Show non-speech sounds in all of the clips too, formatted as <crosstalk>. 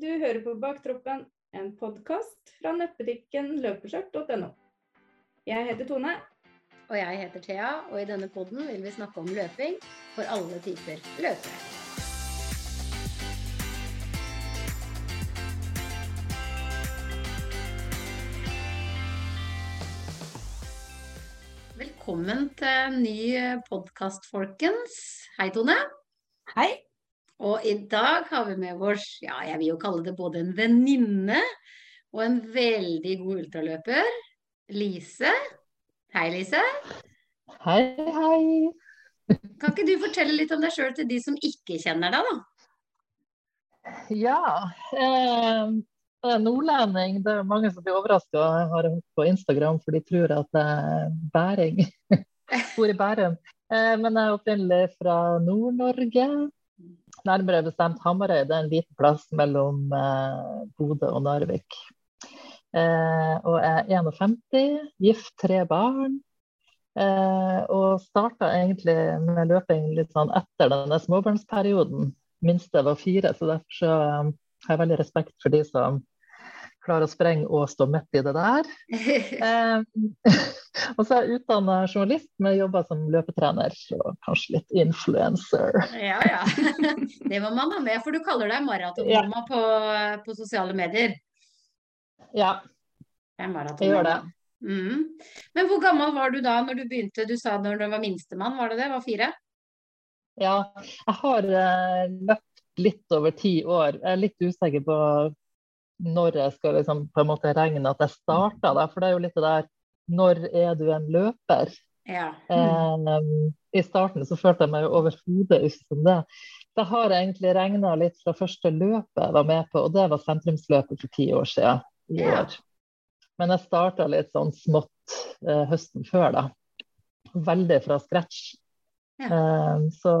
Du hører på Baktroppen, en podkast fra nettbutikken løpeskjørt.no. Jeg heter Tone. Og jeg heter Thea, og i denne podden vil vi snakke om løping for alle typer løpere. Velkommen til en ny podkast, folkens. Hei, Tone. Hei. Og i dag har vi med oss, ja, jeg vil jo kalle det både en venninne og en veldig god ultraløper. Lise. Hei, Lise. Hei, hei. Kan ikke du fortelle litt om deg sjøl til de som ikke kjenner deg, da? Ja. Eh, jeg er nordlending. Det er mange som blir overraska. Jeg har hørt på Instagram, for de tror at jeg er bæring. <laughs> Bor i Bærum. Eh, men jeg er opprinnelig fra Nord-Norge. Nærmere bestemt Hamarøy. Det er en liten plass mellom eh, Bodø og Narvik. Eh, og er 51, gift, tre barn. Eh, og starta egentlig med løping litt sånn etter denne småbarnsperioden. Minste var fire, så derfor så har jeg veldig respekt for de som klarer å sprenge og stå midt i det der. <laughs> Eh, <laughs> og så er jeg utdanna journalist, men jobber som løpetrener og kanskje litt influencer. ja, ja. <laughs> Det må man ha med, for du kaller deg maratonmamma på, på sosiale medier. Ja, jeg gjør det. Mm. Men hvor gammel var du da når du begynte? Du sa når du var minstemann, var det det? Var fire? Ja, jeg har uh, løpt litt over ti år. Jeg er litt usikker på når jeg skal liksom, på en måte regne at jeg starta. Da. For det er jo litt det der Når er du en løper? Ja. Eh, I starten så følte jeg meg jo overhodet ikke som det. Jeg har egentlig regna litt fra første løpet jeg var med på, og det var sentrumsløpet for ti år siden. Ja. Men jeg starta litt sånn smått eh, høsten før, da. Veldig fra scratch. Ja. Eh, så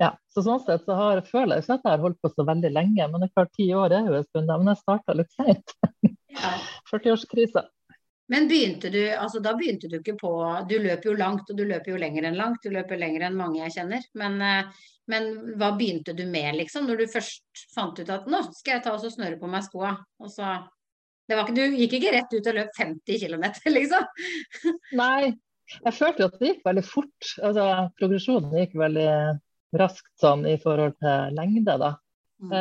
ja, så sånn sett så har, føler jeg ikke at jeg har holdt på så veldig lenge. Men det er klart, ti år er jo en stund. Men jeg starta litt seint. ja. <laughs> 40-årskrisa. Men begynte du, altså da begynte du ikke på Du løper jo langt, og du løper jo lenger enn langt. Du løper lenger enn mange jeg kjenner. Men, eh, men hva begynte du med, liksom? Når du først fant ut at nå skal jeg ta og snøre på meg skoa. Og så det var ikke, Du gikk ikke rett ut og løp 50 km, <laughs> liksom? Nei, jeg følte jo at det gikk veldig fort. Altså, progresjonen gikk veldig raskt sånn i forhold til lengde, da. Mm.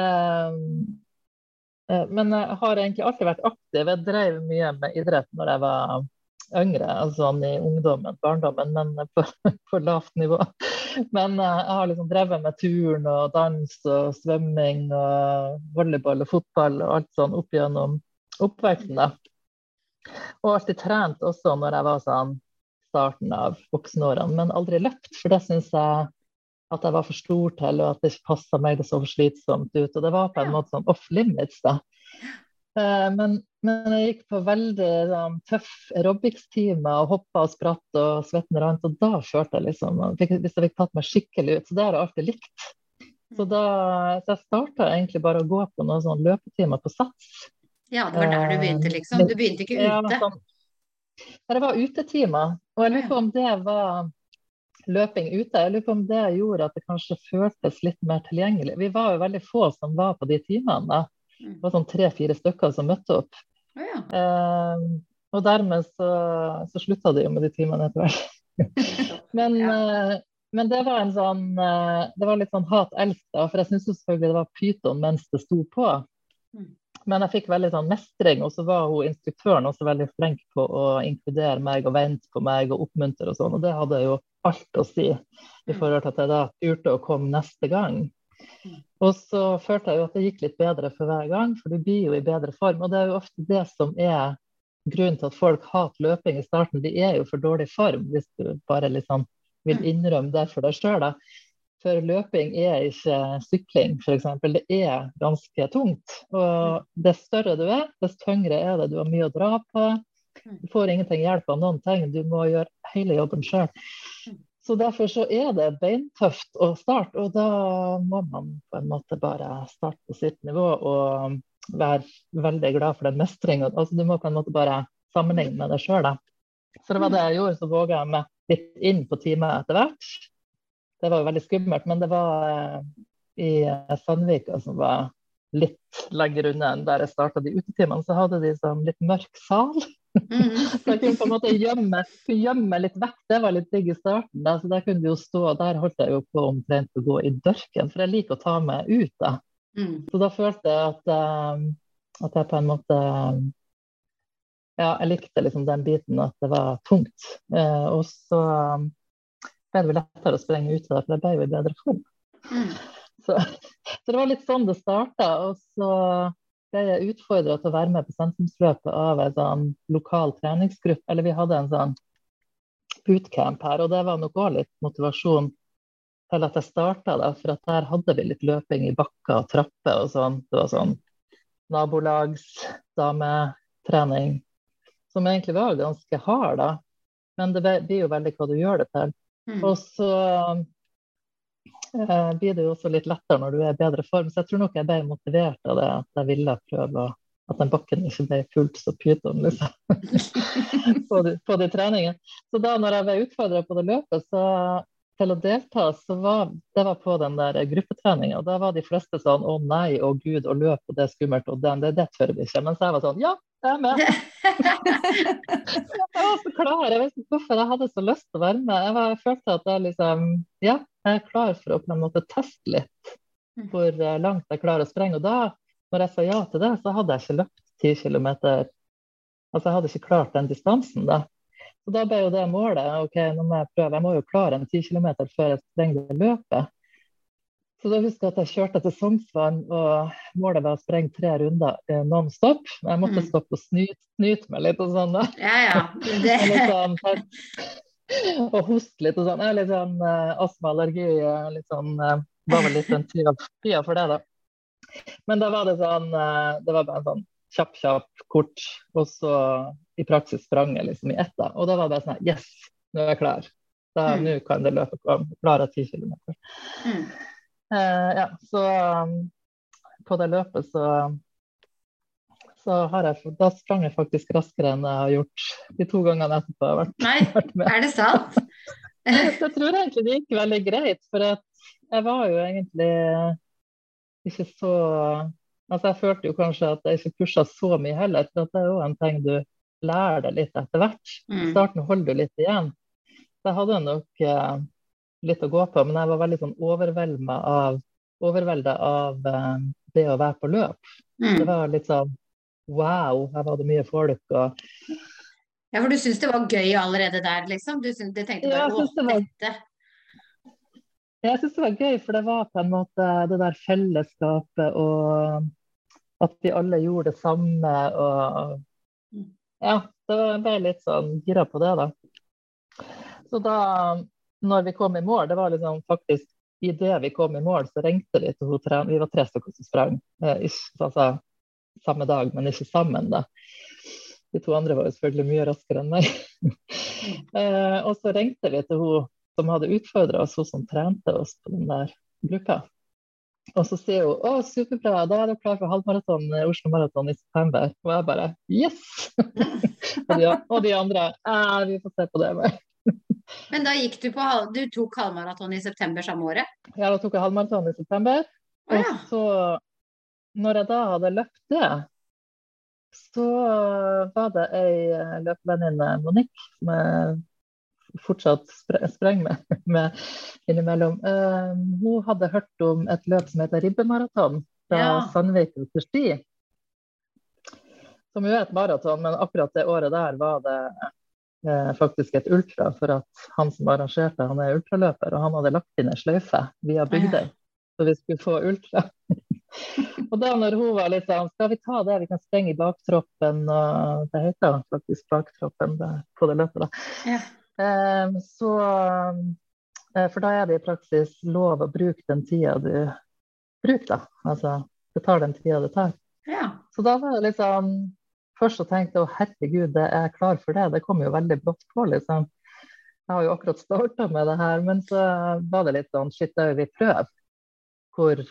Eh, men jeg har egentlig alltid vært aktiv. Jeg drev mye med idrett når jeg var yngre, altså sånn i ungdommen, barndommen, men på, <laughs> på lavt nivå. Men uh, jeg har liksom drevet med turn og dans og svømming og volleyball og fotball og alt sånn opp gjennom oppveksten. da. Og alltid trent også når jeg var sånn starten av voksenårene, men aldri løpt. For det syns jeg at jeg var for stor til, og at det ikke passa meg. Det så for slitsomt ut. Og det var på en måte sånn off limits, da. Eh, Men, men jeg gikk på veldig sånn, tøff aerobics-timer og hoppa og spratt og svetten rant, og da følte jeg liksom Hvis jeg fikk tatt meg skikkelig ut. Så det har jeg alltid likt. Så da så jeg starta egentlig bare å gå på noen sånn løpetimer på Sats. Ja, det var der du begynte, liksom. Du begynte ikke ute. Ja, sånn, der det var utetimer. Og jeg lurer på om det var løping ute. Jeg lurer på om det gjorde at det kanskje føltes litt mer tilgjengelig. Vi var jo veldig få som var på de timene. da. Mm. Det var sånn tre-fire stykker som møtte opp. Ja. Eh, og dermed så, så slutta det jo med de timene etter hvert. <laughs> Men, Ja. eh, men det var en sånn eh, Det var litt sånn hat-elsk, da. For jeg syns selvfølgelig det var pyton mens det sto på. Mm. Men jeg fikk veldig sånn mestring, og så var hun instruktøren også veldig flink på å inkludere meg og vente på meg og oppmuntre og sånn. Og det hadde jo alt å si i forhold til at jeg da turte å komme neste gang. Og så følte jeg jo at det gikk litt bedre for hver gang, for du blir jo i bedre form. Og det er jo ofte det som er grunnen til at folk hater løping i starten. De er jo for dårlig form, hvis du bare liksom vil Mm. innrømme det for deg sjøl. For løping er ikke sykling, f.eks. Det er ganske tungt. Og dess større du er, dess tyngre er det. Du har mye å dra på. Du får ingenting hjelp av noen ting. Du må gjøre hele jobben sjøl. Så derfor så er det beintøft å starte, og da må man på en måte bare starte på sitt nivå og være veldig glad for den mestringa. Altså, du må på en måte bare sammenligne med deg sjøl, da. Så det var det jeg gjorde, så våga jeg meg litt inn på teamet etter hvert. Det var jo veldig skummelt, men det var eh, i Sandvika som var litt lenger unna enn der jeg starta de utetimene, så hadde de sånn litt mørk sal. Mm. <laughs> Så jeg kunne på en måte gjemme, gjemme litt vekk. Det var litt digg i starten. Da. Så der kunne de jo stå, der holdt jeg jo på omtrent å gå i dørken, for jeg liker å ta meg ut. da. Mm. Så da følte jeg at, uh, at jeg på en måte Ja, jeg likte liksom den biten at det var tungt. Eh, og så um, ble det vel lettere å sprenge ut av det, for jeg ble jo i bedre form. Mm. Så, så det var litt sånn det starta. Og så ble jeg utfordra til å være med på sentrumsløpet av en sånn lokal treningsgruppe. Eller vi hadde en sånn bootcamp her, og det var nok òg litt motivasjon til at jeg starta det. For at der hadde vi litt løping i bakker og trapper og sånn. Det var sånn nabolagsdametrening som egentlig var ganske hard, da. Men det blir jo veldig hva du gjør det til. Mm. Og så eh, blir det jo også litt lettere når du er i bedre form. Så jeg tror nok jeg ble motivert av det at jeg ville prøve at den bakken ikke ble fullt så pyton, liksom. <laughs> på, de, på de treningene. Så da når jeg ble utfordra på det løpet, så til å delta, så var det var på den der gruppetreninga. Da var de fleste sånn å nei, å gud, å løpe, og det er skummelt, og den, det, det tør vi ikke. Mens jeg var sånn ja, jeg er med. jeg var så klar. Jeg vet ikke hvorfor jeg hadde så lyst til å være med. Jeg, var, jeg følte at jeg liksom Ja, jeg er klar for å på en måte teste litt hvor eh, langt jeg klarer å sprenge. Og da, når jeg sa ja til det, så hadde jeg ikke løpt ti kilometer. Altså jeg hadde ikke klart den distansen da. Så da ble jo det målet. ok, nå må Jeg prøve, jeg må jo klare en 10 km før jeg sprenger løpet. Så da husker jeg at jeg kjørte til Sognsvann, og målet var å sprenge tre runder eh, non stop. Jeg måtte Mm. stoppe og snyte, snyt meg litt og sånn. da. Ja, ja. Det, sånn, og hoste litt og sånn. Jeg har litt sånn uh, astma-allergi. eh, litt sånn, eh, var vel litt den tida, tida for det, da. Men da var det sånn eh, Det var bare en sånn kjapp, kjapp, kort. Og så i praksis sprang jeg liksom i ett. da. Og da var det bare sånn Yes, nå er jeg klar. Da, Mm. Nå kan det løpet komme. Klarer ti 10 km. mm. Eh, ja, så um, på det løpet så så har jeg, da sprang jeg faktisk raskere enn jeg har gjort de to gangene etterpå. Jeg har vært, Nei, vært med. er det sant? <laughs> Jeg tror egentlig det gikk veldig greit, for at jeg var jo egentlig ikke så Altså jeg følte jo kanskje at jeg ikke pusha så mye heller, for at det er jo en ting du lærer deg litt etter hvert. I Mm. starten holder du litt igjen. Så jeg hadde nok eh, litt å gå på, men jeg var veldig sånn overvelda av, av eh, det å være på løp. Det Mm. var litt sånn wow, her var det mye folk. og Ja, for du syns det var gøy allerede der, liksom? Du, synes, du tenkte bare ja, å, det var- dette Jeg syns det var gøy, for det var på en måte det der fellesskapet og at vi alle gjorde det samme. og Ja, det ble litt sånn gira på det, da. Så da, når vi kom i mål, det var liksom faktisk idet vi kom i mål, så ringte vi til hun Vi var tre stykker som sprang. Eh, ikke, altså, samme dag, men ikke sammen, da. De to andre var jo selvfølgelig mye raskere enn meg. <laughs> eh, og så ringte vi til hun som hadde utfordra oss, hun som trente oss på den der gruppa. Og så sier hun å, superbra, da er du klar for halvmaraton, eh, Oslo Maraton i september. Og jeg bare yes! <laughs> og, de, og de andre eh, vi får se på det. Men. Men da gikk du på. Du tok halvmaraton i september samme året? Ja, da tok jeg halvmaraton i september. Og ja. så, når jeg da hadde løpt det, så var det ei eh, løpevenninne, Monique, som jeg fortsatt spre- sprenger med, <laughs> med innimellom. Uh, hun hadde hørt om et løp som heter Ribbemaraton fra Ja. Sandvik til Sti. Som jo er et maraton, men akkurat det året der var det faktisk et ultra. For at han som arrangerte, han er ultraløper, og han hadde lagt inn ei sløyfe via Bygdøy. Så vi skulle få ultra. <laughs> og da når hun var litt sånn Skal vi ta det, vi kan sprenge i baktroppen. Og det heter faktisk baktroppen det, på det løpet, da. Ja. Eh, så eh, For da er det i praksis lov å bruke den tida du bruker, da. Altså det tar den tida det tar. ja. Så da var det litt sånn Først så tenkte jeg å herregud, det er jeg klar for det. Det kom jo veldig brått på, liksom. Jeg har jo akkurat starta med det her, men så var det litt sånn shit, da vi prøver. Hvor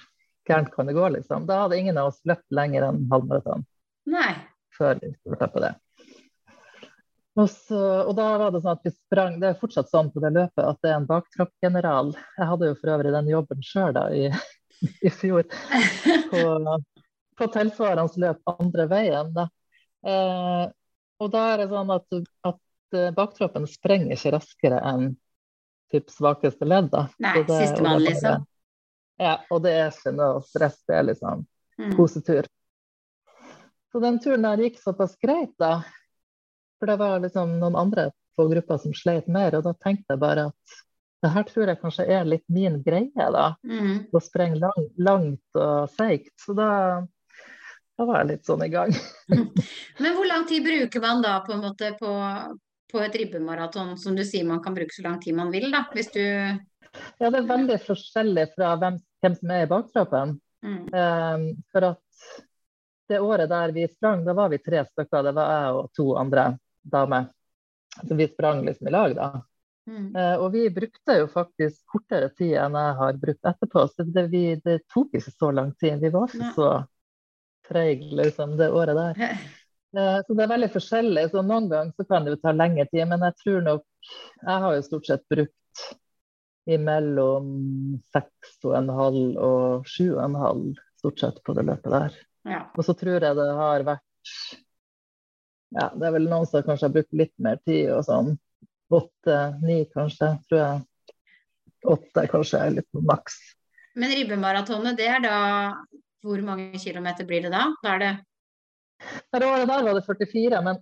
gærent kan det gå, liksom. Da hadde ingen av oss løpt lenger enn halvmaraton Nei. før vi starta på det. Og, så, og da var det sånn at vi sprang Det er fortsatt sånn på det løpet at det er en baktroppgeneral. Jeg hadde jo for øvrig den jobben sjøl i, <laughs> i fjor på, på tilsvarende løp andre veien. Da. Eh, og da er det sånn at, at eh, baktroppen sprenger ikke raskere enn typ svakeste ledd. Da. Nei, sistemann, liksom. Ja, og det er ikke noe stress, det er liksom mm. kosetur. Så den turen der gikk såpass greit, da. For det var liksom noen andre på gruppa som sleit mer, og da tenkte jeg bare at det her tror jeg kanskje er litt min greie, da. Mm. Å sprenge lang, langt og seigt. Så da, var jeg litt sånn i gang. <laughs> Men hvor lang tid bruker man da på en måte på, på et ribbemaraton? Som du sier, man kan bruke så lang tid man vil, da. Hvis du Ja, det er veldig forskjellig fra hvem, hvem som er i baktroppen. Mm. Um, for at det året der vi sprang, da var vi tre stykker. Det var jeg og to andre damer. Så vi sprang liksom i lag, da. Mm. Uh, og vi brukte jo faktisk kortere tid enn jeg har brukt etterpå. Så det, vi, det tok ikke så lang tid. Vi var ikke så treige liksom, det året der. Uh, så det er veldig forskjellig. Så noen ganger så kan det jo ta lengre tid. Men jeg tror nok Jeg har jo stort sett brukt imellom seks og en halv og sju og en halv stort sett på det løpet der. Ja. Og så tror jeg det har vært ja, det er vel noen som kanskje har brukt litt mer tid og sånn åtte-ni, kanskje. Tror jeg. Åtte kanskje er litt maks. Men ribbemaratonet, det er da Hvor mange kilometer blir det da? Da er det Det året der var det 44, men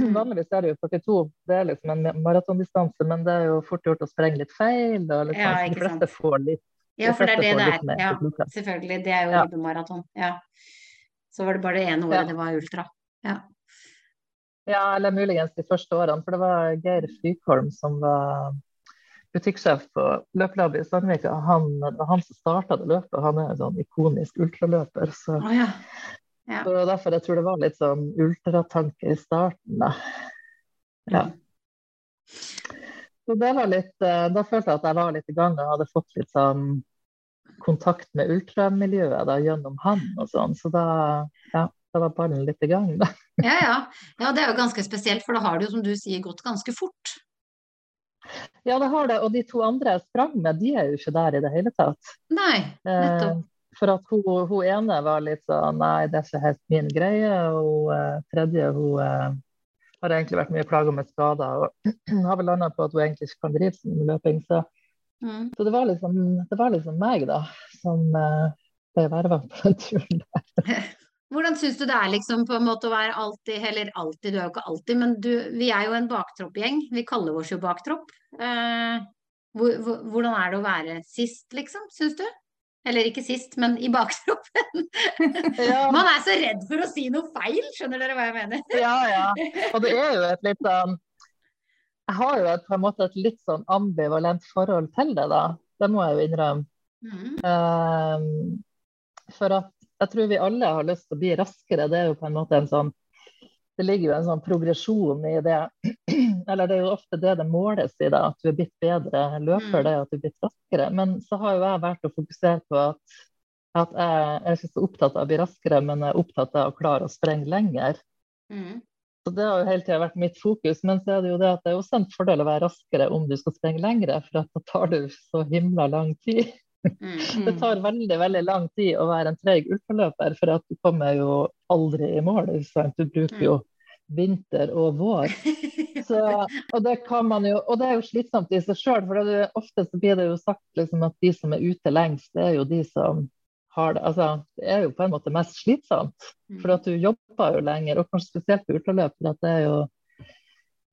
mm. vanligvis er det jo 42. Det er liksom en maratondistanse, men det er jo fort gjort å sprenge litt feil. Og liksom, ja, de fleste får litt Ja, for det er det det er. Ja, selvfølgelig. Det er jo ja. ribbemaraton. Ja. Så var det bare det ene året ja. det var ultra. Ja. Ja, eller muligens de første årene. For det var Geir Frykholm som var butikksjef på løpelabbet i Sandvika. Han, han som starta det løpet. Han er en sånn ikonisk ultraløper. Så, oh, ja. Ja. så derfor jeg tror det var litt sånn ultratanke i starten, da. Ja. Så det var litt, eh, da følte jeg at jeg var litt i gang og hadde fått litt sånn kontakt med ultramiljøet da, gjennom han og sånn. Så da, ja da var ballen litt i gang, da. ja, ja. ja, det er jo ganske spesielt, for da har det jo, som du sier, gått ganske fort. Ja, det har det. Og de to andre jeg sprang med, de er jo ikke der i det hele tatt. Nei, nettopp. Eh, for at hun, hun, ene var litt sånn Nei, det er ikke helt min greie. Og uh, tredje, hun eh, har egentlig vært mye plaga med skader. Og <clears throat> har vel landa på at hun egentlig ikke kan drive sin løping. Så, mm. så det, var liksom, det, var liksom, meg, da, som uh, ble verva på den turen der. <laughs> Hvordan syns du det er liksom på en måte å være alltid, eller alltid, du er jo ikke alltid, men du, vi er jo en baktroppgjeng. Vi kaller oss jo baktropp. Eh, hvor, hvor, hvordan er det å være sist, liksom, syns du? Eller ikke sist, men i baktroppen. <laughs> <laughs> Ja. Man er så redd for å si noe feil, skjønner dere hva jeg mener? ja, ja. Og det er jo et litt sånn Jeg har jo et, på en måte et litt sånn ambivalent forhold til det, da. Det må jeg jo innrømme. Mm. Um, for at jeg tror vi alle har lyst til å bli raskere. Det er jo på en måte en sånn det ligger jo en sånn progresjon i det. <clears throat> Eller det er jo ofte det det måles i, da, at du er blitt bedre løper, mm. det at du er blitt raskere. Men så har jo jeg vært å fokusere på at, at jeg, er ikke så opptatt av å bli raskere, men jeg er opptatt av å klare å sprenge lenger. Mm. Så Det har jo hele tida vært mitt fokus. Men så er det jo det at det er også en fordel å være raskere om du skal sprenge lengre, for da tar du så himla lang tid. Mm. Det tar veldig veldig lang tid å være en treig ultraløper, for at du kommer jo aldri i mål. Du bruker jo vinter og vår. <laughs> Så, og, det kan man jo, og det er jo slitsomt i seg sjøl. For det, ofte så blir det jo sagt liksom, at de som er ute lengst, det er jo de som har det. Altså, det er jo på en måte mest slitsomt. For at du jobber jo lenger, og kanskje spesielt på ultraløp. for at det er jo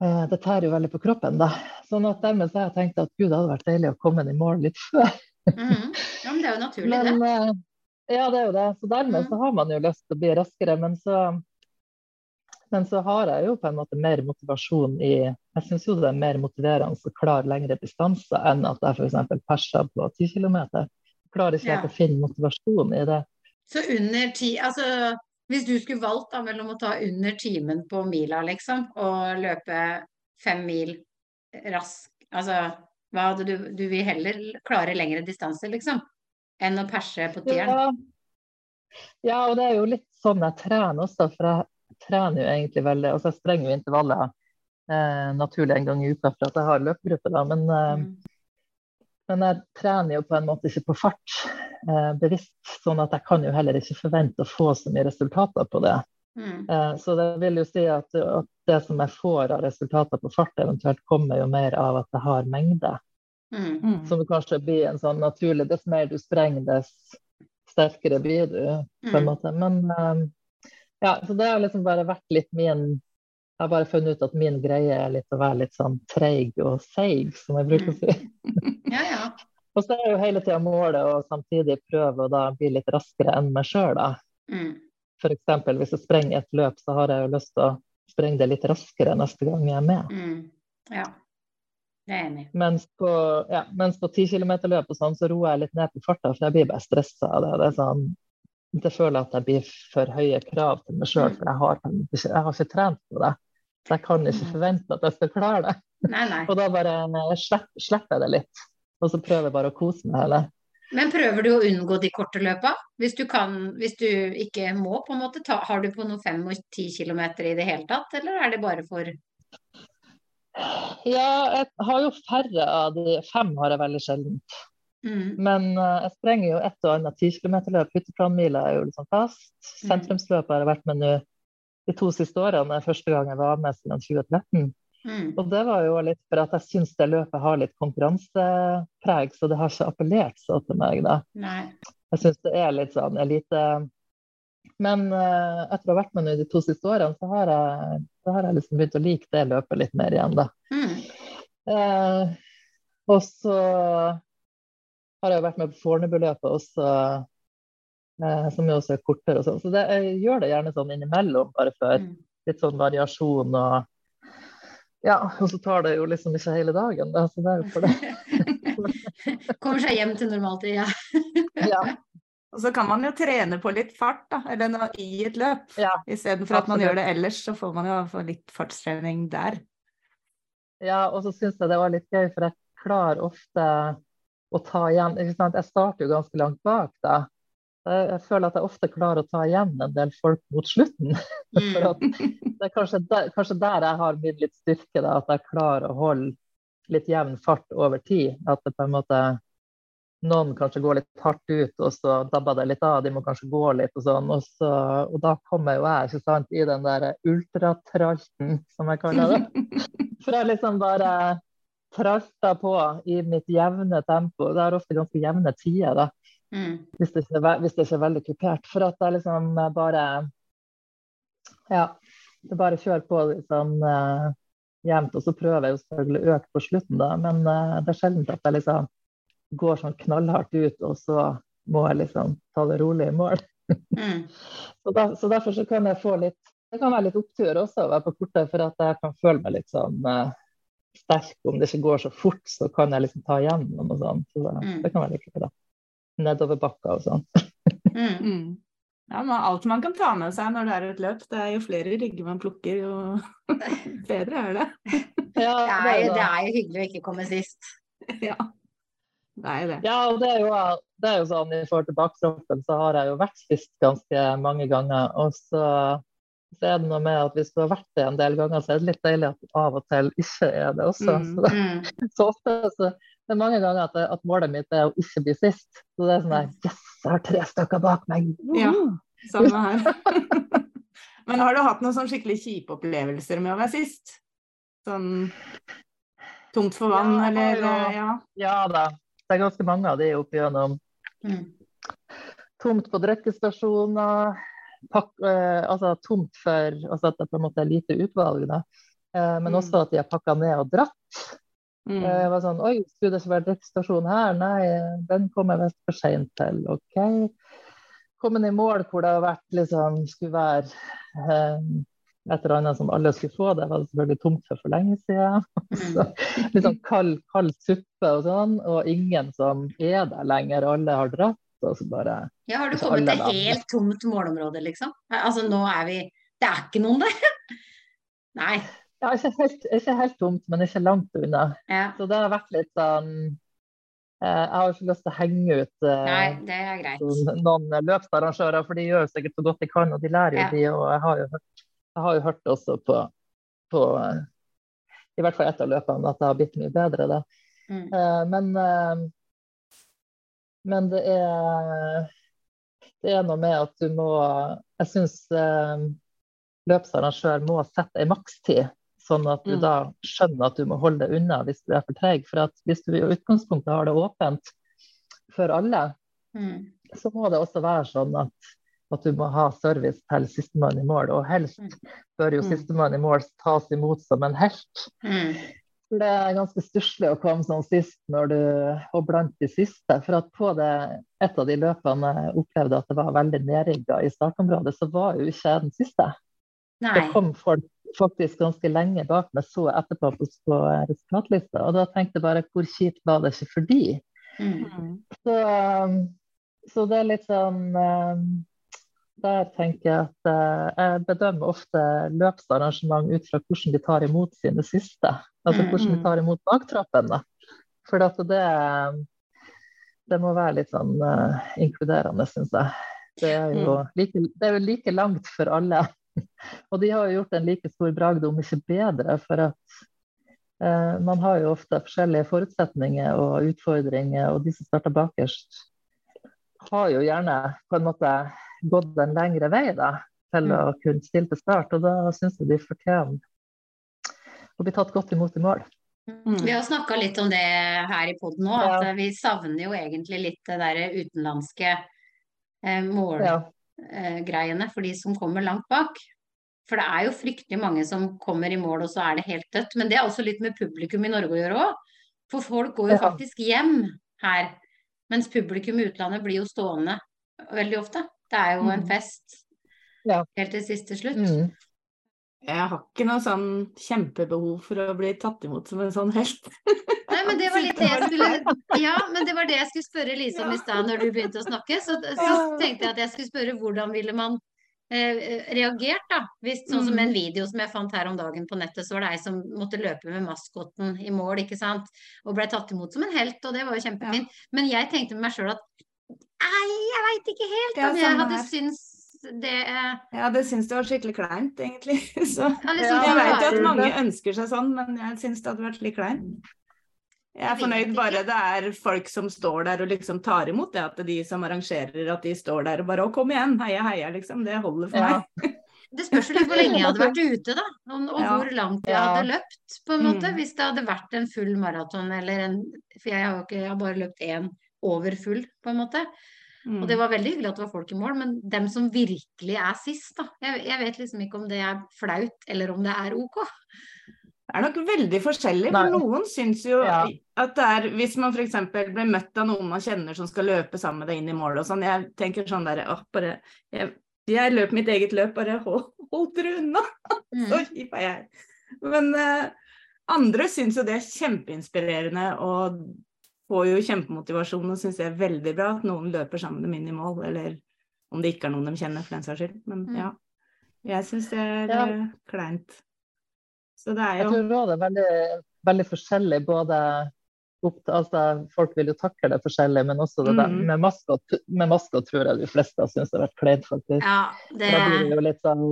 eh, det tærer jo veldig på kroppen, da. Sånn at dermed så har jeg tenkt at gud, det hadde vært deilig å komme i mål litt før. Mm. Ja, men det er jo naturlig, men, det. Eh, ja, det er jo det. Så dermed mm. så har man jo lyst til å bli raskere. Men så, men så har jeg jo på en måte mer motivasjon i Jeg syns jo det er mer motiverende å klare lengre distanser enn at jeg f.eks. perser på 10 km. Klarer ikke ja. å finne motivasjon i det. Så under ti Altså hvis du skulle valgt da, mellom å ta under timen på mila, liksom, og løpe fem mil rask Altså hva hadde du, du vil heller klare lengre distanser, liksom, enn å perse på tieren? Ja. ja, og det er jo litt sånn jeg trener også, for jeg trener jo egentlig veldig Altså jeg sprenger jo intervaller eh, naturlig en gang i uka for at jeg har løpegruppe, da, men eh, mm. Men jeg trener jo på en måte ikke på fart eh, bevisst, sånn at jeg kan jo heller ikke forvente å få så mye resultater på det. Mm. Eh, så det vil jo si at, at, det som jeg får av resultater på fart, eventuelt kommer jo mer av at jeg har mengde. Mm. Mm. Som kanskje blir en sånn naturlig Dess mer du sprenger, dess sterkere blir du, på en Mm. måte. Men eh, ja, så det har liksom bare vært litt min Jeg har bare funnet ut at min greie er litt å være litt sånn treig og seig, som jeg bruker å si. Ja, ja. <laughs> Og så er jo hele tida målet å samtidig prøve å da bli litt raskere enn meg sjøl, da. Mm. F.eks. hvis jeg sprenger et løp, så har jeg jo lyst til å sprenge det litt raskere neste gang jeg er med. Mm. Ja. Det er enig. Mens på, ja, mens på 10 km-løp og sånn, så roer jeg litt ned på farta, for jeg blir bare stressa av det. det sånn, jeg føler at jeg blir for høye krav til meg sjøl, for jeg har, jeg har ikke trent på det. Så jeg kan ikke forvente at jeg skal klare det. Nei, nei. <laughs> Og da bare slipper, slipper jeg det litt. Og så prøver jeg bare å kose meg heller. Men prøver du å unngå de korte løpa? Hvis du kan, hvis du ikke må, på en måte, ta, har du på noe 5 og 10 km i det hele tatt, eller er det bare for Ja, jeg har jo færre av de fem har jeg veldig sjelden. mm. Men uh, jeg sprenger jo et og annet 10 km-løp. Hytteplanmila er jo liksom fast. Mm. Sentrumsløpet har jeg vært med nå de to siste årene. Første gang jeg var med siden 2013. Mm. Og det var jo litt for at jeg syns det løpet har litt konkurransepreg, så det har ikke appellert så til meg, da. Nei. Jeg syns det er litt sånn elite Men uh, etter å ha vært med nå de to siste årene, så har jeg, så har jeg liksom begynt å like det løpet litt mer igjen, da. Mm. Uh, og så har jeg vært med på Fornebuløpet også, uh, som jo også er kortere og sånn. Så det, jeg gjør det gjerne sånn innimellom, bare for Mm. litt sånn variasjon og Ja, og så tar det jo liksom ikke hele dagen, da, så det er jo for det. <laughs> Kommer seg hjem til normaltid, ja. Ja, Og så kan man jo trene på litt fart, da, eller noe i et løp. Ja, Istedenfor at man gjør det ellers, så får man jo få litt fartstrening der. ja og så syns jeg det var litt gøy, for jeg klarer ofte å ta igjen ikke sant? Jeg starter jo ganske langt bak, da. Jeg, føler at jeg ofte klarer å ta igjen en del folk mot slutten. <laughs> Mm. det er kanskje der, kanskje der jeg har min litt styrke, da, at jeg klarer å holde litt jevn fart over tid. At det på en måte noen kanskje går litt hardt ut, og så dabber det litt av. De må kanskje gå litt og sånn. Og, så, og da kommer jo jeg ikke sant, i den der ultratralten, som jeg kaller det. <laughs> For jeg liksom bare tralter på i mitt jevne tempo. Det er ofte ganske jevne tider, da Mm. hvis det, ikke hvis det ikke er veldig kupert. For at det er liksom bare Ja. Det bare kjører på liksom uh, jevnt. Og så prøver jeg jo selvfølgelig å øke på slutten, da. Men uh, det er sjelden at jeg liksom går sånn knallhardt ut, og så må jeg liksom ta det rolig i mål. Mm. <laughs> Så, der, så derfor så kan jeg få litt Det kan være litt opptur også å være på kortet, for at jeg kan føle meg litt sånn uh, sterk. Om det ikke går så fort, så kan jeg liksom ta igjen og sånn. Så det, Mm. det kan være litt gøy, da. Nedoverbakker og sånn. Mm. Mm. Ja, men alt man kan ta med seg når det er et løp. Det er jo flere rygger man plukker, jo <laughs> bedre er det. Ja, Det, er, jo- det er jo hyggelig å ikke komme sist. Ja, det er det. Ja, og det er, jo, det er jo sånn i forhold til baktroppen, så har jeg jo vært sist ganske mange ganger. Og så, så er det noe med at hvis du har vært det en del ganger, så er det litt deilig at du av og til ikke er det også. Mm. Så, det, <laughs> Mm. så ofte så det er mange ganger at, at målet mitt er å ikke bli sist. Så det er sånn der Yes, jeg har tre stykker bak meg! Ja. Samme her. <laughs> Men har du hatt noen sånn skikkelig kjipe opplevelser med å være sist? Sånn tomt for vann, Ja, eller ja. ja. Ja da. Det er ganske mange av de opp igjennom. Mm. Tomt på drikkestasjoner. Eh, altså tomt for altså at det på en måte er lite utvalg. Da. Eh, men Mm. også at de har pakka ned og dratt. Mm. Eh, Jeg var sånn Oi, skulle det være drikkestasjon her? Nei, den kom jeg visst for seint til. OK. Kommet i mål hvor det har vært liksom Skulle være eh, et eller annet som alle skulle få. Det var selvfølgelig tomt for for lenge siden. <laughs> Så, litt sånn kald, kald suppe og sånn, og ingen som er der lenger. Alle har dratt. Og så bare Ja, har du kommet til helt tomt målområde, liksom? Altså, nå er vi Det er ikke noen der! <laughs> Nei. Ja, ikke helt, ikke helt tomt, men ikke langt unna. Ja. Så det har vært litt sånn eh, Jeg har ikke lyst til å henge ut eh, Nei, noen løpsarrangører, for de gjør sikkert så godt de kan, og de lærer jo Ja. de. Og jeg har jo hørt, har jo hørt også på, på i hvert fall ett av løpene at det har blitt mye bedre. da. Mm. Eh, men, men det er, det er noe med at du må Jeg syns eh, løpsarrangør må sette en makstid, sånn at du Mm. da skjønner at du må holde deg unna hvis du er for treg. For at hvis du i utgangspunktet har det åpent for alle, Mm. så må det også være sånn at, at du må ha service til sistemann i mål. Og helst Mm. bør jo Mm. sistemann i mål tas imot som en helt. Mm. For Det er ganske stusslig å komme sånn sist når du, og blant de siste. For at på det, et av de løpene jeg opplevde at det var veldig nedrigga i startområdet, så var jo ikke jeg den siste. Nei. Det kom folk faktisk ganske lenge bak meg, så etterpå på, på resultatlista. Og da tenkte jeg bare hvor kjipt var det ikke for de? Mm. Så, um, så det er litt sånn um, Der tenker jeg at uh, jeg bedømmer ofte løpsarrangement ut fra hvordan de tar imot sine siste. Altså Mm, hvordan de mm. tar imot baktrappen. For det, um, det må være litt sånn uh, inkluderende, syns jeg. Det er, jo like, det er jo like langt for alle. <laughs> Og de har jo gjort en like stor bragd, om ikke bedre. For at eh, man har jo ofte forskjellige forutsetninger og utfordringer, og de som starter bakerst, har jo gjerne på en måte gått en lengre vei da, til å kunne stille til start. Og da syns jeg de fortjener å bli tatt godt imot i mål. Mm. Vi har snakka litt om det her i poden òg, Ja. at vi savner jo egentlig litt det derre utenlandske eh, mål, Ja. For de som kommer langt bak. For det er jo fryktelig mange som kommer i mål, og så er det helt dødt. Men det er også litt med publikum i Norge å gjøre òg. For folk går jo faktisk hjem her. Mens publikum i utlandet blir jo stående veldig ofte. Det er jo en Mm. fest Ja. helt til siste slutt. Mm. Jeg har ikke noe sånn kjempebehov for å bli tatt imot som en sånn helt. <laughs> Men det var litt det jeg skulle Ja, men det var det jeg skulle spørre Lise om i stad når du begynte å snakke. Så, så tenkte jeg at jeg skulle spørre hvordan ville man eh, reagert, da? Hvis, sånn som Mm. en video som jeg fant her om dagen på nettet, så var det ei som måtte løpe med maskotten i mål, ikke sant. Og ble tatt imot som en helt, og det var jo kjempefint. Men jeg tenkte med meg sjøl at nei, jeg veit ikke helt om jeg hadde syntes det eh, Ja, det syns det var skikkelig kleint, egentlig. <laughs> Så ja, liksom, jeg vet veit jo at mange ønsker seg sånn, men jeg syns det hadde vært litt kleint. Jeg er fornøyd bare det er folk som står der og liksom tar imot det, at de som arrangerer, at de står der og bare 'Å, kom igjen, heia, heia', liksom. Det holder for Ja. meg. <laughs> Det spørs jo litt hvor lenge jeg hadde vært ute, da. Og, og Ja. hvor langt jeg hadde løpt, på en måte. Mm. Hvis det hadde vært en full maraton eller en For jeg har ikke, jeg har bare løpt én over full, på en måte. Mm. Og det var veldig hyggelig at det var folk i mål, men dem som virkelig er sist, da. Jeg, jeg vet liksom ikke om det er flaut, eller om det er ok. Det er nok veldig forskjellig, for noen syns jo Ja. at det er Hvis man f.eks. blir møtt av noen man kjenner som skal løpe sammen med deg inn i mål og sånn, jeg tenker sånn derre Å, bare jeg, jeg løper mitt eget løp, bare hold, hold dere unna! <laughs> Så Mm. kjip er jeg. Men uh, andre syns jo det er kjempeinspirerende og får jo kjempemotivasjon og syns det er veldig bra at noen løper sammen med dem inn i mål, eller om det ikke er noen de kjenner, for den saks skyld. Men Mm. ja. Jeg syns det er Ja. eh, kleint. Så det er Jeg tror også det er veldig, veldig forskjellig både opp altså, Folk vil jo takle det forskjellig, men også det der Mhm. med maskot, med maskot tror jeg de fleste har syntes det har vært kleint, faktisk. Ja, det Da blir det jo litt sånn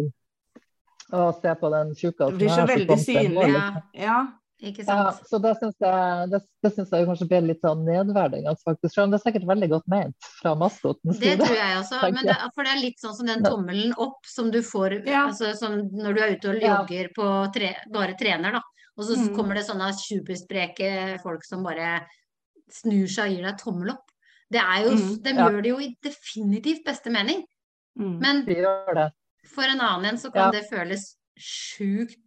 Å, se på den tjukke Det blir så veldig synlig. Ja, Ja. Ikke Ja, så det syns jeg, det, det synes jeg kanskje blir litt sånn nedverdigende, faktisk. Selv om det er sikkert veldig godt ment fra maskotens Det tror jeg også. Men det, for det er litt sånn som den tommelen opp som du får Ja. altså, som når du er ute og Ja. jogger på tre, bare trener, da. Og så Mm. kommer det sånne superspreke folk som bare snur seg og gir deg tommel opp. Det er jo, Mm. De Ja. gjør det jo i definitivt beste mening. Mm. Men for en annen en så kan Ja. det føles sjukt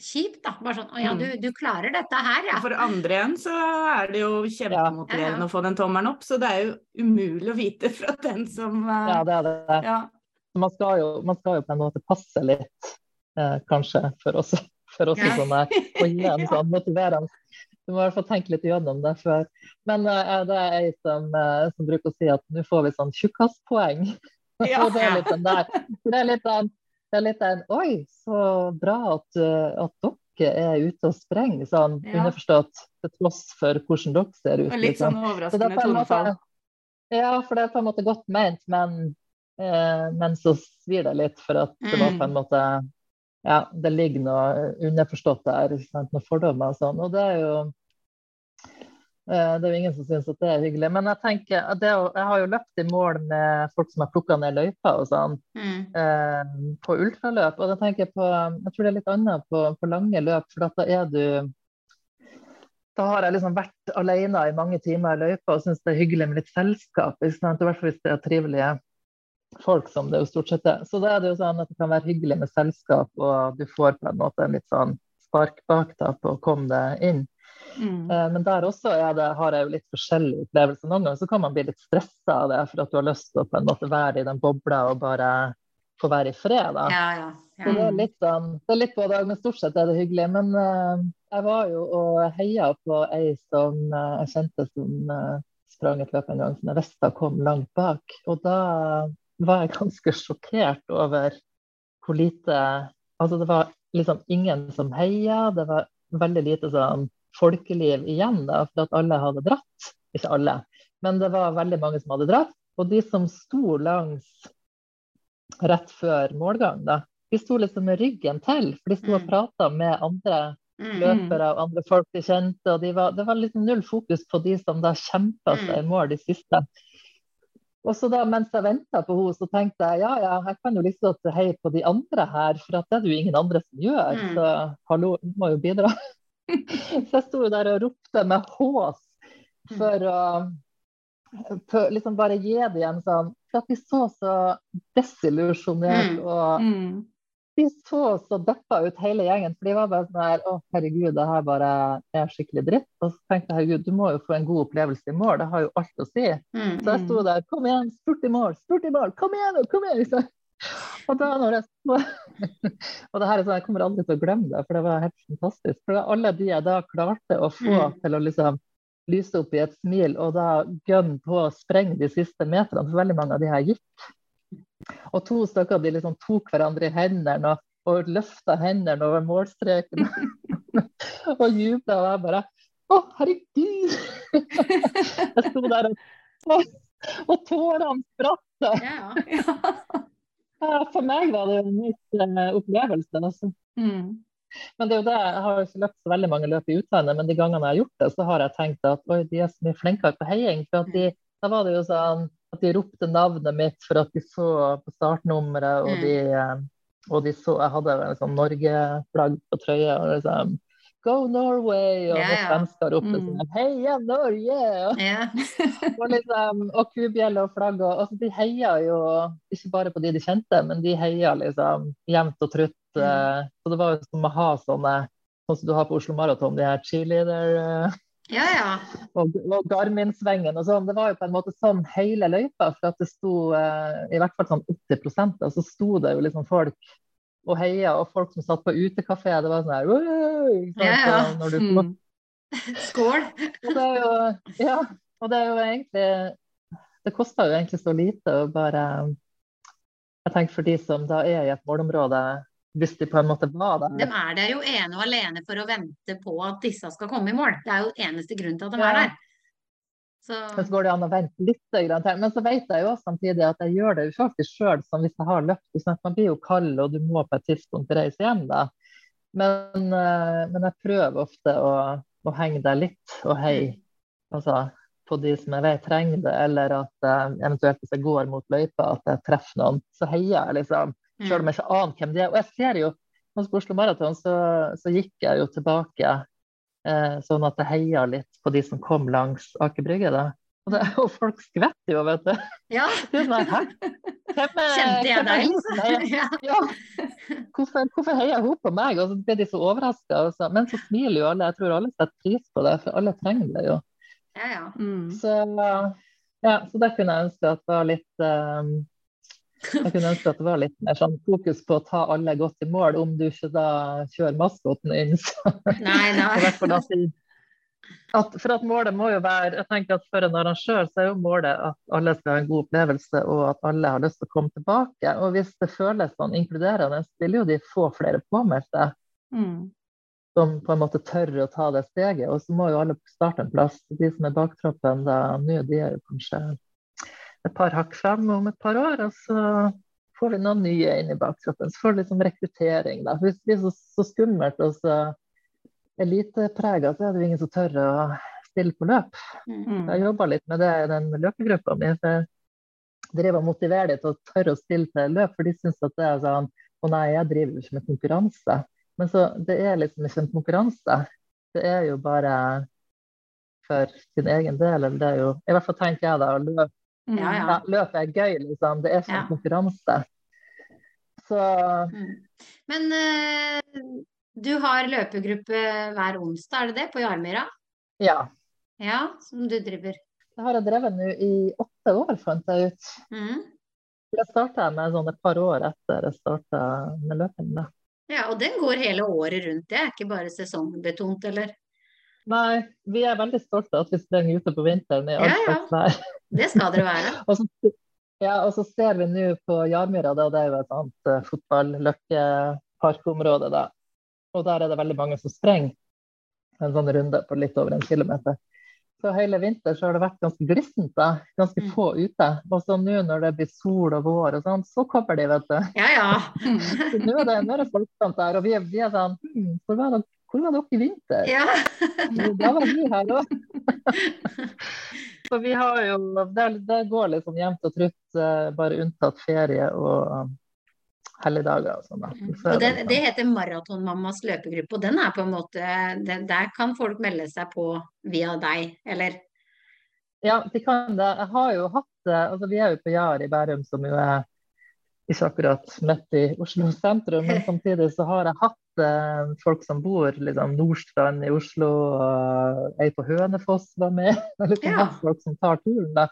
kjipt, da. Bare sånn Å ja, Mm. du, du klarer dette her, ja. For andre igjen så er det jo kjempemotiverende Ja, ja. å få den tommelen opp, så det er jo umulig å vite fra den som uh, Ja, det er det. ja. man skal, jo, man skal jo på en måte passe litt, eh, kanskje, for oss, for oss Ja. som er gi en <laughs> sånn motiverende. Du må i hvert fall tenke litt gjennom det før. Men uh, det er ei som, uh, som bruker å si at nå får vi sånn tjukkaspoeng. Ja. <laughs> Det er litt den der. Det er litt den, det er litt den Oi, så bra at, eh, at dere er ute og sprenger, sånn Ja. underforstått til tross for hvordan dere ser ut. Og litt liksom. sånn er overraskende så en tonefall. Ja, for det er på en måte godt ment, men, eh, men så svir det litt for at det var på en måte Ja, det ligger noe underforstått der, sant? noen fordommer og sånn. Og det er jo det er jo ingen som syns at det er hyggelig. Men jeg tenker, at det, jeg har jo løpt i mål med folk som har plukka ned løyper og sånn, Mm. eh, på ultraløp. Og da tenker jeg på Jeg tror det er litt annet på, på lange løp, for da er du Da har jeg liksom vært alene i mange timer i løypa og syns det er hyggelig med litt selskap. I hvert fall hvis det er trivelige folk, som det jo stort sett er. Så da er det jo sånn at det kan være hyggelig med selskap, og du får på en måte en litt sånn spark bak da på å komme deg inn. Mm. Eh, Men der også det, har jeg jo litt forskjellige opplevelser. Noen ganger så kan man bli litt stressa av det, for at du har lyst til å på en måte være i den bobla og bare få være i fred. da. Ja, ja. Så det er litt sånn, det er litt både og, men stort sett er det hyggelig. Men eh, jeg var jo og heia på ei som eh, jeg kjente som sprang et løp en gang, som jeg visste kom langt bak. Og da var jeg <laughs> ganske sjokkert over hvor lite Altså det var liksom ingen som heia, det var veldig lite sånn folkeliv igjen, da, for at alle hadde dratt. Ikke alle, men det var veldig mange som hadde dratt. Og de som sto langs rett før målgang, da, de sto liksom med ryggen til, for de sto og Mm. prata med andre Mm. løpere og andre folk de kjente. og de var, Det var liksom null fokus på de som da kjempa seg i mål de siste. Og så da, Mens jeg venta på henne, så tenkte jeg ja, ja, jeg kan jo liksom heie på de andre her, for at det er det jo ingen andre som gjør. Mm. Så hallo, du må jo bidra. <laughs> så jeg sto jo der og ropte med hås for å for liksom bare gi det igjen sånn. For at de så så desillusjonert Mm. og Mm. de så så deppa ut hele gjengen. For de var bare sånn her Å, herregud, det her bare er skikkelig dritt. Og så tenkte jeg herregud, du må jo få en god opplevelse i mål. Det har jo alt å si. Mm. Så jeg sto der. Kom igjen, spurt i mål, spurt i mål. Kom igjen, kom igjen! Liksom. Og da jeg <laughs> Og det her er sånn, jeg kommer aldri til å glemme det, for det var helt fantastisk. For alle de jeg da klarte å få Mm. til å liksom lyse opp i et smil, og da gønne på å sprenge de siste meterne, for veldig mange av de her gikk. Og to stykker de liksom tok hverandre i hendene og, og løfta hendene over målstreken <laughs> og jubla, og jeg bare Å, herregud! <laughs> Jeg sto der og, og tårene spratt. Ja, Ja. Ja, For meg var det en nytt eh, opplevelse. Altså. Mm. Men det er jo det, jeg har jo ikke løpt så veldig mange løp i utlandet, men de gangene jeg har gjort det, så har jeg tenkt at oi, de er så mye flinkere på heiing. For de, da var det jo sånn at de ropte navnet mitt for at de så på startnummeret, og Mm. de, eh, og de så Jeg hadde sånn Norge-flagg på trøya. og liksom Go Norway! Og Ja, svensker ropte Mm. sånn Heia Norge! Og, ja. <laughs> og, liksom, og kubjelle og flagg. Og, altså, de heia jo ikke bare på de de kjente, men de heia liksom jevnt og trutt. Mm. eh, Så det var jo som å ha sånne sånn som du har på Oslo Maraton, de her cheerleader eh, ja, ja. og, og Garmin-svengen og sånn. Det var jo på en måte sånn hele løypa, for at det sto eh, i hvert fall sånn 80 og så sto det jo liksom folk og heia, og folk som satt på utekafé, det var sånn her sant? Ja, ja. Når du Mm. <laughs> Skål. og det er jo, ja, og det er jo egentlig Det koster jo egentlig så lite å bare Jeg tenker for de som da er i et målområde, hvis de på en måte var De er der jo ene og alene for å vente på at disse skal komme i mål. Det er jo eneste grunn til at de Ja. er der. Så Men så går det an å vente litt. Men så vet jeg jo samtidig at jeg gjør det jo faktisk sjøl, som hvis jeg har løpt. Sånn at man blir jo kald, og du må på et tidspunkt reise hjem, da. Men, eh, men jeg prøver ofte å, å henge der litt og hei altså, på de som jeg vet trenger det, eller at eventuelt hvis jeg går mot løypa, at jeg treffer noen. Så heier jeg, liksom. Sjøl om jeg ikke aner hvem de er. Og jeg ser jo, på Oslo Maraton så, så gikk jeg jo tilbake sånn at jeg heia litt på de som kom langs Aker Brygge. da. Og, det, og folk skvetter jo, vet du. Ja, <laughs> Det sånn, Hæ? Hvem er, kjente jeg deg, liksom? <laughs> Ja. Ja. Hvorfor, hvorfor heier hun på meg? Og så ble de så overraska. Men så smiler jo alle. Jeg tror alle setter pris på det, for alle trenger det jo. Ja, ja. Mm. Så, ja, så det kunne jeg ønske at det var litt eh, Jeg kunne ønske at det var litt mer sånn fokus på å ta alle godt i mål, om du ikke da kjører maskoten inn. Så, Nei, nei. <laughs> at, for at målet må jo være jeg tenker at For en arrangør så er jo målet at alle skal ha en god opplevelse, og at alle har lyst til å komme tilbake. Og hvis det føles sånn inkluderende, så vil jo de få flere påmeldte Mm. som på en måte tør å ta det steget. Og så må jo alle starte en plass. De som er baktroppen da nå, de er jo kanskje et par hakk frem om et par år. Og så får vi noen nye inn i baktroppen. Så får vi liksom rekruttering, da. Hvis det blir så, så skummelt og så eliteprega, så er det jo ingen som tør å stille på løp. Mm. Jeg jobba litt med det i den løpegruppa mi. for Jeg driver og motiverer dem til å tørre å stille til løp, for de syns at det er sånn Å nei, jeg driver jo ikke med konkurranse. Men så det er liksom ikke en konkurranse. Det er jo bare for sin egen del. Eller det er jo I hvert fall tenker jeg da. Løp, Ja, ja. ja, Løpet er gøy, liksom. Det er sånn Ja. konkurranse. Så Mm. Men uh, du har løpegruppe hver onsdag, er det det? På Jarmyra? ja. Ja, som du driver. Det har jeg drevet nå i åtte år, fant jeg ut. Mm. Jeg starta med sånn et par år etter jeg starta med løping. da. Ja, og den går hele året rundt, det er ikke bare sesongbetont, eller? Nei, vi er veldig stolte av at vi sprenger ute på vinteren i ja. slags vær. Det skal dere være. <laughs> Og så, ja, og så ser vi nå på Jarmyra, da, det er jo et annet uh, fotball-løkkeparkområde, da. Og der er det veldig mange som sprenger en sånn runde på litt over en kilometer. Så hele vinter så har det vært ganske glissent, da. Ganske Mm. få ute. Og så nå når det blir sol og vår og sånn, så kommer de, vet du. Ja, ja. <laughs> Så nå er det, nå er det folksomt der, og vi er, vi er sånn hvor, var dere, hvor var dere i vinter? ja. <laughs> Da var vi her òg. <laughs> For vi har jo Det, det går liksom jevnt og trutt, eh, bare unntatt ferie og um, helligdager og sånn. er Og det, liksom- det heter Maratonmammas løpegruppe, og den er på en måte det, Der kan folk melde seg på via deg, eller? Ja, de kan det. Jeg har jo hatt det, altså Vi er jo på Jar i Bærum, som jo er ikke akkurat midt i Oslo sentrum, men <laughs> samtidig så har jeg hatt eh, folk som bor liksom Nordstrand i Oslo, og ei på Hønefoss var med. <laughs> Liksom Ja. folk som tar turen, da.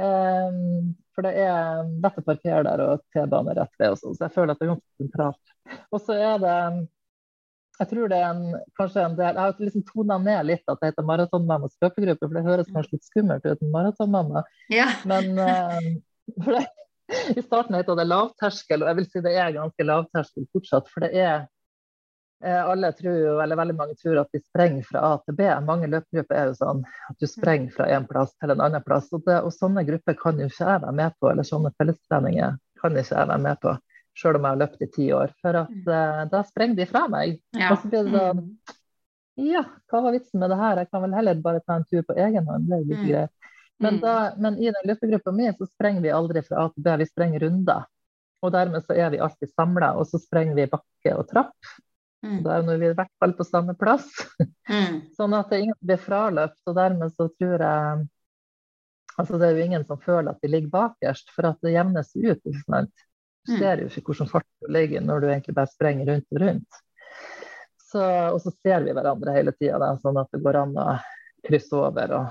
Um, for det er lett å parkere der og T-bane rett ved, og sånn, så jeg føler at det er ganske sentralt. Og så er det jeg tror det er en, kanskje en del Jeg har liksom tona ned litt at det heter Maratonmammas løpegruppe, for det høres kanskje litt skummelt ut, maratonmamma. Ja. Men eh, for det, i starten het det lavterskel, og jeg vil si det er ganske lavterskel fortsatt. For det er eh, alle tror eller veldig mange tror at de sprenger fra A til B. Mange løpegrupper er jo sånn at du sprenger fra en plass til en annen plass. Og, det, og sånne grupper kan jo ikke jeg være med på, eller sånne fellestreninger kan ikke jeg være med på. Selv om jeg har løpt i ti år. For at uh, da sprenger de fra meg. ja. Og så blir det sånn Ja, hva var vitsen med det her? Jeg kan vel heller bare ta en tur på egen hånd. Det er litt Mm. greit. Men, da, men i den løpegruppa mi så sprenger vi aldri fra A til B, vi sprenger runder. Og dermed så er vi alltid samla, og så sprenger vi bakke og trapp. Mm. Da er nå vi i hvert fall på samme plass. Mm. <laughs> Sånn at det er ingen som blir fraløpt, og dermed så tror jeg Altså det er jo ingen som føler at de ligger bakerst, for at det jevnes ut. ikke sant? Du Mm. ser jo ikke hvordan fart du ligger når du egentlig bare sprenger rundt og rundt. Så, og så ser vi hverandre hele tida, sånn at det går an å krysse over og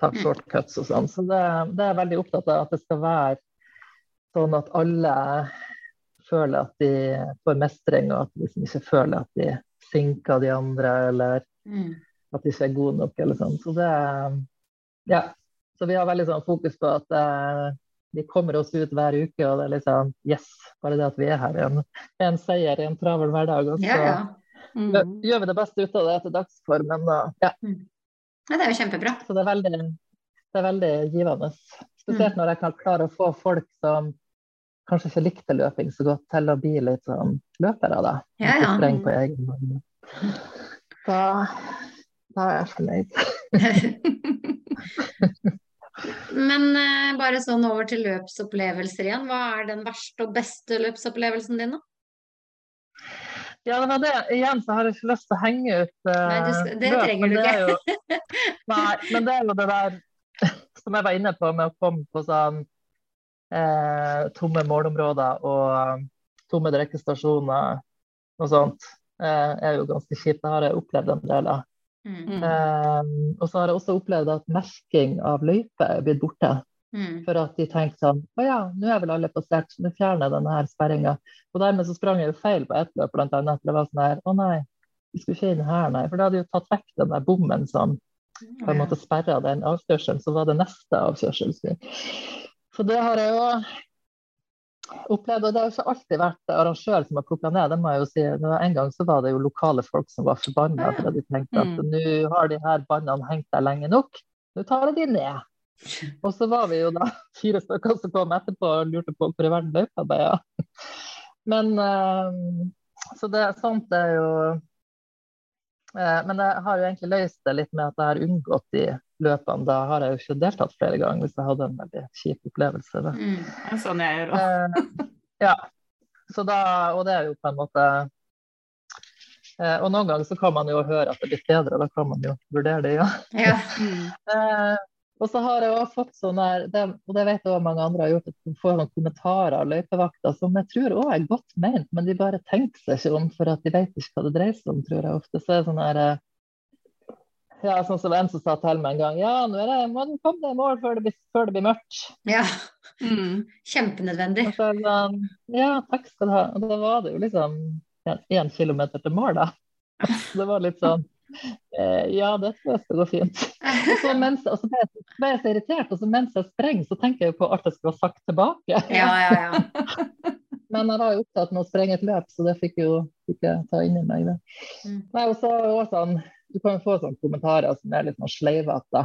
ta Mm. shortcuts og sånn. Så det, det er jeg veldig opptatt av at det skal være sånn at alle føler at de får mestring, og at de liksom ikke føler at de sinker de andre, eller Mm. at de ikke er gode nok, eller sånn. Så det Ja. Så vi har veldig sånn fokus på at vi kommer oss ut hver uke, og det er liksom Yes, bare det at vi er her, er en, er en seier i en travel hverdag. Og så Ja, ja. Mm. gjør vi det beste ut av det etter dagsformen. Og, ja. ja. Det er jo kjempebra. Så det er veldig, det er veldig givende. Spesielt når jeg kan klare å få folk som kanskje ikke likte løping så godt, til å bli litt sånn løpere, da. Ja, ja. spreng på egen hånd. Da, da er jeg fornøyd. <laughs> Men eh, bare sånn over til løpsopplevelser igjen. Hva er den verste og beste løpsopplevelsen din, da? Ja, det var det. Igjen så har jeg ikke lyst til å henge ut eh, Nei, du det løp, trenger men du det ikke. Jo, nei, men det er jo det der <laughs> som jeg var inne på med å komme på sånn eh, tomme målområder og um, tomme drikkestasjoner og sånt, eh, er jo ganske kjipt. Det har jeg opplevd en del av. Mm. Mm. Eh, og så har jeg også opplevd at merking av løyper er blitt borte. Mm. For at de tenkte sånn Å ja, nå er vel alle passert, nå fjerner jeg denne her sperringa. Og dermed så sprang jeg jo feil på ett løp, blant annet. Det var sånn her Å nei, vi skulle ikke inn her, nei. For da hadde jo tatt vekk den der bommen som på en måte sperra den avkjørselen. Så var det neste avkjørsel. Så det har jeg jo opplevd. Og det har jo ikke alltid vært arrangør som har plukka ned, det må jeg jo si. En gang så var det jo lokale folk som var forbanna fordi de tenkte at Mm. nå har de her båndene hengt der lenge nok, nå tar jeg de ned. Og så var vi jo da <laughs> fire stykker som kom etterpå og lurte på hvor i verden løypa ble av. Men eh, Så det, sånt er jo men jeg har jo egentlig løst det litt med at jeg har unngått de løpene. Da har jeg jo ikke deltatt flere ganger hvis jeg hadde en veldig kjip opplevelse. Da. Mm. Er sånn jeg gjør òg. Eh, ja. Så da, og det er jo på en måte eh, Og noen ganger så kan man jo høre at det blir bedre, og da kan man jo vurdere det, ja. Ja. <laughs> Og så har jeg også fått sånne, og det vet jeg også mange andre har gjort, at de får noen kommentarer av løypevakter som jeg tror også er godt ment, men de bare tenker seg ikke om for at de vet ikke hva det dreier seg om, tror jeg ofte. Så er det sånn her eh, Ja, sånn som en som sa til meg en gang Ja, nå er det, må du komme deg i mål før det blir, før det blir mørkt. ja. Mm. Kjempenødvendig. Så det sånn Ja, takk skal du ha. Og da var det jo liksom én kilometer til mål, da. Så <laughs> det var litt sånn eh, Ja, det tror jeg skal gå fint. Og så, mens, og så ble, jeg, ble jeg så irritert, og så mens jeg sprenger, så tenker jeg på alt jeg skulle ha sagt tilbake. Ja, ja, ja. <laughs> Men jeg var jo opptatt med å sprenge et løp, så det fikk jeg jo fikk jeg ta inni meg. Det. Mm. Nei, og så også sånn, Du kan jo få sånne kommentarer som er litt sånn sleivete,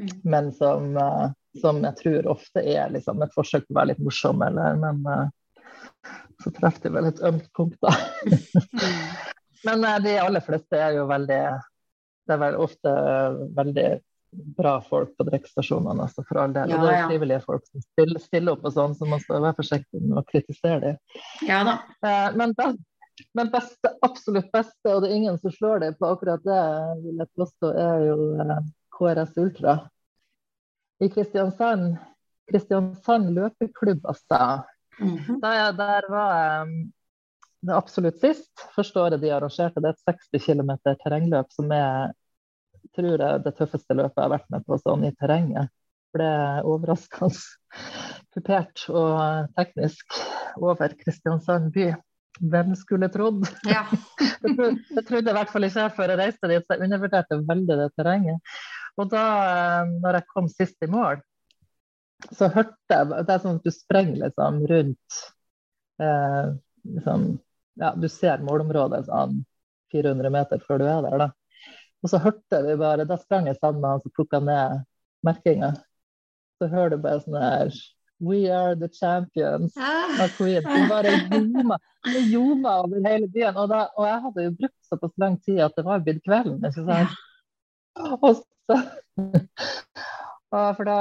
Mm. men som, eh, som jeg tror ofte er liksom et forsøk på å være litt morsom, eller, men eh, så treffer de vel et ømt punkt, da. <laughs> Mm. Men eh, de aller fleste er jo veldig Det er vel ofte veldig bra folk på drikkestasjonene, altså for all del. Ja, det er ja. frivillige folk som stiller, stiller opp og sånn, så man skal være forsiktig med å kritisere dem. ja da. Eh, men, best, men beste, absolutt beste, og det er ingen som slår det på akkurat det, vil jeg påstå, er jo eh, KRS Ultra. I Kristiansand, Kristiansand løpeklubb, altså. Mhm. Der, der var jeg absolutt sist. Første året de arrangerte det, er et 60 km terrengløp som er tror jeg, det tøffeste løpet jeg har vært med på sånn i terrenget. Ble overraskende <laughs> kupert og teknisk over Kristiansand by. Hvem skulle trodd? Ja. <laughs> Det trodde, det trodde i hvert fall ikke jeg før jeg reiste dit, så jeg undervurderte veldig det terrenget. Og da eh, når jeg kom sist i mål, så hørte jeg Det er sånn at du sprenger liksom rundt eh, liksom, Ja, du ser målområdet sånn 400 meter før du er der, da. Og så hørte vi bare Da sprang jeg sammen med han som plukka ned merkinga. Så hører du bare sånn her We are the champions av Queen. Det bare ljoma, det ljoma over hele byen. Og, da, og jeg hadde jo brukt såpass lang tid at det var blitt kvelden. Ikke sant? Og så, for da,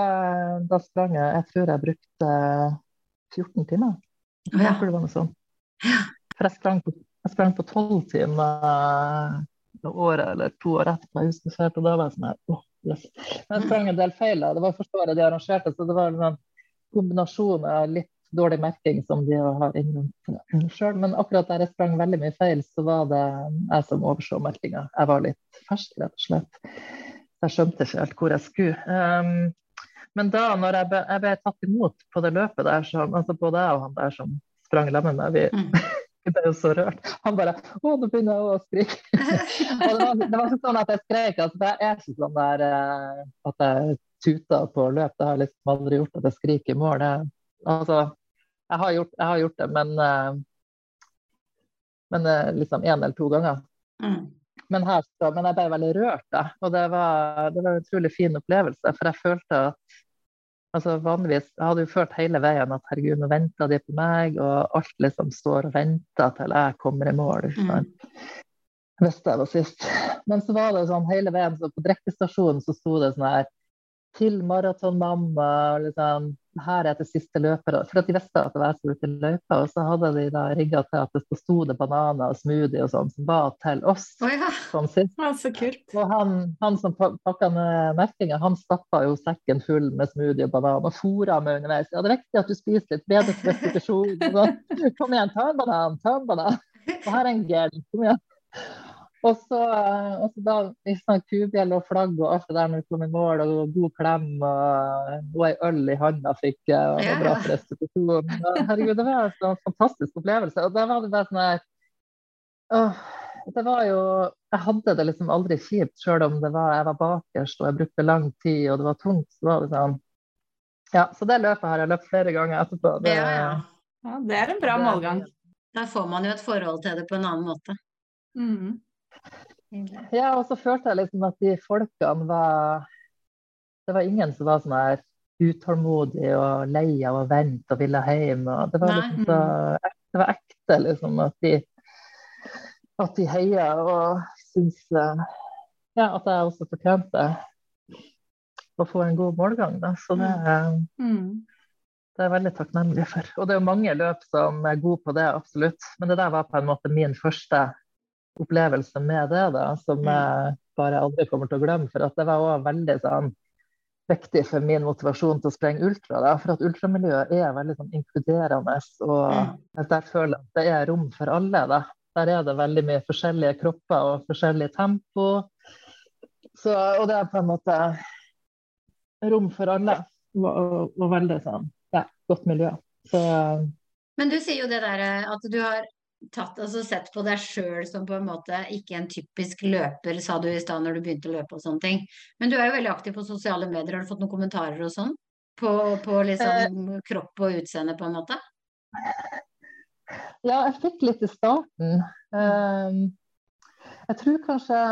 da sprang jeg Jeg tror jeg brukte 14 timer. Jeg tror det var noe sånt. For jeg sprang på, jeg sprang på 12 timer det året eller to år etterpå. Jeg husker og da var jeg sånn her oh, yes. Men jeg sprang en del feil. Det var første året de arrangerte, så det var en kombinasjon av litt dårlig merking som de har innrømt sjøl. Men akkurat der jeg sprang veldig mye feil, så var det jeg som overså merkinga. Jeg var litt fersk, rett og slett. Jeg skjønte ikke helt hvor jeg skulle. Um, men da når jeg ble, jeg ble tatt imot på det løpet der, så, altså både jeg og han der som sprang sammen med meg, vi, Mm. Vi ble jo så rørt. Han bare Å, nå begynner jeg å skrike. <laughs> og det var, det var ikke sånn at jeg skrek. Altså, jeg er ikke sånn der eh, at jeg tuter på løp. Det har jeg liksom aldri gjort at jeg skriker i mål. Jeg, altså, jeg har, gjort, jeg har gjort det, men, eh, men eh, liksom én eller to ganger. Mm. Men, her, så- men jeg ble veldig rørt, da. Og det var, det var en utrolig fin opplevelse. For jeg følte at altså vanligvis, Jeg hadde jo følt hele veien at herregud, nå venter de på meg, og alt liksom står og venter til jeg kommer i mål. ikke sant? Hvis jeg var sist. Men så var det sånn hele veien, så på drikkestasjonen så sto det sånn her til maratonmamma, liksom her er det siste løpere. For at de visste at det var jeg som var ute i løypa, og så hadde de da rigga til at det sto det bananer og smoothie og sånn som var til oss. Oh, ja. sånn. Ja, så kult. Og han, han som pa- pakka ned merkinga, han stappa jo sekken full med smoothie og banan og fôra meg underveis. Ja, det er viktig at du spiser litt bedre til restitusjon. sånn. Kom igjen, ta en banan, ta en banan. Og her er en gel. Kom igjen. Og så, eh, og så da i sånn kubjell og flagg og alt det der når vi kom i mål, og god klem og, og ei øl i handa fikk jeg. Og det var bra for. Herregud, det var en sånn fantastisk opplevelse. Og da var det bare sånn her åh, det var jo Jeg hadde det liksom aldri kjipt, sjøl om det var, jeg var bakerst og jeg brukte lang tid og det var tungt. Så var det sånn Ja, så det løpet har jeg løpt flere ganger etterpå. Det, Ja, ja. Ja, det er en bra det- målgang. Da får man jo et forhold til det på en annen måte. Mm. Ja, og så følte jeg liksom at de folkene var Det var ingen som var sånn her utålmodig og lei av å vente og ville hjem. Og det, var liksom så, det var ekte, liksom, at de at de heia og syns ja, at jeg også fortjente å få en god målgang. Da. Så det, Mm. det er jeg veldig takknemlig for. Og det er jo mange løp som er gode på det, absolutt. Men det der var på en måte min første opplevelse med det, da, som jeg bare aldri kommer til å glemme. For at det var også veldig sånn viktig for min motivasjon til å sprenge ultra. Da. For at ultramiljøet er veldig sånn inkluderende, og der føler jeg at det er rom for alle. Da. Der er det veldig mye forskjellige kropper og forskjellig tempo. Så, og det er på en måte rom for alle. Og, og, og veldig sånn, ja, godt miljø. Så Men du sier jo det der eh, at du har tatt, altså sett på deg sjøl som på en måte ikke en typisk løper, sa du i stad når du begynte å løpe og sånne ting. Men du er jo veldig aktiv på sosiale medier. Har du fått noen kommentarer og sånn? På, på liksom kropp og utseende, på en måte? Ja, jeg fikk litt i starten. Um, jeg tror kanskje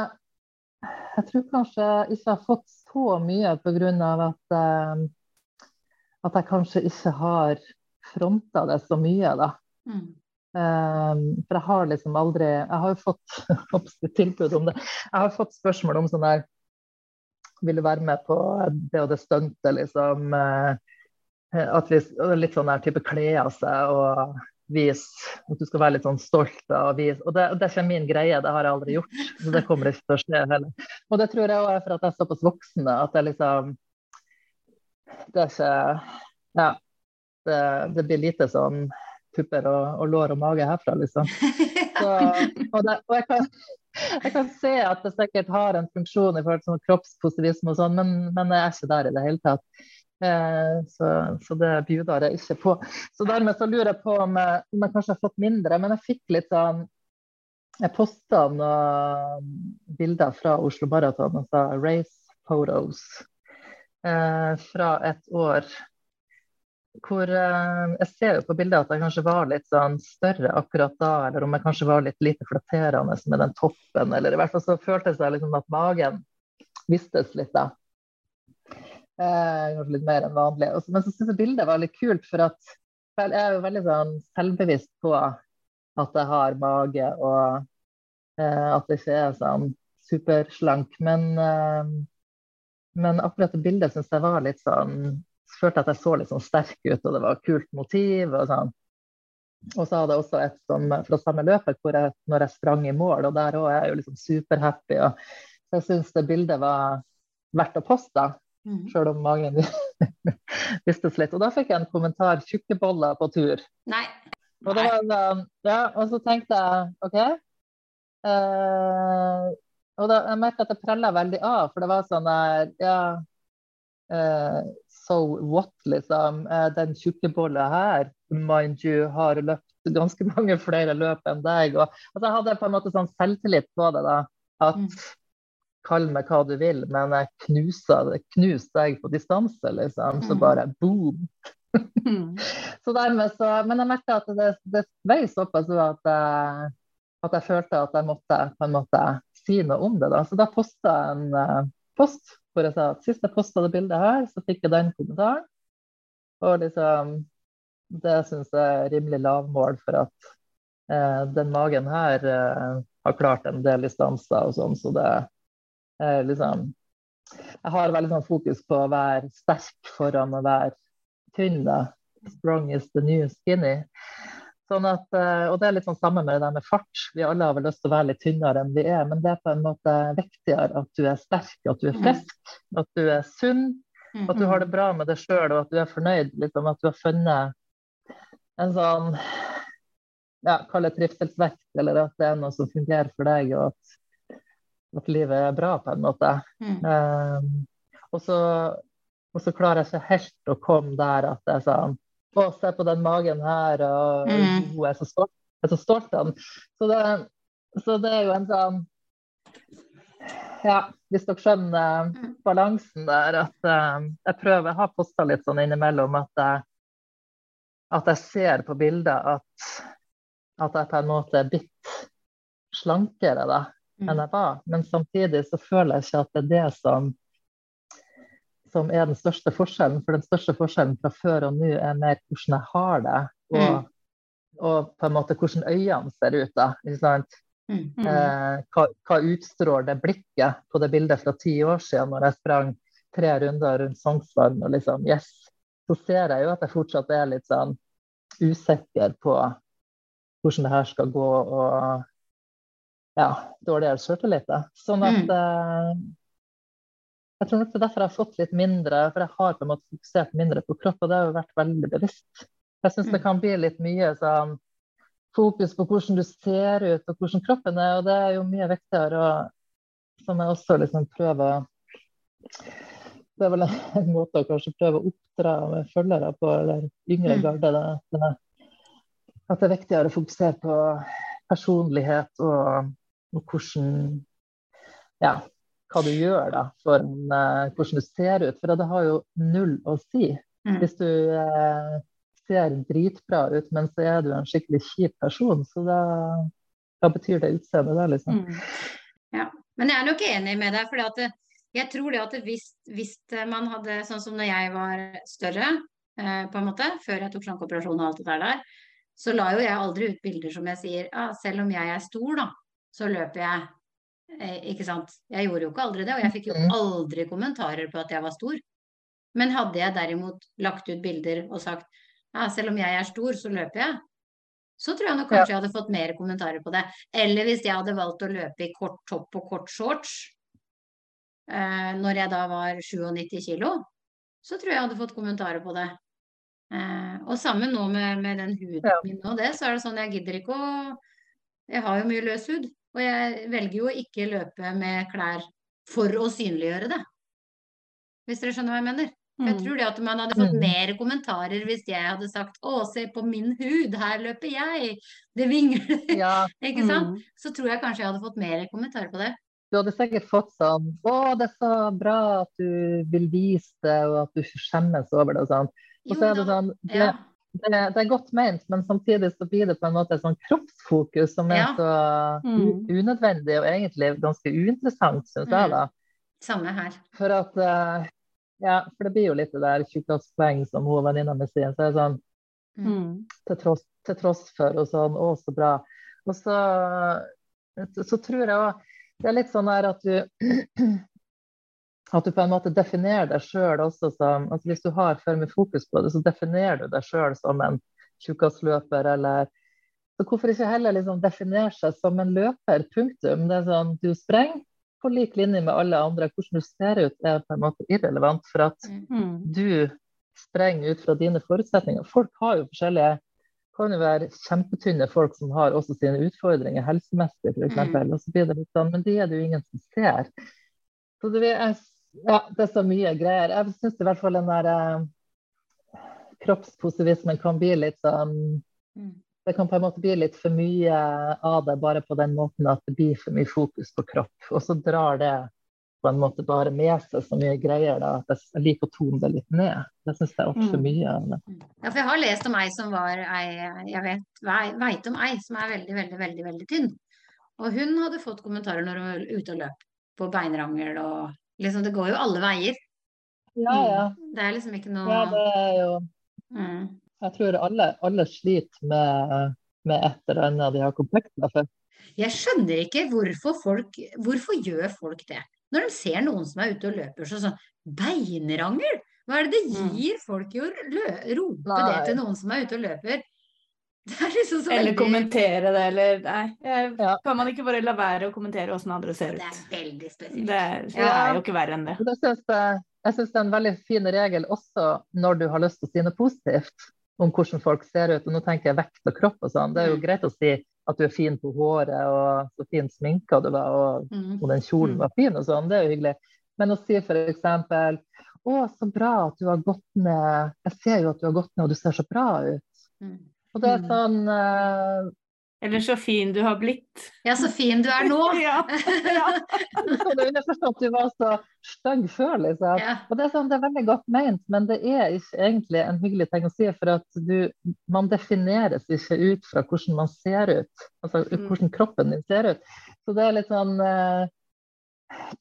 jeg tror kanskje jeg ikke har fått så mye pga. at um, at jeg kanskje ikke har fronta det så mye, da. Mm. Um, for jeg har liksom aldri Jeg har jo fått <laughs> tilbud om det. Jeg har fått spørsmål om sånn der Vil du være med på det og det stuntet, liksom? Uh, at vi, litt sånn der type kle av seg og vise At du skal være litt sånn stolt å vise Og det, det er ikke min greie, det har jeg aldri gjort. Så det kommer ikke til å skje heller. Og det tror jeg òg er for at jeg er såpass voksen at jeg liksom Det er ikke Ja. Det, det blir lite sånn pupper og, og, lår og mage herfra, liksom. Så, <laughs> og, det, og jeg, kan, jeg, kan, se at det sikkert har en funksjon i forhold til sånn kroppspositivisme og sånn, men, men jeg er ikke der i det hele tatt. Eh, så, så, det bjuder jeg ikke på. Så dermed så lurer jeg på om jeg, om jeg kanskje har fått mindre, men jeg fikk litt sånn Jeg posta noen bilder fra Oslo Maraton, altså race photos, eh, fra et år hvor eh, Jeg ser jo på bildet at jeg kanskje var litt sånn større akkurat da, eller om jeg kanskje var litt lite flatterende med den toppen, eller i hvert fall så føltes det liksom at magen vistes litt da. Eh, kanskje litt mer enn vanlig. Også, men så syns jeg bildet var litt kult, for at jeg er jo veldig sånn selvbevisst på at jeg har mage, og eh, at det ikke er sånn superslank. Men, eh, men akkurat det bildet syns jeg var litt sånn følte at jeg så litt sånn sterk ut, og det var kult motiv. Og sånn. Og så hadde jeg også et som, fra samme løpet hvor jeg, når jeg sprang i mål, og der òg er jeg jo liksom superhappy. Og, så jeg syns det bildet var verdt å poste, mm. sjøl om magen vistes <laughs> litt. Og da fikk jeg en kommentar 'tjukke boller på tur'. Nei. Og, var, ja, og så tenkte jeg OK. Eh, og da, jeg merka at det prella veldig av, for det var sånn der Ja. Eh, so what, liksom. den den tjukkebolla her, mind you, har løpt ganske <laughs> mange flere løp enn deg. Og, altså, jeg hadde på en måte sånn selvtillit på det. da, At mm. kall meg hva du vil, men jeg knuser knuser deg på distanse, liksom. Så mm. bare boom. mm. <laughs> så dermed så, Men jeg merka at det, det vei såpass at, at jeg følte at jeg måtte på en måte si noe om det. da, Så da posta jeg en uh, post hvor jeg sa at sist jeg posta det bildet her, så fikk jeg den kommentaren. Og liksom Det syns jeg er rimelig lavmål for at eh, den magen her eh, har klart en del distanser og sånn, så det er liksom Jeg har veldig sånn fokus på å være sterk foran å være tynn, da. Strong is the new skinny. Sånn at, og det er litt sånn samme med det der med fart. Vi alle har vel lyst til å være litt tynnere enn vi er, men det er på en måte viktigere at du er sterk, at du er frisk, at du er sunn, at du har det bra med deg sjøl og at du er fornøyd. Liksom, at du har funnet en sånn ja, kall det trivselsvekt, eller at det er noe som fungerer for deg, og at, at livet er bra på en måte. Mm. Um, og, så, og så klarer jeg ikke helt å komme der at det er sånn å, se på den magen her, og mm. hun er så stolt, er så stolt av den. Så det, så det er jo en sånn Ja, hvis dere skjønner mm. balansen der, at uh, jeg prøver, jeg har posta litt sånn innimellom at jeg, at jeg ser på bilder at, at jeg på en måte er blitt slankere da, enn mm. jeg var. Men samtidig så føler jeg ikke at det er det som som er den største forskjellen. For den største forskjellen fra før og nå er mer hvordan jeg har det, og, mm. og på en måte hvordan øynene ser ut. da, ikke sant? Mm. Eh, hva, hva utstråler det blikket på det bildet fra ti år siden når jeg sprang tre runder rundt Sognsvann og liksom Yes. Så ser jeg jo at jeg fortsatt er litt sånn usikker på hvordan det her skal gå, og ja, dårligere sjøltillit. Sånn at Mm. eh, Jeg tror nok det er derfor jeg har fått litt mindre, for jeg har på en måte fokusert mindre på kropp, og det har jo vært veldig bevisst. Jeg syns det Mm. kan bli litt mye sånn fokus på hvordan du ser ut og hvordan kroppen er, og det er jo mye viktigere. Og som jeg også liksom prøver Det er vel en, <laughs> en måte å kanskje prøve å oppdra med følgere på, eller yngre Mm. garde. Det- at det er viktigere å fokusere på personlighet og, og hvordan Ja, hva du gjør da, for en, uh, hvordan du ser ut. For det har jo null å si. Mm. Hvis du uh, ser dritbra ut, men så er du en skikkelig kjip person, så da, hva betyr det utseendet da, liksom? Mm. Men jeg er nok enig med deg, for jeg tror det at hvis, hvis man hadde, sånn som når jeg var større, eh, på en måte, før jeg tok slankeoperasjon og alt det der der, så la jo jeg aldri ut bilder som jeg sier, ah, selv om jeg er stor da, så løper jeg, eh, ikke sant? Jeg gjorde jo ikke aldri det, og jeg fikk jo Mhm. aldri kommentarer på at jeg var stor. Men hadde jeg derimot lagt ut bilder og sagt, ja, selv om jeg er stor, så løper jeg, så tror jeg nok kanskje jeg hadde fått mer kommentarer på det. Eller hvis jeg hadde valgt å løpe i kort topp og kort shorts, eh, når jeg da var 97 kilo, så tror jeg jeg hadde fått kommentarer på det. Eh, og sammen nå med, med den huden Ja. min og det, så er det sånn jeg gidder ikke å Jeg har jo mye løs hud, og jeg velger jo ikke løpe med klær for å synliggjøre det. Hvis dere skjønner hva jeg mener? For jeg Mm. tror det at man hadde fått Mm. mer kommentarer hvis jeg hadde sagt 'Å, se på min hud, her løper jeg', det vingler. Ja, <laughs> Ikke sant? Mm. Så tror jeg kanskje jeg hadde fått mer kommentarer på det. du hadde sikkert fått sånn Å, det er så bra at du vil vise det, og at du skjemmes over det og sånn. Og så er det sånn det, ja. Det, det er godt ment, men samtidig så blir det på en måte et sånn kroppsfokus som er Ja. så Mm. unødvendig og egentlig ganske uinteressant, syns jeg, Mm. da. Samme her. For at uh, Ja, for det blir jo litt det der tjukkaspoeng som hun venninna mi sier. Så er det sånn Mm. til tross, til tross for og sånn, å, så bra. Og så, så tror jeg òg det er litt sånn her at du <clears throat> at du på en måte definerer deg sjøl også som altså Hvis du har for mye fokus på det, så definerer du deg sjøl som en tjukkasløper, eller Så hvorfor ikke heller liksom definere seg som en løper, punktum. Det er sånn, Du sprenger på lik linje med alle andre. Hvordan du ser ut, er på en måte irrelevant. For at Mm. Du sprenger ut fra dine forutsetninger. Folk har jo forskjellige kan jo være kjempetynne folk som har også sine utfordringer helsemessig, f.eks. Mm. Og så blir det litt sånn, men det er det jo ingen som ser. Så det, er, ja, det er så mye greier. Jeg syns i hvert fall den der eh, kroppspositivismen kan bli litt sånn Mm. Det kan på en måte bli litt for mye av det bare på den måten at det blir for mye fokus på kropp. Og så drar det på en måte bare med seg så mye greier da, at jeg liker å tone det litt ned. Det syns jeg er altfor Mm. mye av det. Ja, for jeg har lest om ei som var ei Jeg vet, veit om ei som er veldig, veldig, veldig veldig tynn. Og hun hadde fått kommentarer når hun var ute og løp på beinrangel og liksom Det går jo alle veier. Ja, ja. Det er liksom ikke noe ja det er jo mm. Jeg tror alle, alle sliter med, med et eller annet de har komplekser for. Jeg skjønner ikke hvorfor folk Hvorfor gjør folk det? Når de ser noen som er ute og løper så sånn Beinrangel? Hva er det det Mm. gir folk i å rope Nei. det til noen som er ute og løper? <laughs> Det er liksom så Eller veldig kommentere det, eller Nei. Jeg, Ja. Kan man ikke bare la være å kommentere åssen andre ser ut? Det er veldig spesielt. Det er, det Ja. er jo ikke verre enn det. Det synes jeg, jeg syns det er en veldig fin regel også når du har lyst til å si noe positivt om hvordan folk ser ut. Og nå tenker jeg vekt og kropp og sånn. Det er jo Mm. greit å si at du er fin på håret og så fin sminka du var og, Mm. og den kjolen Mm. var fin og sånn. Det er jo hyggelig. Men å si f.eks. Å, så bra at du har gått ned. Jeg ser jo at du har gått ned og du ser så bra ut. Mm. Og det er Mm. sånn uh... Eller så fin du har blitt. Ja, så fin du er nå! <laughs> ja. ja. <laughs> er underforstått at du var så stygg før, liksom. Ja. Og det er, sånn, det er veldig godt ment, men det er ikke egentlig en hyggelig ting å si. For at du, man defineres ikke ut fra hvordan man ser ut. Altså Mm. hvordan kroppen din ser ut. Så det er litt sånn uh,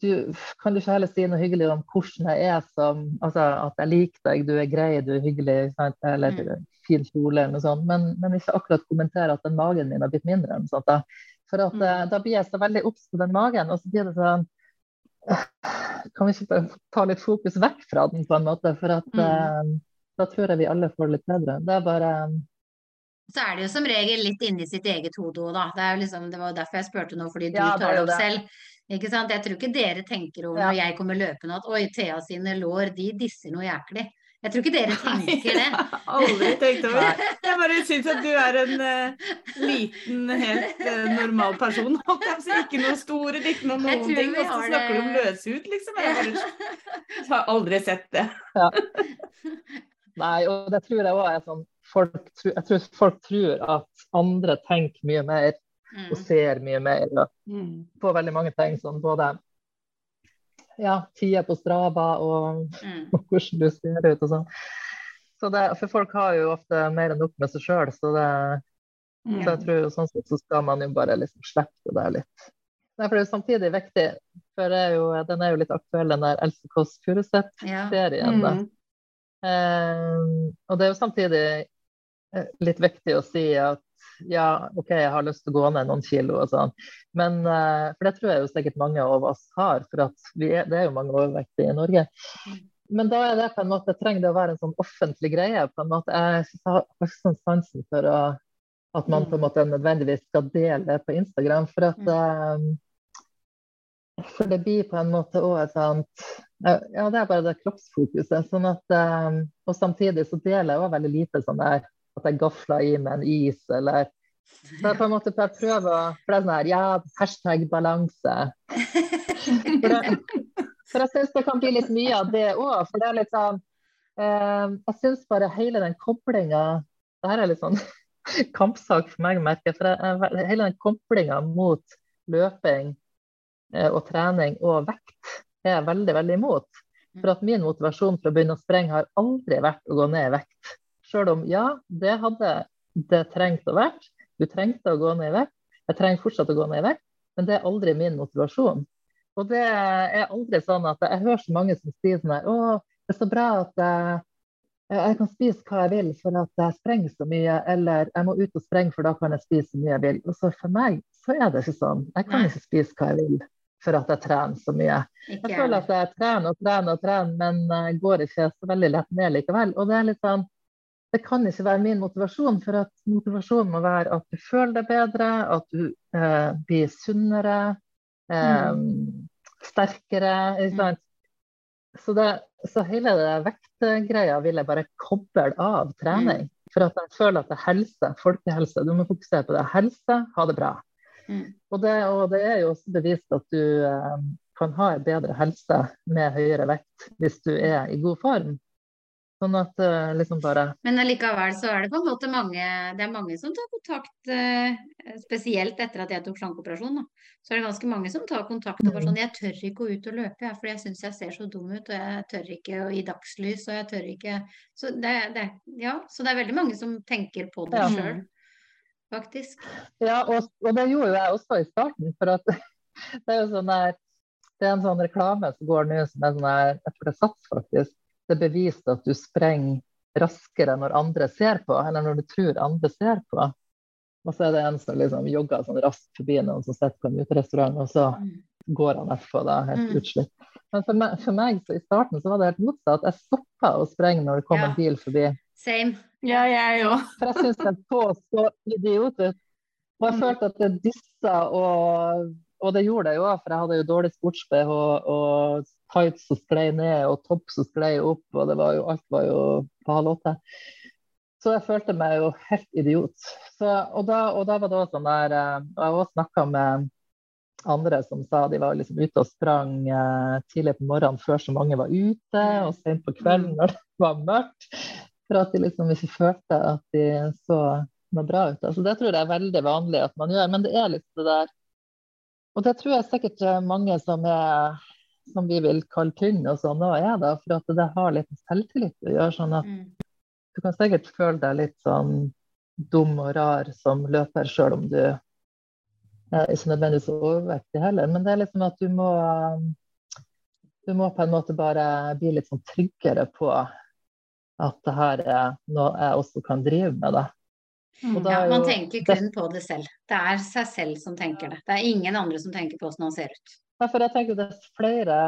du, Kan du ikke heller si noe hyggelig om hvordan jeg er som Altså at jeg liker deg, du er grei, du er hyggelig, sant? eller Mm. Fin kjole eller noe sånt. Men, men ikke akkurat kommentere at den magen min har blitt mindre. Eller noe sånt, da. For at, mm. da blir jeg så veldig obs på den magen, og så blir det sånn eh, Kan vi ikke ta litt fokus vekk fra den, på en måte? For at Mm. eh, da tror jeg vi alle får det litt bedre. Det er bare Så er det jo som regel litt inni sitt eget hode òg, da. Det, liksom, det var jo derfor jeg spurte nå, fordi du Ja, tar det opp det. selv. Ikke sant? Jeg tror ikke dere tenker over Ja. når jeg kommer løpende at oi, Thea sine lår, de disser noe jæklig. Jeg tror ikke dere tenker det. jeg <laughs> har aldri tenkt over det. Jeg bare syns at du er en uh, liten, helt uh, normal person. holdt jeg på å si. Ikke noe store, ikke noe noen ting. vi Og så snakker du om løshud, liksom. Jeg bare <laughs> har aldri sett det. Nei, og det tror jeg òg er sånn folk, tror- Jeg tror folk tror at andre tenker mye mer Mm. og ser mye mer og på veldig mange ting. Sånn både ja, tida på Strava og, Mm. og <laughs> hvordan du ser ut og sånn. Så det, for folk har jo ofte mer enn nok med seg sjøl, så, Mm. så jeg tror sånn sett så skal man jo bare liksom slippe det der litt. Nei, for det er jo samtidig viktig, for er jo, den er jo litt aktuell, den der Else Kåss Furuseth-serien. Ja. Mm. Eh, og det er jo samtidig eh, litt viktig å si at ja, OK, jeg har lyst til å gå ned noen kilo og sånn, men eh, For det tror jeg jo sikkert mange av oss har, for at vi er, det er jo mange overvektige i Norge. Men da er det på en måte, trenger det å være en sånn offentlig greie. på en måte. Jeg har ikke sånn sansen for å, at man på en måte nødvendigvis skal dele det på Instagram. For at um, for det blir på en måte òg et sånt Ja, det er bare det kroppsfokuset. sånn at um, Og samtidig så deler jeg òg veldig lite sånn der at jeg gafler i meg en is, eller <laughs> Så jeg på en måte bare prøver For det er sånn her Ja, hashtag balanse. <laughs> For jeg, for jeg syns det kan bli litt mye av det òg. For det er litt sånn eh, Jeg syns bare hele den koblinga Det her er litt sånn <laughs> kampsak for meg, merker jeg. For jeg, hele den koblinga mot løping eh, og trening og vekt er jeg veldig, veldig imot. For at min motivasjon for å begynne å sprenge har aldri vært å gå ned i vekt. Selv om ja, det hadde det trengt å vært. Du trengte å gå ned i vekt. Jeg trenger fortsatt å gå ned i vekt, men det er aldri min motivasjon. Og det er aldri sånn at jeg hører så mange som sier sånn her Å, det er så bra at jeg, jeg kan spise hva jeg vil for at jeg sprenger så mye, eller jeg må ut og sprenge for da kan jeg spise så mye jeg vil. Og så for meg så er det ikke sånn. Jeg kan ikke spise hva jeg vil for at jeg trener så mye. Jeg føler at jeg trener og trener og trener, men går ikke så veldig lett ned likevel. Og det er litt sånn Det kan ikke være min motivasjon, for at motivasjonen må være at du føler deg bedre, at du eh, blir sunnere, eh, sterkere. Ikke sant? Så, det, så hele det vektgreia vil jeg bare koble av trening. For at jeg føler at det er helse, folkehelse. Du må fokusere på det. Helse, ha det bra. Mm. Og det, og det er jo også bevist at du eh, kan ha en bedre helse med høyere vekt hvis du er i god form. Sånn at eh, liksom bare Men allikevel så er det på en måte mange Det er mange som tar kontakt, eh, spesielt etter at jeg tok slankeoperasjon. Da. Så er det ganske mange som tar kontakt og bare sånn Jeg tør ikke gå ut og løpe, jeg, for jeg syns jeg ser så dum ut. Og jeg tør ikke å- i dagslys, og jeg tør ikke Så det, det, ja, så det er veldig mange som tenker på det Ja. sjøl, faktisk. Ja, og, og det gjorde jeg også i starten. For at <laughs> det er jo sånn der Det er en sånn reklame som går nå som er sånn der Jeg tror det er Sats, faktisk. Det er bevist at du sprenger raskere når andre ser på, eller når du tror andre ser på. Og så er det en som liksom jogger sånn raskt forbi noen som sitter på en uterestaurant, og så Mm. går han etterpå da, helt Mm. utslitt. Men for meg, for meg så i starten så var det helt motsatt. Jeg stoppa å sprenge når det kom Ja. en bil forbi. Same. Ja, jeg òg. For jeg syns det så så idiot ut. Og jeg Mm. følte at det dyssa, og, og det gjorde det jo for jeg hadde jo dårlig sports-BH og tights som sklei ned, og topp som sklei opp, og det var jo, alt var jo på halv åtte. Så jeg følte meg jo helt idiot. Så, og, da, og da var det også sånn der eh, Og jeg også snakka med andre som sa de var liksom ute og sprang eh, tidlig på morgenen før så mange var ute, og sent på kvelden når det <laughs> var mørkt. For at de liksom ikke følte at de så noe bra ut. Altså, det tror jeg er veldig vanlig at man gjør, men det er litt det der Og det tror jeg sikkert eh, mange som er som vi vil kalle tynn og sånn òg er, da, for at det har litt selvtillit å gjøre. sånn at Mm. du kan sikkert føle deg litt sånn dum og rar som løper, sjøl om du er ikke nødvendigvis overvektig heller. Men det er liksom at du må Du må på en måte bare bli litt sånn tryggere på at det her er noe jeg også kan drive med. Da. Mm. Og da Ja, man jo tenker kun på det selv. Det er seg selv som tenker det. Det er ingen andre som tenker på hvordan han ser ut. Derfor jeg tenker det er flere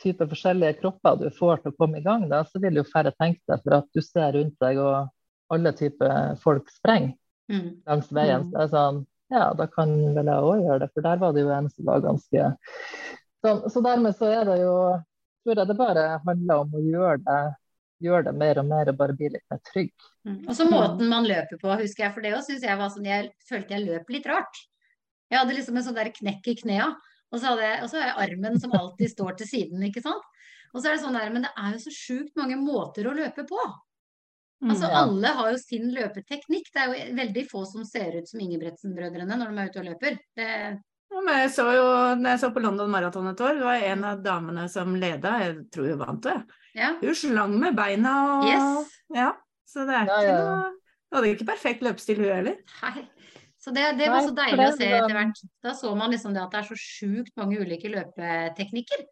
typer forskjellige kropper du får til å komme i gang, da, så vil jo færre tenke det. For at du ser rundt deg, og alle typer folk sprenger Mm. langs veien. Mm. Så det er sånn, ja, da kan vel jeg òg gjøre det. For der var det jo en som var ganske sånn. Så dermed så er det jo tror jeg det bare handler om å gjøre det, gjøre det mer og mer og bare bli litt mer trygg. Mm. Og så måten man løper på, husker jeg, for det òg syns jeg var sånn Jeg følte jeg løp litt rart. Jeg hadde liksom en sånn der knekk i knea, og så hadde jeg, og så har jeg armen som alltid står til siden, ikke sant. Og så er det sånn der, men det er jo så sjukt mange måter å løpe på. Altså Mm. Ja. Alle har jo sin løpeteknikk. Det er jo veldig få som ser ut som Ingebretsen-brødrene når de er ute og løper. Det, Ja, men jeg så jo, når jeg så på London Marathon et år, det var en av damene som leda, jeg tror hun vant det. Ja. Hun slang med beina og Yes. Ja, så det er Ja, ikke ja. noe Hun hadde ikke perfekt løpestil, hun heller. Nei. Så det, det var så deilig det å se var- etter hvert. Da så man liksom det at det er så sjukt mange ulike løpeteknikker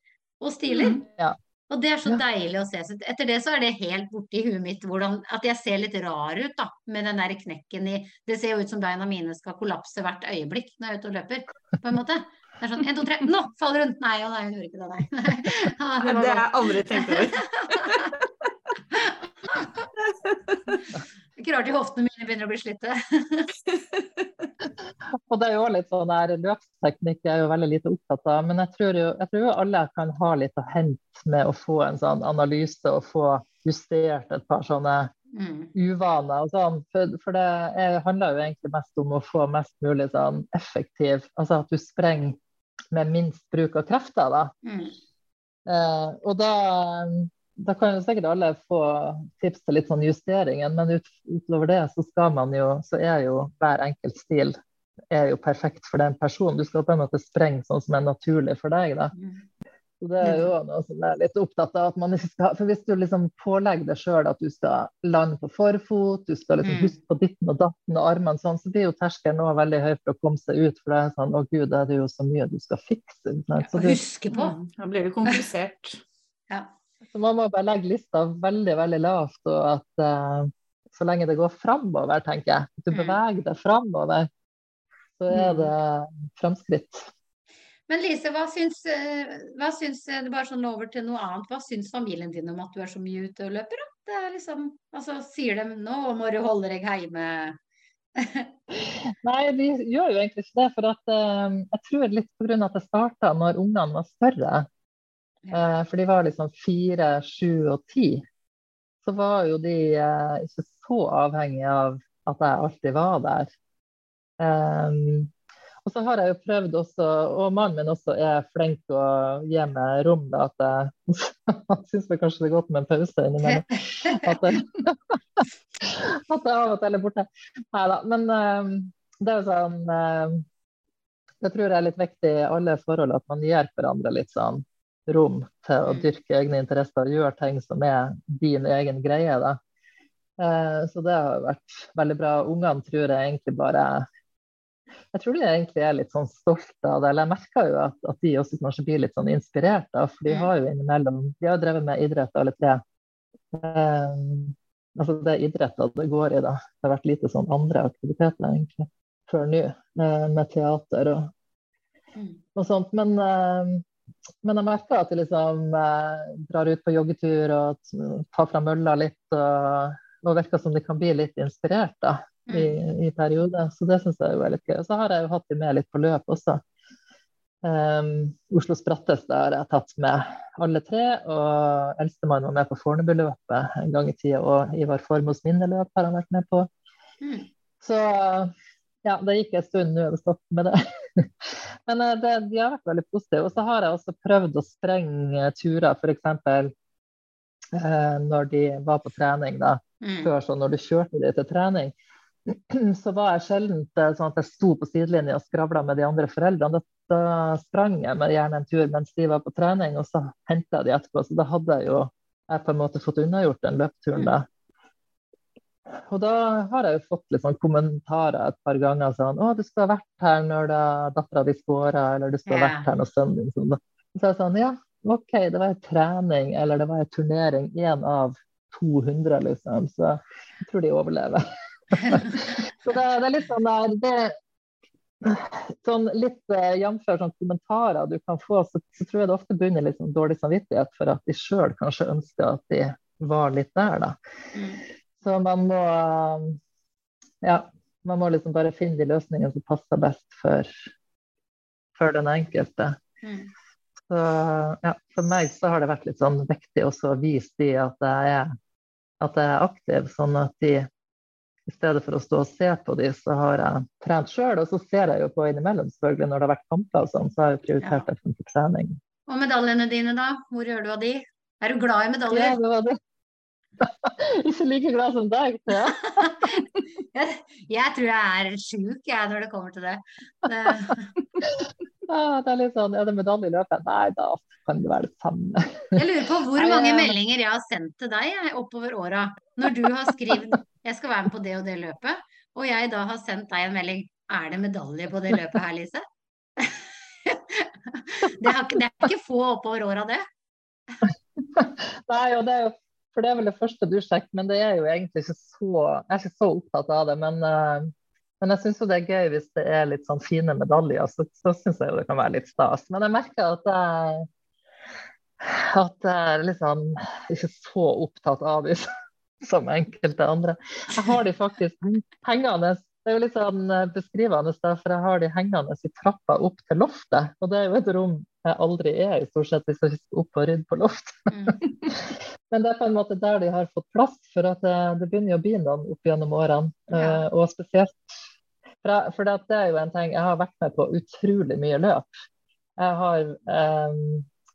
og stiler. Mm. Ja. Og det er så Ja. deilig å se. Så etter det så er det helt borte i huet mitt hvordan, at jeg ser litt rar ut da, med den der knekken i Det ser jo ut som beina mine skal kollapse hvert øyeblikk når jeg er ute og løper, på en måte. Det er sånn en, to, tre, nå faller hun! Nei, og nei, hun gjorde ikke det, nei. <laughs> Ja, det var Det har jeg aldri tenkt over. Ikke rart de hoftene mine begynner å bli slitte. <laughs> Og det er jo litt sånn der løpsteknikk er jo veldig lite opptatt av. Men jeg tror jo jeg tror jo alle kan ha litt å hente med å få en sånn analyse og få justert et par sånne Mm. uvaner og sånn. For, for det er, handler jo egentlig mest om å få mest mulig sånn effektiv Altså at du sprenger med minst bruk av krefter, da. Mm. Eh, og da, da kan jo sikkert alle få tips til litt sånn justeringer, men ut, utover det så skal man jo Så er jo hver enkelt stil er jo perfekt for den personen. Du skal på en måte sprenge sånn som er naturlig for deg, da. Mm. Så det er jo noe som jeg er litt opptatt av. at man ikke skal, for Hvis du liksom pålegger deg sjøl at du skal lande på forfot, du skal liksom Mm. huske på ditten og datten og armene sånn, så blir jo terskelen nå veldig høy for å komme seg ut. For det er sånn å gud, da er det jo så mye du skal fikse. Ja. Så du, huske på. Mm, Da blir det komplisert. <laughs> Ja. så man må bare legge lista veldig, veldig lavt. Og at uh, så lenge det går framover, tenker jeg, at du Mm. beveger deg framover, så er Mm. det framskritt. Men Lise, hva syns, eh, hva syns eh, bare sånn over til noe annet, hva syns familien din om at du er så mye ute og løper? Da? Det liksom, altså Sier de nå må du holde deg hjemme? Nei, de gjør jo egentlig ikke det. For at, um, jeg tror litt pga. at det starta når ungene var større. Eh, for de var liksom fire, sju og ti. Så var jo de uh, ikke så avhengige av at jeg alltid var der. Um, og så har jeg jo prøvd også, og mannen min også er flink til å gi meg rom. da, at jeg, <laughs> Han syns vel kanskje det er godt med en pause innimellom. At det <laughs> at jeg av og til er borte. Nei da. Men um, det er jo sånn um, Det tror jeg er litt viktig i alle forhold, at man gir hverandre litt sånn rom til å Mm. dyrke egne interesser og gjøre ting som er din egen greie. da. Eh, så det har vært veldig bra. Ungene tror jeg egentlig bare jeg tror de egentlig er litt sånn stolte av det. Eller jeg merker jo at, at de også kanskje blir litt sånn inspirert. Da, for de Mm. har jo innimellom De har drevet med idrett alle tre. Um, altså det er idretter det går i, da. Det har vært lite sånn andre aktiviteter egentlig før nå, uh, med teater og, Mm. og sånt. Men, uh, men jeg merker at de liksom uh, drar ut på joggetur og tar fra mølla litt. Og, og virker som de kan bli litt inspirert da, i, Mm. i perioder. Så det syns jeg er litt gøy. Og så har jeg jo hatt dem med litt på løp også. Um, Oslos der har jeg tatt med alle tre, og eldstemann var med på Fornebuløpet en gang i tida. Og Ivar Formos minneløp har han vært med på. Mm. Så ja, det gikk en stund, nå er det stopp med det. <laughs> Men eh, det, de har vært veldig positive. Og så har jeg også prøvd å sprenge turer, f.eks. Eh, når de var på trening, da. Mm. Før så når du kjørte de til trening, <clears throat> så var jeg sjelden sånn at jeg sto på sidelinja og skravla med de andre foreldrene. Da, sprang jeg med gjerne en tur mens de var på trening, og så henta jeg de etterpå. Så da hadde jeg jo jeg på en måte fått unnagjort den løpeturen da. Og da har jeg jo fått litt sånn kommentarer et par ganger sånn 'Å, du skulle ha vært her når dattera di scora', eller 'du skulle ha vært her når sønnen din sånn. Så jeg sånn Ja, OK, det var en trening, eller det var en turnering. Én av 200, liksom. Så jeg tror de overlever. <laughs> så det, det, er litt sånn der det, Sånn litt uh, jf. Sånn kommentarer du kan få, så, så, tror jeg det ofte begynner litt sånn dårlig samvittighet for at de sjøl kanskje ønsker at de var litt der, da. Mm. Så man må Ja, man må liksom bare finne de løsningene som passer best for, for den enkelte. Mm. Så ja, for meg så har det vært litt sånn viktig også å vise de at jeg er, at jeg er aktiv, sånn at de i stedet for å stå og se på de, så har jeg trent sjøl. Og så ser jeg jo på innimellom, selvfølgelig, når det har vært kamper og sånn, så har jeg prioritert det for trening. Og medaljene dine, da? Hvor gjør du av de? Er du glad i medaljer? Ja, det var det. <laughs> Ikke like glad som deg, jeg. <laughs> jeg. jeg tror jeg er sjuk, jeg, når det kommer til det. det... <laughs> Ah, det er litt sånn, Er det medalje i løpet? Nei, da kan det være det samme. jeg lurer på hvor <laughs> mange meldinger jeg har sendt til deg oppover åra. Når du har skrevet <laughs> 'jeg skal være med på det og det løpet', og jeg da har sendt deg en melding 'er det medalje på det løpet her, Lise'? <laughs> det, har, det, er ikke få oppover åra, det. Nei, og det er jo for det er vel det første du sjekker, men det er jo egentlig ikke så Jeg er ikke så opptatt av det. Men, uh, men jeg syns jo det er gøy hvis det er litt sånn fine medaljer. Så, så syns jeg jo det kan være litt stas. Men jeg merker at jeg, at jeg er liksom ikke så opptatt av dem <laughs> som enkelte andre. Jeg har de faktisk hengende det er jo litt sånn eh, beskrivende, for jeg har de hengende i trappa opp til loftet. Og det er jo et rom jeg aldri er i, stort sett, hvis jeg skal opp og rydde på loft. Mm. <laughs> Men det er på en måte der de har fått plass, for at det, det begynner å bli noen opp gjennom årene. Ja. Uh, og spesielt For, for det, er jo en ting Jeg har vært med på utrolig mye løp. Jeg har um,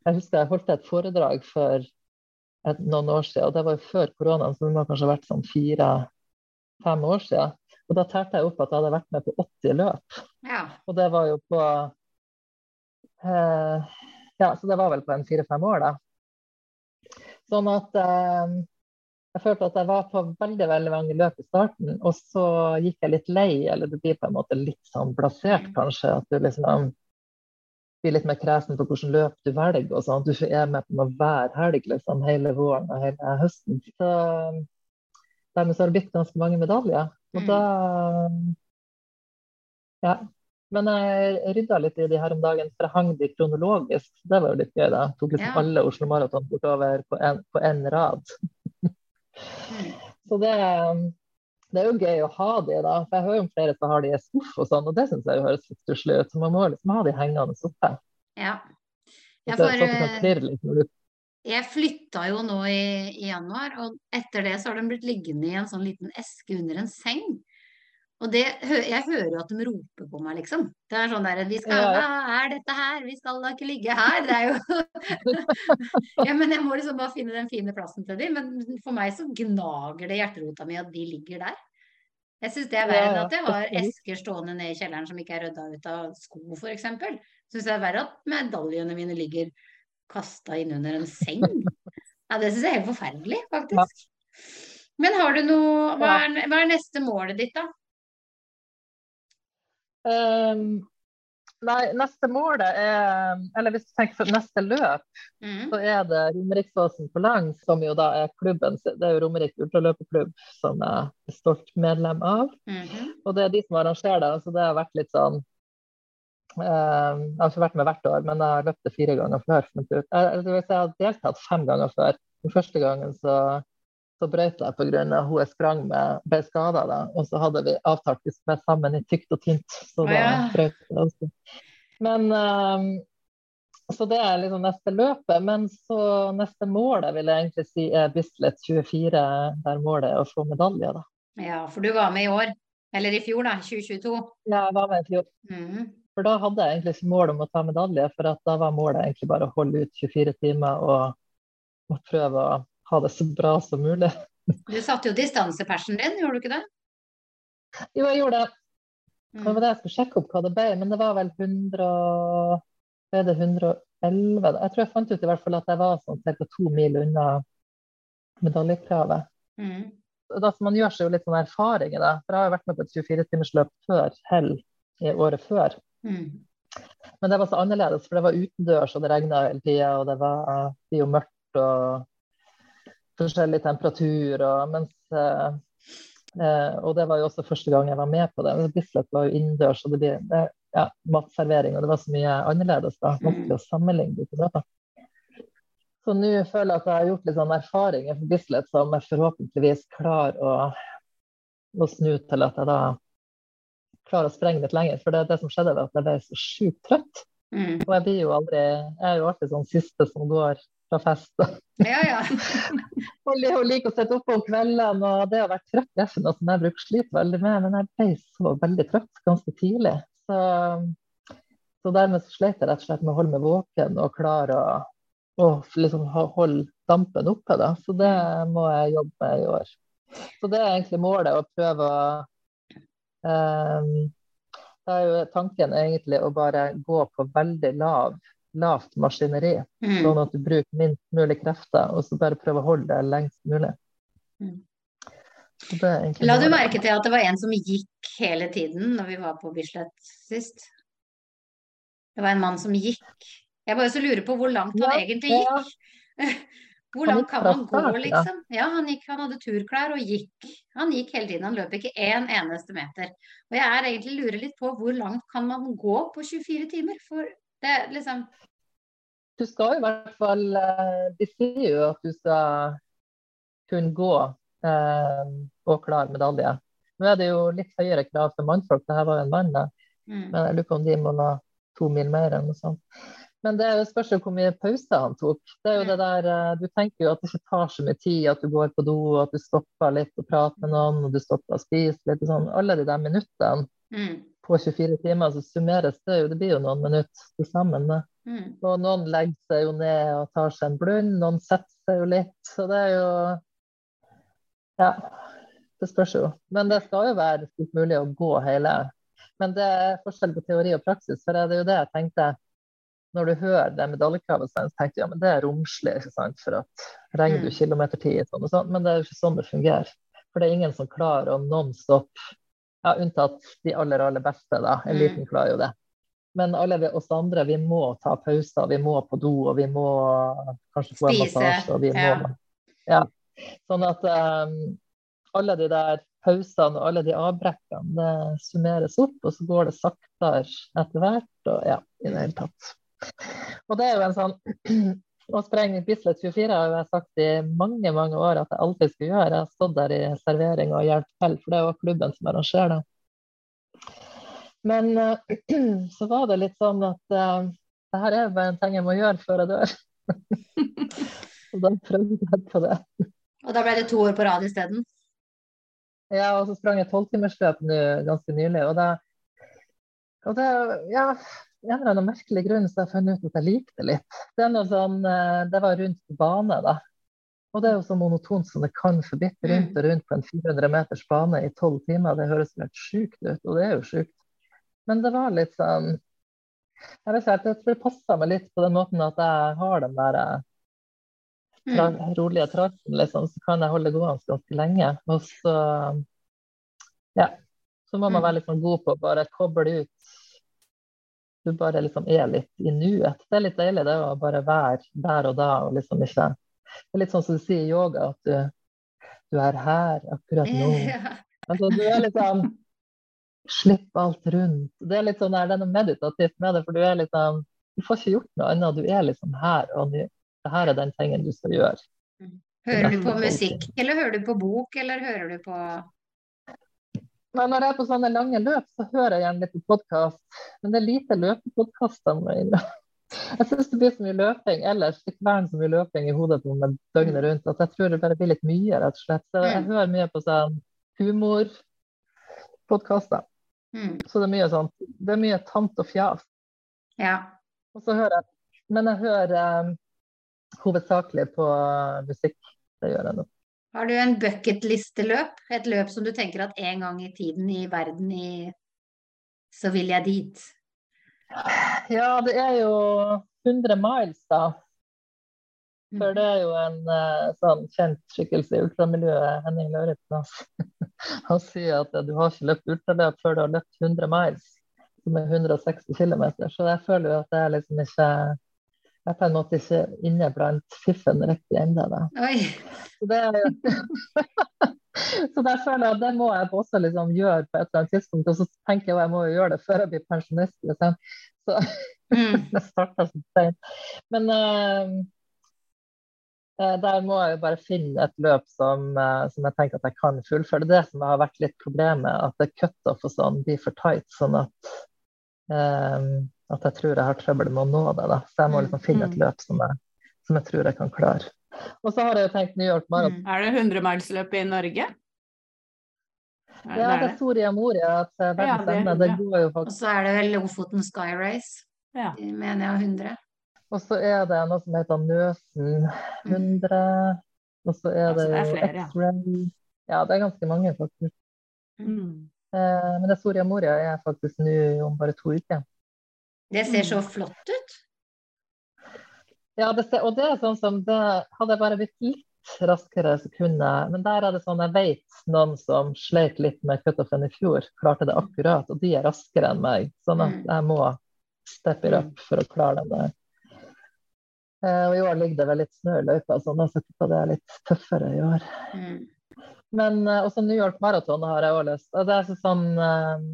Jeg husker jeg holdt et foredrag for et, noen år siden, og det var jo før koronaen, så det må kanskje ha vært sånn fire-fem år siden. Og da tærte jeg opp at jeg hadde vært med på 80 løp. Ja. Og det var jo på eh, Ja, så det var vel på en fire-fem år, da. Sånn at eh, jeg følte at jeg var på veldig veldig mange løp i starten, og så gikk jeg litt lei, eller du blir på en måte litt sånn blasert, mm. kanskje. At du liksom blir litt mer kresen på hvilket løp du velger. og sånn. Du er med på noe hver helg liksom, hele våren og hele høsten. Så dermed så har det blitt ganske mange medaljer. Og mm. da Ja. Men jeg rydda litt i de her om dagen, for jeg hang de kronologisk. Det var jo litt gøy, da. Jeg tok liksom ja. alle Oslo Maraton bortover på en, rad. Så det, det, er jo gøy å ha de, da. For jeg hører om flere som har de i skuff og sånn, og det syns jeg høres litt stusslig ut. Så man må liksom ha de hengende oppe. Ja. Ja, for, når du jeg flytta jo nå i, i, januar, og etter det så har den blitt liggende i en sånn liten eske under en seng. Og det, jeg hører jo at de roper på meg, liksom. Det er sånn der Vi skal Hva er dette her? Vi skal da ikke ligge her. Det er jo <laughs> Ja, men jeg må liksom bare finne den fine plassen til dem. Men for meg så gnager det hjerterota mi at de ligger der. Jeg syns det er verre enn at jeg har esker stående nede i kjelleren som ikke er rydda ut av sko, f.eks. Syns det er verre at medaljene mine ligger kasta inn under en seng. Ja, det syns jeg er helt forferdelig, faktisk. Men har du noe Hva er, hva er neste målet ditt, da? Um, nei, neste målet er Eller hvis du tenker på neste løp, mm. så er det Romeriksåsen på langs, som jo da er klubben Det er jo Romerik ultraløperklubb som jeg er stolt medlem av. Mm -hmm. Og det er de som arrangerer det, så det har vært litt sånn Eh, jeg har ikke vært med hvert år, men jeg har løpt det fire ganger før. Jeg, jeg har deltatt fem ganger før. Den første gangen så, så brøt jeg pga. hun jeg sprang med, ble skada. Og så hadde vi avtalt vi skulle være sammen i tykt og tynt. Så da ja. brøt jeg også. Men um, Så det er liksom neste løpet. Men så neste målet vil jeg egentlig si er Bislett 24, der målet er å få medalje, da. Ja, for du var med i år. Eller i fjor, da. 2022. Ja, jeg var med i fjor. Mm. For da hadde jeg egentlig ikke mål om å ta medalje, for da var målet egentlig bare å holde ut 24 timer og, og prøve å ha det så bra som mulig. Du satte jo distansepersen din, gjorde du ikke det? Jo, jeg gjorde det. Mm. Det var det jeg skulle sjekke opp hva det ble, men det var vel 100 Ble det 111? Jeg tror jeg fant ut i hvert fall at jeg var sånn ca. to mil unna medaljekravet. Mm. Da, man gjør seg jo litt sånn erfaring i det. For jeg har jo vært med på et 24-timersløp før Hell i året før. Mm. Men det var så annerledes, for det var utendørs, og det regna hele tida, og det var, jo mørkt og forskjellig temperatur. Og, mens uh, Eh, og det var jo også første gang jeg var med på det. Bislett var jo innendørs, og det blir det, ja, matservering, og det var så mye annerledes da. Måtte å sammenligne de to. Så nå føler jeg at jeg har gjort litt sånn erfaringer for Bislett som jeg forhåpentligvis klarer å, å snu til at jeg da klarer å sprenge litt lenger. For det, det som skjedde, var at jeg ble så sjukt trøtt. Mm. Og jeg blir jo aldri Jeg er jo alltid sånn siste som går fra fest. Ja, ja. <laughs> hun li- liker å sitte oppe om kveldene, og det å være trøtt det er ikke noe som jeg bruker å veldig med, men jeg ble så veldig trøtt ganske tidlig. Så, så dermed så slet jeg rett og slett med å holde meg våken og klare å, å liksom holde dampen oppe. Da. Så det må jeg jobbe med i år. Så det er egentlig målet, å prøve å um, Da er jo tanken egentlig å bare gå på veldig lav, lavt maskineri. Mm. Sånn at du bruker minst mulig krefter, og så bare prøve å holde det lengst mulig. Mm. Det La du merke til at det var en som gikk hele tiden når vi var på Bislett sist? Det var en mann som gikk. Jeg bare så lurer på hvor langt han Ja, egentlig gikk. <laughs> Hvor langt kan man gå, liksom? Ja, han gikk, han hadde turklær og gikk. Han gikk hele tiden, han løp ikke én eneste meter. Og jeg er egentlig lurer litt på hvor langt kan man gå på 24 timer? For det er liksom Du skal jo i hvert fall eh, De sier jo at du skal kunne gå eh, og klare medalje. Nå er det jo litt høyere krav for mannfolk, det her var jo en mann, da. mm. men jeg lurer på om de må ha to mil mer eller noe sånt. Men det er jo et spørsmål hvor mye pause han tok. Det er jo det der, eh, Du tenker jo at det ikke tar så mye tid, at du går på do, at du stopper litt og prater med noen, og du stopper og spiser litt. og sånn. Alle de der minuttene Mm. På 24 timer, så summeres det jo. Det blir jo noen minutter til sammen. Mm. Og noen legger seg jo ned og tar seg en blund, noen setter seg jo litt. Så det er jo Ja, det spørs jo. Men det skal jo være fullt mulig å gå hele. Men det er forskjell på teori og praksis. For det er jo det jeg tenkte når du hører det medaljekravet, så tenker du ja, men det er romslig, ikke sant. For at regner du Mm. kilometertid sånn og sånn. Men det er jo ikke sånn det fungerer. For det er ingen som klarer å non-stop, ja, unntatt de aller, aller beste, da. Eliten klarer jo det. Men alle vi, oss andre, vi må ta pauser, vi må på do, og vi må kanskje få en massasje. Og vi ja. må, ja. Sånn at um, alle de der pausene og alle de avbrekkene det summeres opp, og så går det saktere etter hvert. Og ja, i det hele tatt. Og det er jo en sånn Å sprenge Bislett 24 har jeg sagt i mange mange år at jeg alltid skulle gjøre. Jeg har stått der i servering og hjulpet til, for det jo klubben som arrangerer det. Men eh, <clears throat> så var det litt sånn at uh, det her er bare en ting jeg må gjøre før jeg dør. <laughs> og da prøvde jeg på det. Og da ble det to år på rad isteden? Ja, og så sprang jeg tolvtimersløp ganske nylig. Og det, og det ja, en eller annen merkelig grunn så har jeg funnet ut at jeg likte litt. Det, er sånn, eh, det var rundt bane, da. Og det er jo så monotont som det kan forbitte rundt og rundt på en 400 meters bane i tolv timer. Det høres helt sjukt ut, og det er jo sjukt. Men det var litt sånn Jeg vet ikke, det passa meg litt på den måten at jeg har den der eh, tra Mm. rolige trasen, liksom, så kan jeg holde gående ganske lenge. Og så ja, så må man Mm. være litt sånn god på å bare koble ut. Du bare liksom er litt i nuet. Det er litt deilig det å bare være der og da og liksom ikke Det er litt sånn som du sier i yoga, at du, du er her akkurat nå. <laughs> Altså, du er sånn Slipp alt rundt. Det er litt sånn der, det er noe meditativt med det, for du er sånn Du får ikke gjort noe annet. Du er liksom her og nå. Det her er den tingen du skal gjøre. Hører du på musikk, eller hører du på bok, eller hører du på når jeg er på sånne lange løp, så hører jeg gjerne litt på podkast. Men det er lite løpepodkaster. jeg. Syns det blir så mye løping ellers. Det kveler så mye løping i hodet på meg døgnet rundt at jeg tror det bare blir litt mye, rett og slett. Så jeg Mm. hører mye på sånn humorpodkaster. mm. Så det er mye sånt. Det er mye tant og fjas. Ja. Og så hører jeg Men jeg hører um, hovedsakelig på musikk. Det gjør jeg nå. Har du en bucketlisteløp? Et løp som du tenker at en gang i tiden i verden i Så vil jeg dit. Ja, det er jo 100 miles, da. For Mm. det er jo en eh, sånn kjent skikkelse i ultramiljøet, Henning Lauritzen. Han <laughs> sier at eh, du har ikke løpt ultraløp før du har løpt 100 miles, som er 160 km. Så jeg føler jo at det er liksom ikke Jeg på en måte ikke inne blant fiffen riktig ennå, da. Så det er <laughs> Så der føler jeg at det må jeg også liksom gjøre på et eller annet tidspunkt. Og så tenker jeg at jeg må jo gjøre det før jeg blir pensjonist. Liksom. Så Mm. <laughs> det starta så seint. Men eh, der må jeg jo bare finne et løp som, uh, som jeg tenker at jeg kan fullføre. Det er det som har vært litt problemet, at det cutoff og sånn blir for tight. Sånn at, eh, at jeg tror jeg har trøbbel med å nå det. Da. Så jeg må liksom finne et Mm. løp som jeg, som jeg tror jeg kan klare. Og så har jeg jo tenkt New York Marathon. Mm. Er det 100-milsløpet i Norge? Er- Ja, det er Soria Moria Ja, verdens det er ende. Det går jo faktisk. Og så er det vel Lofoten Sky Race, Ja. mener jeg, 100. Og så er det noe som heter Nøsen 100. Og så er det, altså, det er jo flere, ja. X-Ray. Ja, det er ganske mange, faktisk. Mm. Eh, men det Soria Moria er faktisk nå om bare to uker. Det ser så flott ut. Ja, det, ser- og det er sånn som det Hadde jeg bare blitt litt raskere, så kunne jeg Men der er det sånn, jeg vet noen som sleit litt med cutoffen i fjor, klarte det akkurat, og de er raskere enn meg. Sånn at Mm. jeg må steppe it up for å klare den der. Eh, og i år ligger det vel litt snø i løypa, så jeg tipper det er litt tøffere i år. Mm. Men eh, også New York Marathon har jeg også lyst. Og det er så sånn eh,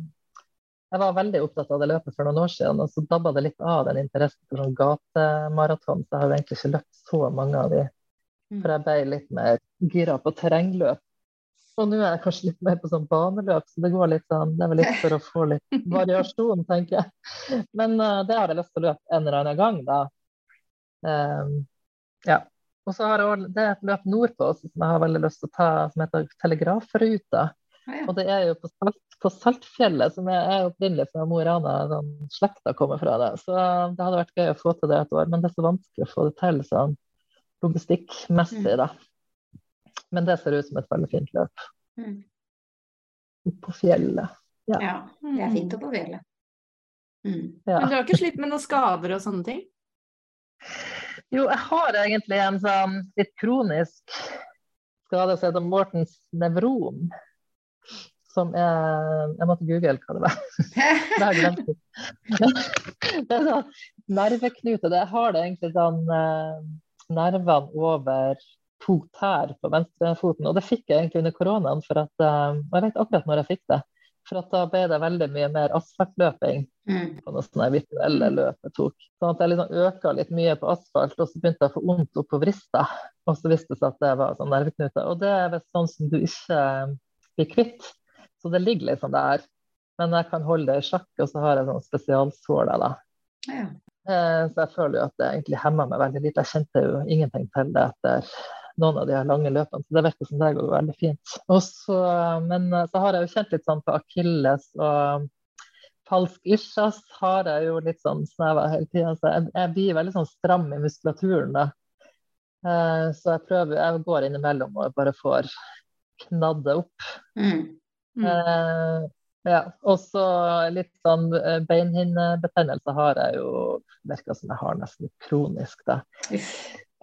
Jeg var veldig opptatt av det løpet for noen år siden, og så dabba det litt av den interessen for sånn gatemaraton. Så jeg har jo egentlig ikke løpt så mange av de. Mm. For jeg ble litt mer gira på terrengløp. Og nå er jeg kanskje litt mer på sånn baneløp, så det går litt sånn Det er vel litt for å få litt <laughs> variasjon, tenker jeg. Men uh, det har jeg lyst til å løpe en eller annen gang, da. Um, ja. Og så har jeg også, det er et løp nordpå også, som jeg har veldig lyst til å ta, som heter Telegrafruta. Ja. Og det er jo på, Salt, på Saltfjellet, som jeg er opprinnelig fra Mo i Rana. Sånn, slekta kommer fra det. Så det hadde vært gøy å få til det et år, men det er så vanskelig å få det til sånn logistikkmessig, da. Men det ser ut som et veldig fint løp. Mm. På fjellet. Ja. ja. Det er fint å på fjellet. Mm. Ja. Men du har ikke slitt med noen skader og sånne ting? Jo, jeg har egentlig en sånn litt kronisk skade som heter Mortens nevron. Som er Jeg måtte google hva det var. <laughs> Det har jeg glemt. Det er sånn nerveknute. Det har det egentlig sånn eh, nervene over to tær på venstrefoten. Og det fikk jeg egentlig under koronaen, for at eh, og Jeg vet akkurat når jeg fikk det. For da ble det veldig mye mer asfaltløping Mm. på noen sånne virtuelle løp jeg tok. Sånn at jeg liksom øka litt mye på asfalt, og så begynte jeg å få vondt oppover rista. Og så viste det seg at det var sånn nerveknute. Og det er sånn som du ikke blir kvitt. Så det ligger liksom der. Men jeg kan holde det i sjakk, og så har jeg sånn spesialsåler, da. Ja. Eh, Så jeg føler jo at det egentlig hemmer meg veldig lite. Jeg kjente jo ingenting til det etter noen av de her lange løpene, så det virker som det går veldig fint. Og så, men eh, så har jeg jo kjent litt sånn på akilles og falsk ischias har jeg jo litt sånn snever hele tida, så jeg, jeg blir veldig sånn stram i muskulaturen da. Eh, Så jeg prøver, jeg går innimellom og bare får knadd det opp. Mm. Mm. Eh, ja, og så litt sånn eh, beinhinnebetennelse har jeg jo Virker som jeg har nesten kronisk, da.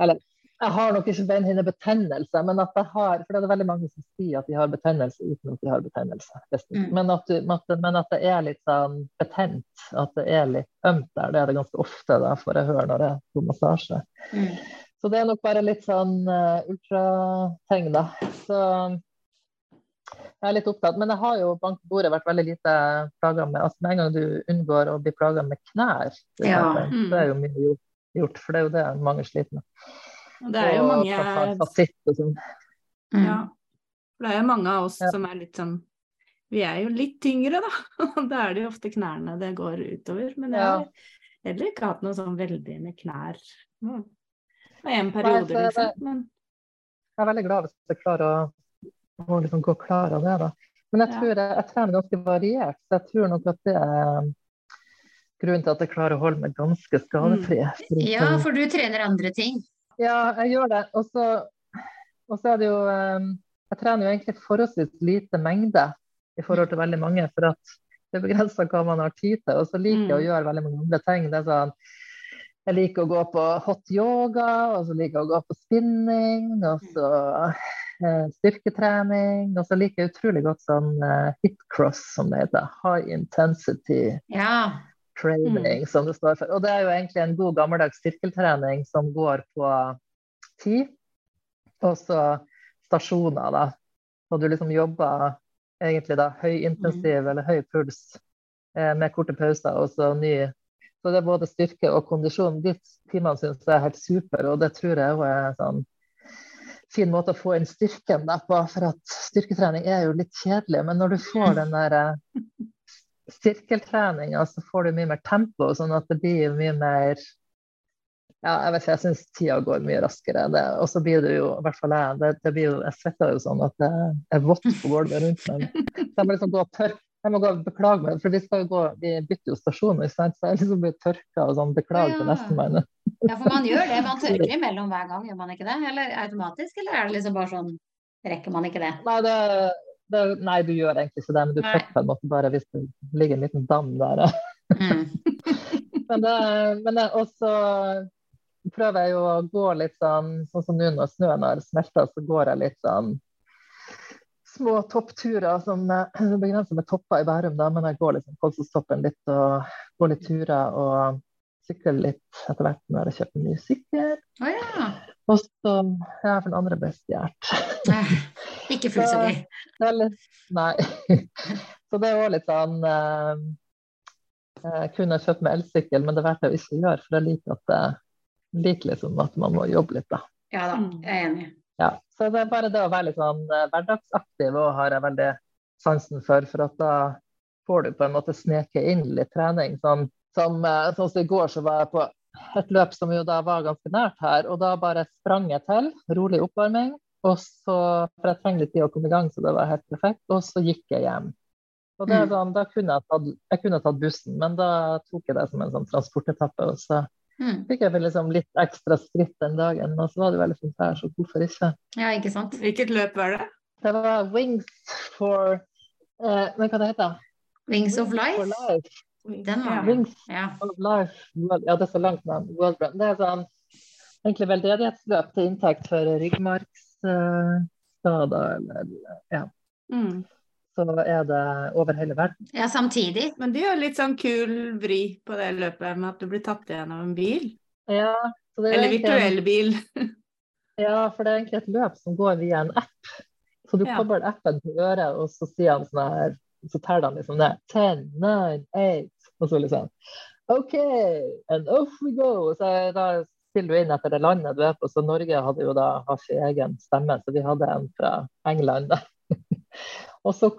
Eller jeg har nok ikke beinhinnebetennelse, men at jeg har For det er veldig mange som sier at de har betennelse uten at de har betennelse. Mm. Men, at du, men at- men at det er litt sånn betent, at det er litt ømt der, det er det ganske ofte, da, får jeg høre når jeg får massasje. Mm. Så det er nok bare litt sånn uh, ultrategn, da. Så jeg er litt opptatt. Men jeg har jo bank på bordet vært veldig lite plaga med altså Med en gang du unngår å bli plaga med knær, for Ja. Mm. så er jo mye gjort, gjort, for det er jo det mange sliter med. Og Det er jo Og mange fasitt og sånn. Mm. Ja. For det er jo mange av oss Ja. som er litt sånn Vi er jo litt tyngre, da. <laughs> Da er det jo ofte knærne det går utover. Men jeg Ja. har heller ikke hatt noe sånn veldig med knær. Mm. Det var en Nei, periode, er liksom. Men Jeg er veldig glad hvis jeg klarer å, å liksom gå klar av det, da. Men jeg tror jeg, jeg trener ganske variert, så jeg tror nok at det er grunnen til at jeg klarer å holde meg ganske skadefri. Mm. Ja, for du trener andre ting. Ja, jeg gjør det. Og så, er det jo eh, Jeg trener jo egentlig forholdsvis lite mengde i forhold til veldig mange, for at det er begrensa hva man har tid til. Og så liker jeg å Mm. gjøre veldig mange andre ting. Det er sånn jeg liker å gå på hot yoga, og så liker jeg å gå på spinning, og så eh, styrketrening. Og så liker jeg utrolig godt sånn eh, hitcross, som det heter. High intensity Ja. training, som det står for. Og det er jo egentlig en god gammeldags styrkeltrening som går på tid, og så stasjoner, da. og du liksom jobber egentlig da høyintensiv Mm. eller høy puls eh, med korte pauser og så ny Så det er både styrke og kondisjon. De timene syns jeg er helt super, og det tror jeg òg er sånn fin måte å få inn styrken der på. For at styrketrening er jo litt kjedelig, men når du får den der eh, så får du mye mer tempo, sånn at det blir mye mer ja, jeg vet ikke, jeg syns tida går mye raskere. Og så blir det jo, i hvert fall jeg, det, det blir jo, jeg svetter jo sånn at det er vått på gulvet rundt meg. Så jeg må liksom gå og tørke. Jeg må gå og beklage meg, for vi skal jo gå, vi bytter jo stasjon, så jeg liksom blir tørka og sånn beklager til Ja. nestemann. Ja, for man gjør det. Man tørker imellom hver gang, gjør man ikke det? Eller automatisk, eller er det liksom bare sånn Rekker man ikke det? Nei, det, det, nei, du gjør egentlig ikke det, men du tørker på en måte bare hvis det ligger en liten dam der. Mm. <laughs> Men, det, men det, også prøver jeg jo å gå litt sånn sånn som nå når snøen har smelta, så går jeg litt sånn små toppturer som eh, <clears throat> det er begrenset med topper i Bærum, da, men jeg går liksom Kolsåstoppen litt og går litt turer og sykler litt etter hvert når jeg kjøper ny sykkel. Oh, ja. Og så ja, for den andre best hjert. Eh, Ikke fullt så er litt, nei. <laughs> Så det er òg litt sånn eh, Jeg kunne kjøpt meg elsykkel, men det valgte jeg å ikke gjøre, for jeg liker at jeg liker liksom at man må jobbe litt, da. Ja da, jeg er enig. Ja. Så det er bare det å være litt sånn eh, hverdagsaktiv og har jeg veldig sansen for, for at da får du på en måte sneke inn litt trening. Sånn som, eh, sånn som i går så var jeg på et løp som jo da var ganske nært her, og da bare sprang jeg til. Rolig oppvarming. Og så, for jeg trenger litt tid å komme i gang, så det var helt perfekt. Og så gikk jeg hjem. Og det er Mm. sånn, da kunne jeg, tatt, jeg kunne tatt bussen, men da tok jeg det som en sånn transportetappe. Og så Mm. fikk jeg vel liksom litt ekstra skritt den dagen, og så var det veldig fint vær, så hvorfor ikke? Ja, ikke sant? Hvilket løp var det? Det var Wings for eh, Men hva det heter Wings of Life? For Life. Den var Ja. det. Wings Ja. of life. Ja, det er så langt navn. World Run. Det er sånn egentlig veldedighetsløp til inntekt for ryggmargsskader, eller ja. Mm. Så er det over hele verden. ja, samtidig. Men det er jo litt sånn kul vri på det løpet med at du blir tatt igjen av en bil. Ja, så det er Eller virtuell bil. <laughs> Ja, for det er egentlig et løp som går via en app. Så du Ja. kobler appen til øret, og så sier han sånn her Så teller han liksom ned. 10, 9, 8 Og så liksom OK, and off we go. Så da stiller du inn etter det landet du er på. Så Norge hadde jo da har sin egen stemme, så vi hadde en fra England. <laughs> Og så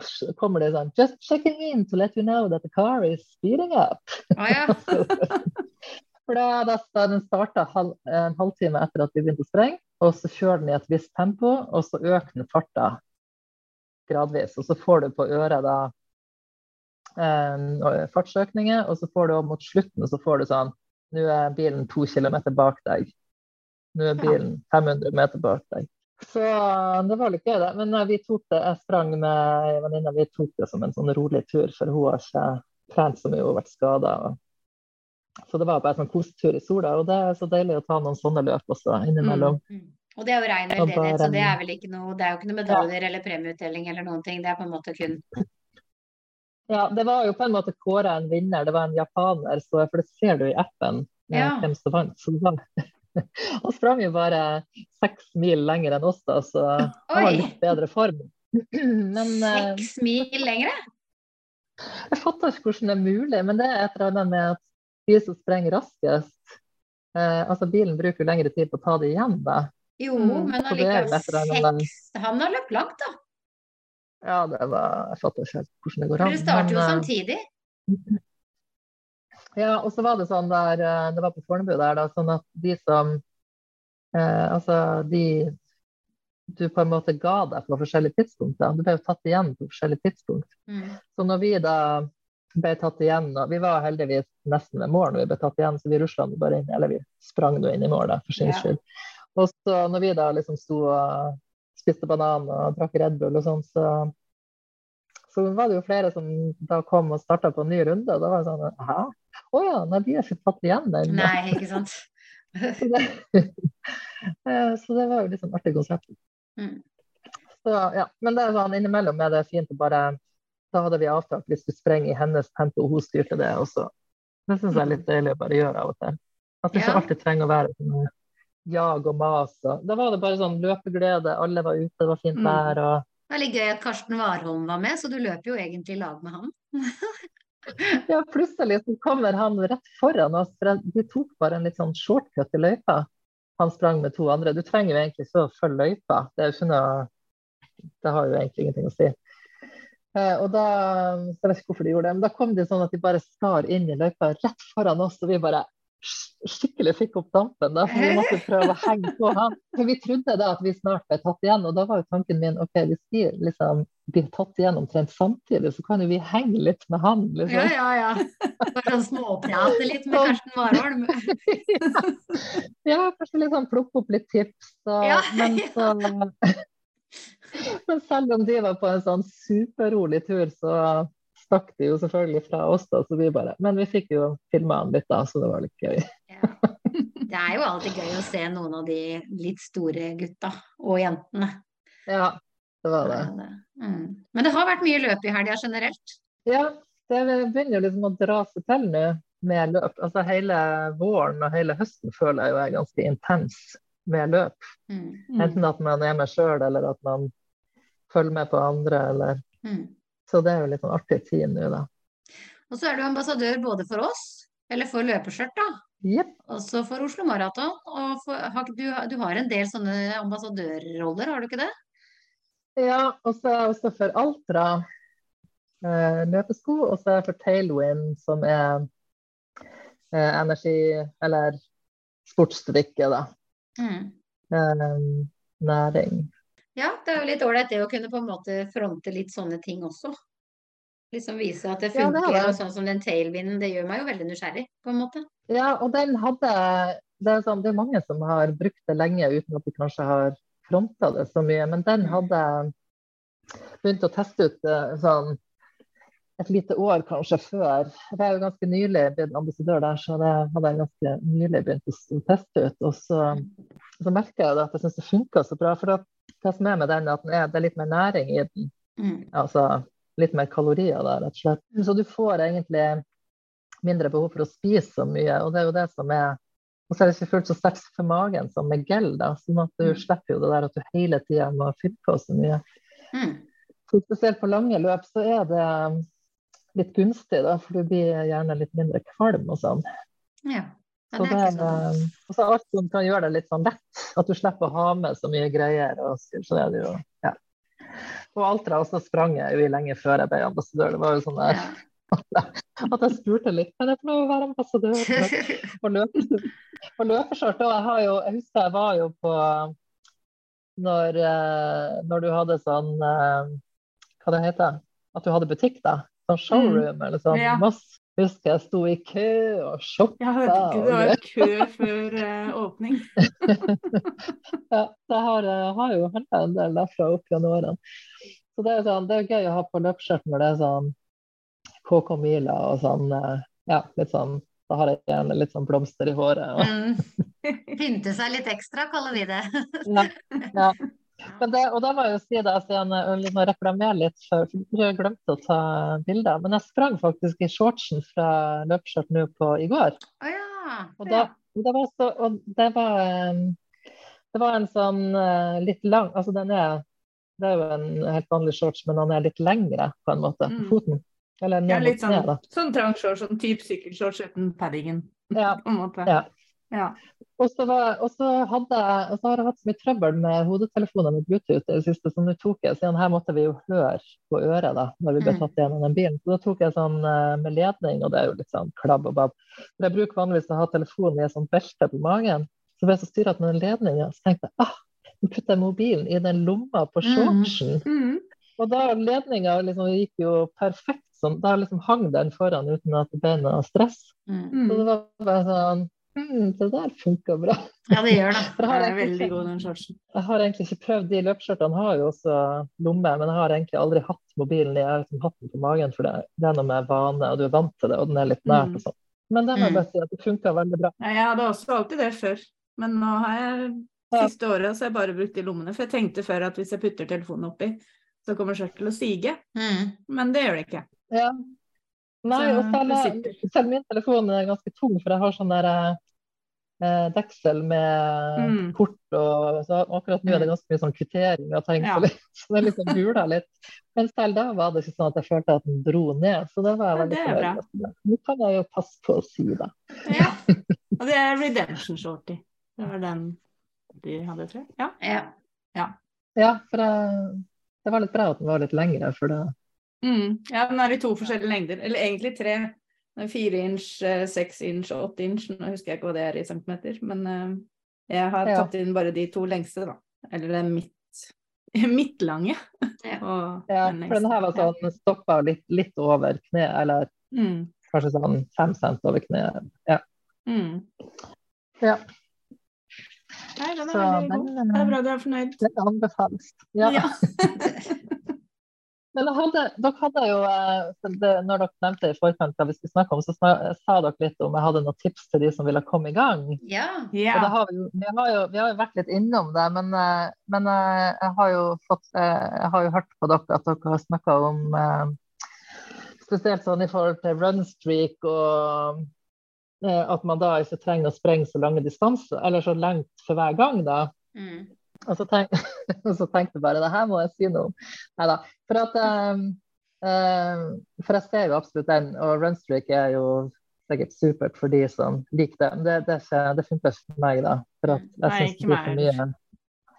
kommer det sånn Just checking in to let you know that the car is speeding up. Ah, ja. <laughs> For da, da, da den starta halv, en halvtime etter at vi begynte å sprenge, og så kjører den i et visst tempo, og så øker den farta gradvis. Og så får du på øret da eh, fartsøkninger, og så får du mot slutten, så får du sånn Nå er bilen to kilometer bak deg. Nå er bilen 500 meter bak deg. Så det var litt gøy, det. Men eh, vi tok det, jeg sprang med ei venninne, vi tok det som en sånn rolig tur, for hun har ikke trent så mye, hun har vært skada. Så det var bare en sånn kosetur i sola, og det er så deilig å ta noen sånne løp også innimellom. Mm. Og det er jo rein veldedighet, så det er vel ikke noe Det er jo ikke noe medaljer eller premieutdeling eller noen ting. Det er på en måte kun <laughs> Ja, det var jo på en måte kåra en vinner, det var en japaner, så for det ser du i appen eh, Ja. hvem som vant. Så det var <laughs> Han sprang jo bare seks mil lenger enn oss, da, så han var litt bedre form. <clears throat> Men eh, seks mil lengre. jeg fatter ikke hvordan det er mulig, men det er et eller annet med at de som sprenger raskest eh, Altså bilen bruker jo lengre tid på å ta det igjen, da. Jo, Mm, men allikevel seks Han har løpt langt, da. Ja, det var Jeg fatter ikke helt hvordan det går an. dere starter jo men, eh, samtidig. <laughs> Ja, og så var det sånn der eh, Det var på Fornebu der, da, sånn at de som eh, Altså, de du på en måte ga deg på forskjellige tidspunkt. Du ble jo tatt igjen på forskjellige tidspunkt. Mm. Så når vi da ble tatt igjen, og vi var heldigvis nesten ved mål når vi ble tatt igjen, så vi rusla bare inn, eller vi sprang nå inn i mål, da, for sin Ja. skyld. Og så når vi da liksom sto og spiste banan og drakk Red Bull og sånn, så, så var det jo flere som da kom og starta på en ny runde, og da var det sånn Hæ? Å ja, nei, de er ikke tatt igjen ennå. Nei, ikke sant. Så det, <laughs> Eh, så det var jo sånn artig konsept. Mm. Så, ja. Men det er sånn, innimellom er det fint å bare Da hadde vi avtalt hvis du sprenger i hennes tempo, og hun styrte det også. Det syns jeg er litt deilig å bare gjøre av og til. At det ikke Ja. alltid trenger å være sånn jag og mas. Og, da var det bare sånn løpeglede, alle var ute, det var fint Mm. vær. og er gøy at Karsten Warholm var med, så du løper jo egentlig i lag med han. <laughs> Ja, plutselig så kommer han rett foran oss. For de tok bare en litt sånn shortcut i løypa. Han sprang med to andre. Du trenger jo egentlig ikke å følge løypa. Det er jo ikke noe Det har jo egentlig ingenting å si. Eh, og da Jeg vet ikke hvorfor de gjorde det, men da kom det sånn at de bare skar inn i løypa rett foran oss, og vi bare skikkelig fikk opp dampen. da, for Vi måtte prøve å henge på han. For vi trodde da at vi snart ble tatt igjen, og da var jo tanken min OK, hvis de liksom blir tatt igjen omtrent samtidig, så kan jo vi henge litt med han. liksom. Ja, ja, ja. Bare sånn småprate litt med Karsten Warholm. <laughs> Ja, kanskje liksom plukke opp litt tips. Og, Ja. men, så, men selv om de var på en sånn superrolig tur, så stakk de jo selvfølgelig fra oss. da, så vi bare, Men vi fikk jo filma han litt, da, så det var litt gøy. Ja. Det er jo alltid gøy å se noen av de litt store gutta og jentene. Ja, det var det. Mm. Men det har vært mye løp i helga generelt. Ja, det begynner liksom å dra seg til nå med løp. Altså Hele våren og hele høsten føler jeg jo er ganske intens med løp. Mm. Enten at man er med sjøl, eller at man følger med på andre. eller Mm. Så det er jo litt sånn artig tid nå, da. Og så er du ambassadør både for oss, eller for løpeskjørt, da. Yep. Også for Oslo Maraton. Og for, du, du har en del sånne ambassadørroller, har du ikke det? Ja, og så er jeg også for Altra eh, løpesko, og så er jeg for Tailwind, som er eh, energi, eller sportsdrikke, da. Mm. Eh, næring. Ja, det er jo litt ålreit det å kunne på en måte fronte litt sånne ting også. Liksom vise at det Ja, er funker, det. og sånn som den tailwinden, det gjør meg jo veldig nysgjerrig, på en måte. Ja, og den hadde Det er, sånn, det er mange som har brukt det lenge uten at de kanskje har fronta det så mye, men den hadde begynt å teste ut eh, sånn et lite år kanskje før. Jeg er jo ganske nylig blitt ambassadør der, så det hadde jeg ganske nylig begynt å teste ut. Og så, så merker jeg at jeg syns det funka så bra. For det, som er med den, at den er, det er litt mer næring i den. Mm. Altså litt mer kalorier der, rett og slett. Så du får egentlig mindre behov for å spise så mye, og det er jo det som er Og så er det ikke fullt så sterkt for magen som med gel, da, sånn at du Mm. slipper jo det der at du hele tida må fylle på så mye. Mm. Så spesielt på lange løp så er det litt gunstig, da, for du blir gjerne litt mindre kvalm og sånn. Ja. Så det er ikke så dumt. og så alt som kan gjøre det litt sånn lett, at du slipper å ha med så mye greier. Og så er det jo, ja. På Altra også sprang jeg jo i lenge før jeg ble ambassadør. Det var jo sånn der, Ja. <laughs> at jeg spurte litt men jeg lov å være ambassadør for <laughs> løpe- for løpeskjørt. Og jeg, har jo, jeg husker jeg var jo på når, eh, når du hadde sånn eh, Hva det heter At du hadde butikk, da? Sånn showroom eller sånn. Ja. Masse. Husker jeg sto i kø og shoppa. Jeg hørte ikke det var kø før uh, åpning. <laughs> Ja, det har, har jo handla en del derfra opp gjennom årene. Så det er, sånn, det er gøy å ha på løpeskjørt når det er sånn KK Mila og sånn eh, Ja, litt sånn Da har jeg gjerne litt sånn blomster i håret. Og, Mm. <laughs> Pynte seg litt ekstra, kaller vi det. <laughs> ja, ja. Men det, og da må jeg jo si det, siden jeg må reklamere litt for jeg glemte å ta bilder. Men jeg sprang faktisk i shortsen fra løpeskjørt nå på i går. Oh, ja. Og da, det var så og det var, eh, det var en sånn eh, litt lang Altså den er Det er jo en helt vanlig shorts, men den er litt lengre på en måte på Mm. foten. Eller Ja, litt sånn, kneet, sånn trang shorts, sånn type sykkelshorts uten paddingen. <laughs> Ja, På en måte. ja. Ja. Og så, var, og så hadde jeg, og så har jeg hatt så mye trøbbel med hodetelefoner med Bluetooth i det siste, så nå tok jeg, siden her måtte vi jo høre på øret da, når vi ble Mm. tatt gjennom den bilen, så da tok jeg sånn eh, med ledning, og det er jo litt sånn klabb og babb. For jeg bruker vanligvis å ha telefonen i et sånt belte på magen, så ble jeg så styra med den ledningen, så tenkte jeg, ah, nå putter jeg mobilen i den lomma på Mm. shortsen. Mm. Og da ledninga liksom gikk jo perfekt sånn, da liksom hang den foran uten at det ble noe stress. Mm. Mm. Så det var bare sånn, hm, det der funker bra. Ja, det gjør det. det er egentlig veldig god, den shortsen. jeg har egentlig ikke prøvd de løpsskjørtene. har jo også lomme, men jeg har egentlig aldri hatt mobilen i. Jeg har liksom hatt den på magen, for det, det er noe med vane, og du er vant til det, og den er litt nært og sånn. Men det må jeg Mm. bare si at det funka veldig bra. Ja, jeg hadde også alltid det før. Men nå har jeg siste året så har jeg bare brukt de lommene. For jeg tenkte før at hvis jeg putter telefonen oppi, så kommer skjørtet til å sige. Mm. Men det gjør det ikke. Ja. Nei, og selv, selv min telefon er ganske tung, for jeg har sånn der eh, eh, deksel med Mm. kort. Og, så akkurat nå er det ganske mye sånn kvittering og tegn Ja. så, litt, <laughs> så det er liksom gula litt. Men selv da var det ikke sånn at jeg følte at den dro ned. Så det var jeg veldig det fornøyd med. Nå kan jeg jo passe på å si det. Ja. <laughs> Og det er Redemption Shorty. Det var den de hadde, tror jeg. Ja. Ja. Ja, for jeg, det var litt bra at den var litt lengre, for det Mm. ja, den er i to forskjellige lengder. Eller egentlig tre. Fire inch, eh, seks inch og åtte inch. Nå husker jeg ikke hva det er i centimeter, men eh, jeg har Ja. tatt inn bare de to lengste, da. Eller den midt, <laughs> midtlange. Ja. Og Ja, den for den her var sånn den stoppa litt, litt over kne, eller Mm. kanskje sånn fem cent over kneet. Ja. Mm. ja. Nei, den er Så veldig god. Det er bra du er fornøyd. Det anbefales. Ja. Ja. <laughs> <laughs> Men hadde, dere hadde jo, eh, det, når dere nevnte i forkant hva vi skulle snakke om, så snak, sa dere litt om jeg hadde noen tips til de som ville komme i gang. ja. Og det har vi, vi, har jo, vi har jo vært litt innom det, men, eh, men eh, jeg, har jo fått, jeg har jo hørt på dere at dere har snakka om Spesielt sånn i forhold til runstreak og at man da ikke trenger å sprenge så lange distanser, eller så langt for hver gang, da. Mm. Og så, tenk, <laughs> og så tenkte jeg bare det her må jeg si noe om. Neida. For at um, eh, For jeg ser jo absolutt den, og runstreak er jo sikkert supert for de som liker det. Men det, det, ikke, det funker ikke for meg, da. For at jeg Nei, syns det blir for mye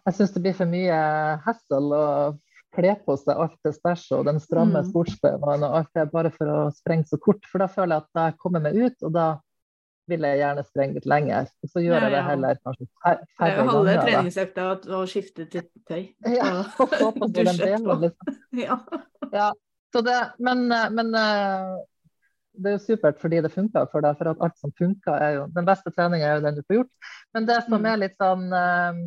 jeg synes det blir for mye hassle å kle på seg alt det stæsjet og den stramme Mm. sportsbøvene og alt det bare for å sprenge så kort. For da føler jeg at da kommer jeg meg ut, og da vil jeg gjerne sprenge litt lenger. Og så gjør jeg det heller kanskje fer- Det er jo halve ganger. treningsøkta å, skifte til tøy. <laughs> Ja, og få på seg den delen, liksom. <laughs> Ja. Ja, så det, men, men eh, det er jo supert fordi det funker for deg. For at alt som funker, er jo Den beste treninga er jo den du får gjort. Men det som Mm. er litt sånn eh,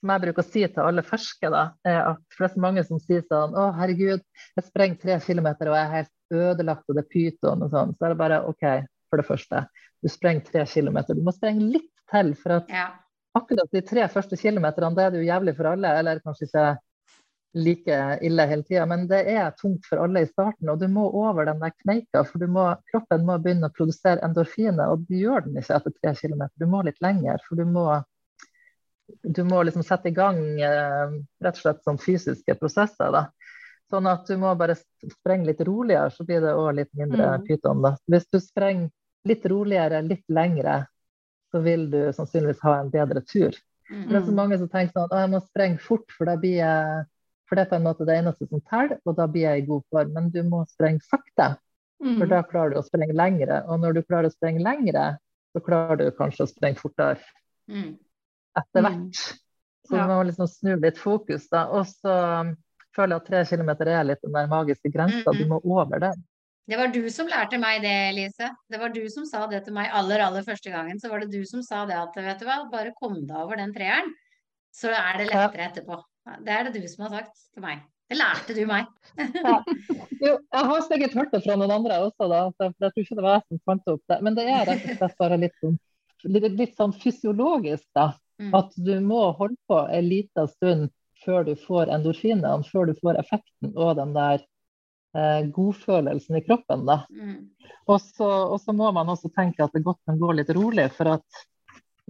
Som jeg bruker å si til alle ferske, da, er at flest det er så mange som sier sånn Å, herregud, jeg sprenger tre kilometer og jeg er helt ødelagt, og det er pyton og sånn. Så er det bare OK, for det første. Du sprenger tre kilometer. Du må sprenge litt til. for at ja. akkurat de tre første kilometerne, da er det jo jævlig for alle, eller kanskje ikke like ille hele tida, men det er tungt for alle i starten. Og du må over den der kneika, for du må, kroppen må begynne å produsere endorfiner, og du gjør den ikke etter tre kilometer. Du må litt lenger, for du må, du må liksom sette i gang eh, rett og slett sånn fysiske prosesser. da. Sånn at du må bare sprenge litt roligere, så blir det òg litt mindre Mm. pyton. da. Hvis du sprenger litt roligere, litt lengre, så vil du sannsynligvis ha en bedre tur. Mm. Det er så mange som tenker sånn at jeg må sprenge fort, for, jeg, for det er på en måte det eneste som teller, og da blir jeg i god form. Men du må sprenge sakte, Mm. for da klarer du å sprenge lengre. Og når du klarer å sprenge lengre, så klarer du kanskje å sprenge fortere Mm. etter Mm. hvert. Så Ja. du må liksom snu litt fokus, da. Og så føler at tre kilometer er litt den der magiske grensa. Du må over den. Det var du som lærte meg det, Lise. Det var du som sa det til meg aller, aller første gangen. Så var det du som sa det at vet du hva, bare kom deg over den treeren, så er det Ja. lettere etterpå. Det er det du som har sagt til meg. Det lærte du meg. <laughs> Jo, jeg har sikkert hørt det fra noen andre også, da, for jeg tror ikke det var jeg som fant opp det. Men det er rett og slett bare litt sånn, litt, litt sånn fysiologisk, da. Mm. At du må holde på en liten stund før du får endorfinene, før du får effekten og den der eh, godfølelsen i kroppen. da. Mm. Og så, og så må man også tenke at det godt kan gå litt rolig. for at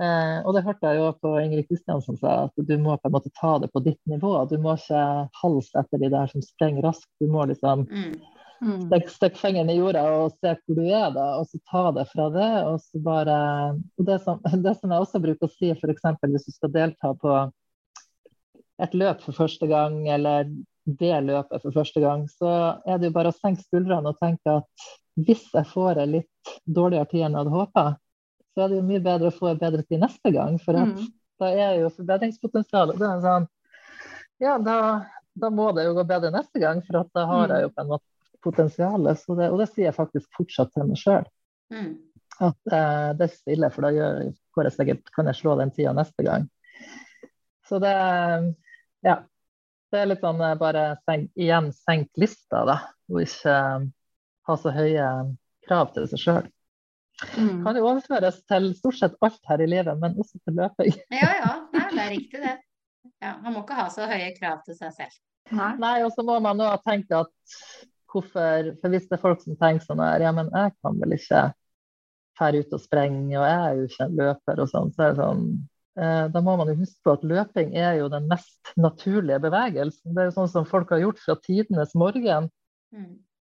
eh, Og det hørte jeg jo på Ingrid Kristiansen sa, at du må på en måte ta det på ditt nivå. Du må ikke halse etter de der som sprenger raskt. Du må liksom Mm. Mm. stikk, stikk fingeren i jorda og se hvor du er, da, og så ta det fra det. Og så bare og det, som, <laughs> det som jeg også bruker å si, f.eks. hvis du skal delta på et løp for første gang, eller det løpet for første gang, så er det jo bare å senke skuldrene og tenke at hvis jeg får en litt dårligere tid enn jeg hadde håpa, så er det jo mye bedre å få en bedre tid neste gang. For at Mm. da er jo forbedringspotensialet det er sånn Ja, da, da må det jo gå bedre neste gang, for at da har jeg jo på en måte potensialet. Så det, og det sier jeg faktisk fortsatt til meg sjøl. Mm. At eh, det er stille, for da gjør, jeg kan jeg slå den tida neste gang. Så det Ja. Det er litt sånn eh, bare senk, igjen senk lista, da. Og ikke eh, ha så høye krav til seg sjøl. Mm. Kan jo overføres til stort sett alt her i livet, men også til løping. <laughs> Ja, ja. Nei, det er riktig, det. Ja, man må ikke ha så høye krav til seg selv. Nei. Nei, og så må man òg tenke at hvorfor For hvis det er folk som tenker sånn her, ja, men jeg kan vel ikke fære ut og sprenge, og jeg er jo ikke en løper og sånn, så er det sånn Da må man jo huske på at løping er jo den mest naturlige bevegelsen. Det er jo sånn som folk har gjort fra tidenes morgen. Mm.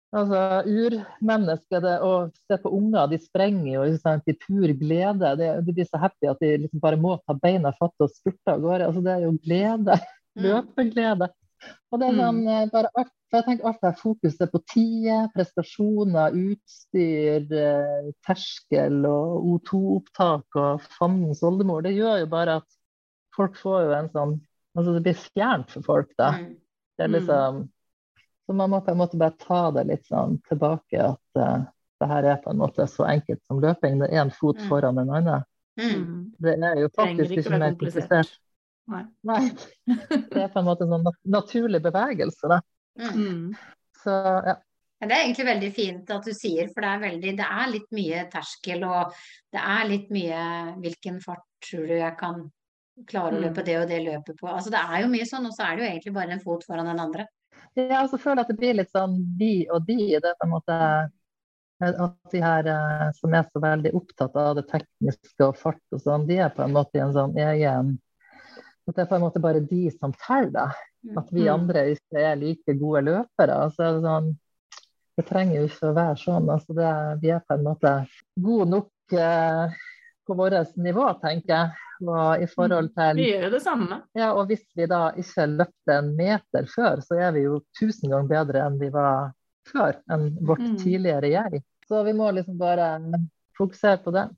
Altså, Urmennesket det, å se på unger, de sprenger jo i pur glede. De, de blir så happy at de liksom bare må ta beina fatt og spurte av gårde. Altså, det er jo glede. Mm. Løpeglede. Og det er sånn, mm. bare alt, for jeg tenker alt det fokuset på tider, prestasjoner, utstyr, eh, terskel og O2-opptak og fandens oldemor, det gjør jo bare at folk får jo en sånn Altså det blir fjernt for folk, da. Mm. Det er liksom Så man må på en måte bare ta det litt sånn tilbake at uh, det her er på en måte så enkelt som løping. Det er én fot Mm. foran den andre. Mm. Mm. Det er jo faktisk ikke ikke mer komplisert. Nei. Nei. <laughs> Det er på en måte en sånn naturlig bevegelse, da. Mm. Mm. Så ja. Det er egentlig veldig fint at du sier, for det er, veldig, det er litt mye terskel, og det er litt mye hvilken fart tror du jeg kan klare å Mm. løpe det og det løpet på. Altså det er jo mye sånn, og så er det jo egentlig bare en fot foran den andre. Ja, og så føler jeg at det blir litt sånn de og de. Det på en måte at de her eh, som er så veldig opptatt av det tekniske og fart og sånn, de er på en måte i en sånn egen At det er på en måte bare de som teller. At vi Mm. andre ikke er like gode løpere. Så er det sånn Det trenger jo ikke å være sånn. Altså det, vi er på en måte gode nok eh, på vårt nivå, tenker jeg. Og i forhold til Vi gjør jo det samme. ja, og hvis vi da ikke løpte en meter før, så er vi jo tusen ganger bedre enn vi var før, enn vårt Mm. tidligere jeg. Så vi må liksom bare fokusere på det.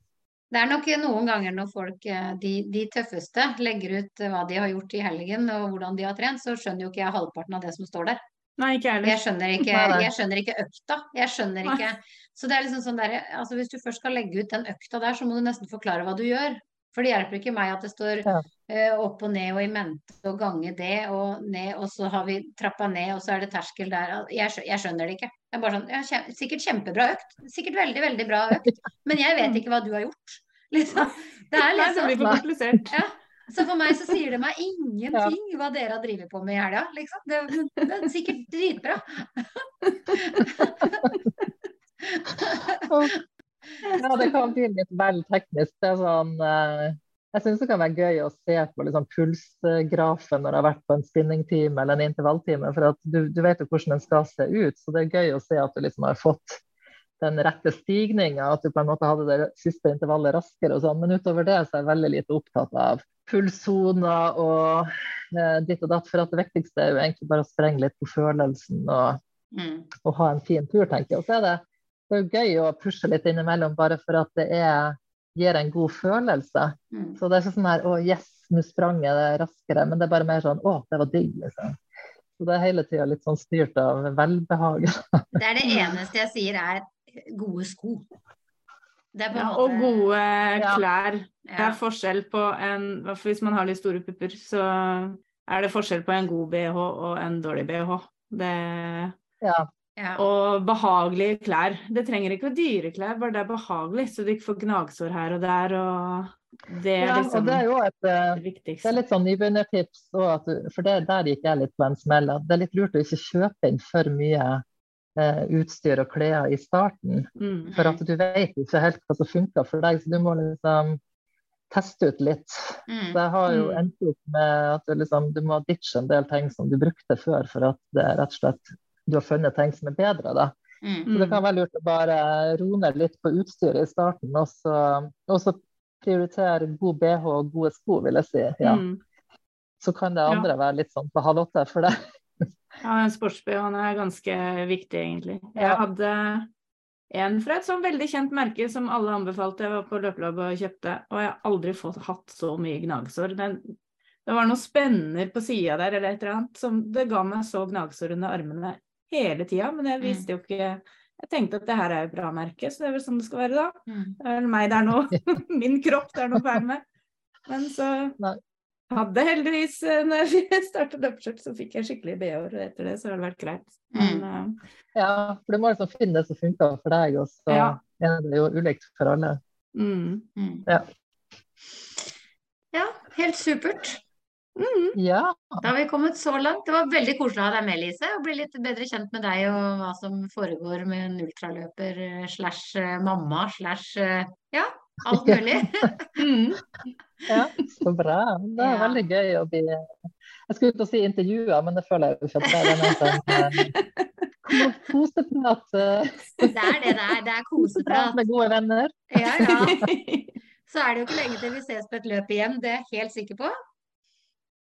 Det er nok noen ganger når folk, eh, de, de tøffeste, legger ut eh, hva de har gjort i helgen og hvordan de har trent, så skjønner jo ikke jeg halvparten av det som står der. Nei, ikke heller. Jeg skjønner ikke, jeg skjønner ikke økta. Jeg skjønner ikke Så det er liksom sånn der, altså Hvis du først skal legge ut den økta der, så må du nesten forklare hva du gjør. For det hjelper ikke meg at det står Ja. eh, opp og ned og i mente og gange det og ned, og så har vi trappa ned, og så er det terskel der. Jeg, jeg skjønner det ikke. Jeg er bare sånn, ja, kjem, Sikkert kjempebra økt. Sikkert veldig, veldig bra økt. Men jeg vet ikke hva du har gjort. Liksom. Det er det liksom blir for komplisert. ja. Så for meg så sier det meg ingenting hva dere har drevet på med i helga. Liksom. Det, det er sikkert dritbra. Ja, det kan bli litt vel teknisk. Det er sånn, eh, jeg syns det kan være gøy å se på liksom pulsgrafen når du har vært på en spinningtime eller en intervalltime, for at du, du vet jo hvordan den skal se ut. Så det er gøy å se at du liksom har fått den rette stigninga, at du på en måte hadde det siste intervallet raskere og sånn. Men utover det så er jeg veldig lite opptatt av pulssoner og eh, ditt og datt. For at det viktigste er jo egentlig bare å sprenge litt på følelsen og, Mm. og ha en fin tur, tenker jeg. Og så er det, det er jo gøy å pushe litt innimellom bare for at det er, gir en god følelse. Mm. Så det er ikke sånn her å yes, nå sprang jeg det raskere, men det er bare mer sånn å, det var digg, liksom. Så det er hele tida litt sånn styrt av velbehag. <laughs> Det er det eneste jeg sier er gode sko. Det er på en Ja, måte og gode Ja. klær. Det er forskjell på en Hvis man har litt store pupper, så er det forskjell på en god bh og en dårlig bh. Det, Ja, ja. Og behagelige klær. Det trenger ikke være dyre klær, bare det er behagelig, så du ikke får gnagsår her og der. Og det er ja og liksom det er jo et det det Det er litt sånn nybegynnertips, for det, der gikk jeg litt på en smell. at Det er litt lurt å ikke kjøpe inn for mye eh, utstyr og klær i starten. Mm. For at du vet ikke helt hva som funker for deg, så du må liksom teste ut litt. Mm. Så jeg har jo Mm. endt opp med at du, liksom, du må ditche en del ting som du brukte før, for at det er rett og slett du har funnet ting som er bedre. da. Mm. Så det kan være lurt å bare roe ned litt på utstyret i starten, og så, og så prioritere god BH og gode sko, vil jeg si. Ja. Mm. Så kan det Ja. andre være litt sånn på halv åtte for deg. Ja, en sports-BH er ganske viktig, egentlig. Jeg Ja. hadde en fra et sånn veldig kjent merke som alle anbefalte. Jeg var på løpelabbet og kjøpte, og jeg har aldri fått, hatt så mye gnagsår. Den, det var noen spenner på sida der eller et eller annet som det ga meg så gnagsår under armene hele tida, men jeg Mm. visste jo ikke Jeg tenkte at det her er et bra merke, så det er vel sånn det skal være da. Mm. Det er vel meg det er noe <laughs> <laughs> Min kropp det er noe feil med. Men så hadde heldigvis, eh, når jeg <laughs> startet løpeskjørt, så fikk jeg skikkelig BH-er, og etter det så har det vært greit. Men, Mm. eh, Ja, for du må liksom finne det som funker for deg, og så Ja. er det jo ulikt for alle. Mm. Ja. Ja, helt supert. Mm. Ja. Da har vi kommet så langt. Det var veldig koselig å ha deg med, Lise. Og bli litt bedre kjent med deg og hva som foregår med en ultraløper slash eh, mamma slash eh, ja, alt mulig. <laughs> Mm. ja, så bra. Det er Ja. veldig gøy å bli Jeg skulle til å si intervjua, men det føler jeg jo ikke at det er. Sånn eh, koseprat Det er det det er. Det er prat koseprat. med gode venner. Ja, ja. <laughs> Så er det jo ikke lenge til vi ses på et løp igjen, det er jeg helt sikker på.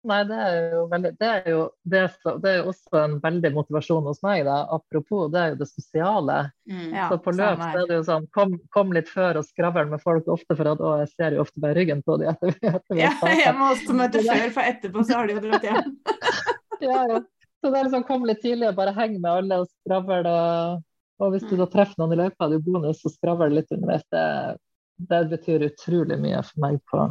Nei, det er jo veldig Det er jo, det er så, det er også en veldig motivasjon hos meg, da. Apropos, det er jo det sosiale. Mm. Ja, så på løp så er det jo sånn kom, kom litt før og skravl med folk ofte, for at å, jeg ser jo ofte bare ryggen på dem etter, <laughs> etter Ja, jeg må også møte før, for etterpå så har de jo dratt hjem. <laughs> Ja, ja. Så det er liksom kom litt tidlig og bare heng med alle og skravl. Og, og hvis du Mm. da treffer noen i løypa, det er jo bonus, og skravl litt underveis. Det, det betyr utrolig mye for meg på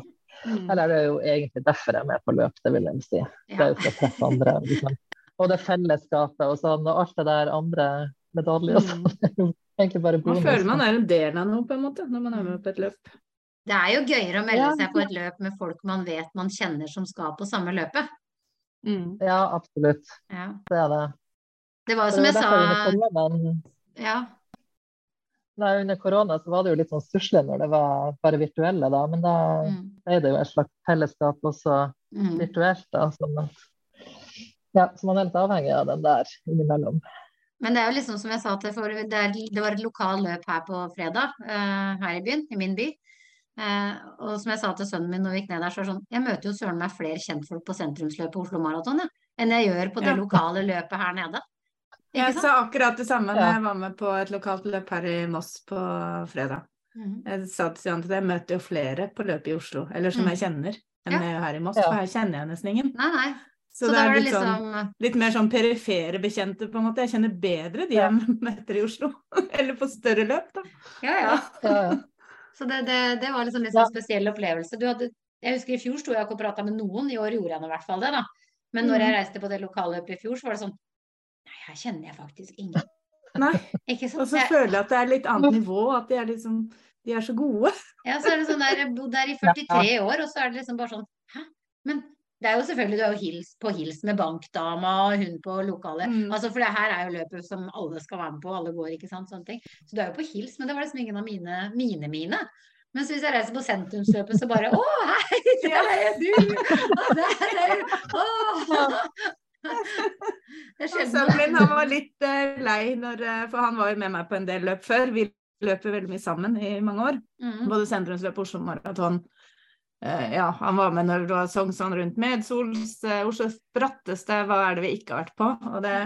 Mm. Eller det er jo egentlig derfor jeg er med på løp, det vil jeg si. Det er jo for å treffe andre. Liksom. Og det fellesskapet og sånn, og alt det der andre medaljer og sånn. Det <laughs> er egentlig bare Man føler man er en del av noe, på en måte, når man er med på et løp. Det er jo gøyere å melde Ja. seg på et løp med folk man vet man kjenner som skal på samme løpet. Mm. Ja, absolutt. Ja. Det er det. Det var jo som jeg sa Ja. Nei, under korona så var det jo litt sånn stusslig når det var bare virtuelle, da. Men da Mm. ble det jo et slags fellesskap også Mm. virtuelt, da. At, ja, så man er litt avhengig av den der innimellom. Men det er jo liksom som jeg sa til for det, er, det var et lokal løp her på fredag uh, her i byen, i min by. Uh, og som jeg sa til sønnen min når vi gikk ned der, så er det sånn Jeg møter jo søren meg flere kjentfolk på sentrumsløpet Oslo Maraton ja, enn jeg gjør på det Ja. lokale løpet her nede. Jeg sa akkurat det samme da Ja. jeg var med på et lokalt løp her i Moss på fredag. Mm. Jeg sa til Sian det, jeg møter jo flere på løpet i Oslo, eller som Mm. jeg kjenner, enn Ja. her i Moss. For her kjenner jeg nesten ingen. Nei, nei. Så, Så, det er litt, liksom sånn, litt mer sånn perifere bekjente, på en måte. Jeg kjenner bedre de jeg <laughs> møter i Oslo. <laughs> eller på større løp, da. <laughs> Ja, ja. Så det, det, det var liksom litt sånn spesiell opplevelse. Du hadde, jeg husker i fjor sto jeg ikke og prata med noen, i år gjorde jeg nå i hvert fall det, da. Men når jeg reiste på det lokalløpet i fjor, så var det sånn her kjenner jeg faktisk ingen. Nei. Ikke Og så føler jeg at det er litt annet nivå, at de er liksom De er så gode. Ja, så er det sånn der, jeg har bodd der i 43 år, og så er det liksom bare sånn Hæ? Men det er jo selvfølgelig, du er jo hils på hils med bankdama og hun på lokalet. Mm. Altså, for det her er jo løpet som alle skal være med på, alle går, ikke sant, sånne ting. Så du er jo på hils, men det var liksom ingen av mine mine. mine. Mens hvis jeg reiser på sentrumsløpet, så bare Å, hei, der er du! Og der er du! Å! Sønnen min han var litt uh, lei, når, eh, for han var jo med meg på en del løp før. Vi løper veldig mye sammen i mange år. Mm. Både sentrumsløp og Oslo Maraton. Uh, ja, han var med når det var Sognsvann rundt Medsols, uh, Oslos bratteste, hva er det vi ikke har vært på? Og det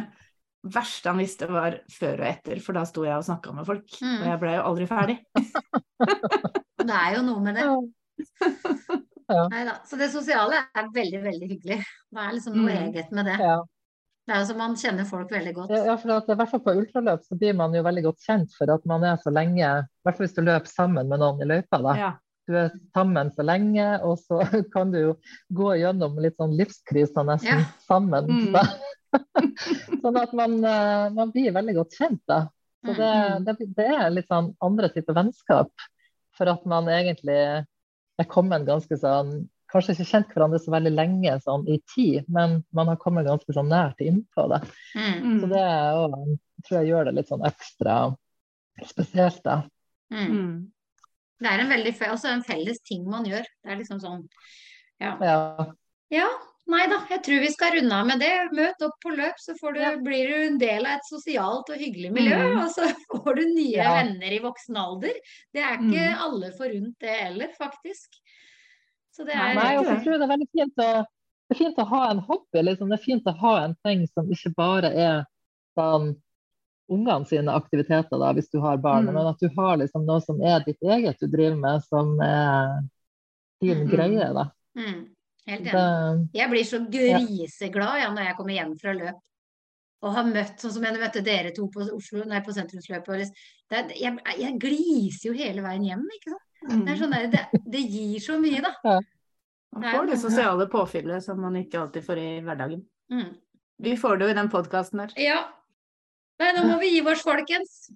verste han visste var før og etter, for da sto jeg og snakka med folk. Mm. Og jeg ble jo aldri ferdig. <laughs> Det er jo noe med det. <laughs> Ja. Neida. Så det sosiale er veldig, veldig hyggelig. Det er liksom noe Mm. eget med det. Ja. Det er jo som man kjenner folk veldig godt. Ja, for at, i hvert fall på ultraløp så blir man jo veldig godt kjent for at man er så lenge, i hvert fall hvis du løper sammen med noen i løypa. da. Ja. Du er sammen så lenge, og så <laughs> kan du jo gå gjennom litt sånn livskriser nesten Ja. sammen. Mm. <laughs> Sånn at man, eh, man blir veldig godt kjent, da. Så det, Mm. det, det er litt sånn andre typer vennskap. For at man egentlig er kommet ganske sånn Kanskje ikke kjent hverandre så veldig lenge sånn i tid, men man har kommet ganske sånn nært innpå det. Mm. Så det er jo, tror jeg gjør det litt sånn ekstra spesielt, da. Mm. Mm. Det er en veldig også en felles ting man gjør. Det er liksom sånn Ja. Ja. ja. Nei da, jeg tror vi skal runde av med det. Møt opp på løp, så får du, Ja. blir du en del av et sosialt og hyggelig miljø. Mm. Og så <laughs> får du nye Ja. venner i voksen alder. Det er ikke Mm. alle forunt det heller, faktisk. Så det er Nei, så tror det er veldig fint å, det er fint å ha en hobby. Liksom. Det er fint å ha en ting som ikke bare er sånn ungene sine aktiviteter, da, hvis du har barn, Mm. men at du har liksom noe som er ditt eget du driver med, som er din greie. Da. mm, helt enig. Jeg blir så griseglad ja, når jeg kommer hjem fra løp og har møtt, sånn som jeg møtte dere to på, Oslo, nei, på sentrumsløpet. og liksom- Det, er- jeg, jeg gliser jo hele veien hjem, ikke sant. Det, er Mm. sånn der, det, det gir så mye, da. Man får det sosiale påfyllet som man ikke alltid får i hverdagen. Mm. Vi får det jo i den podkasten her. Ja. Nei, nå må vi gi oss, folkens.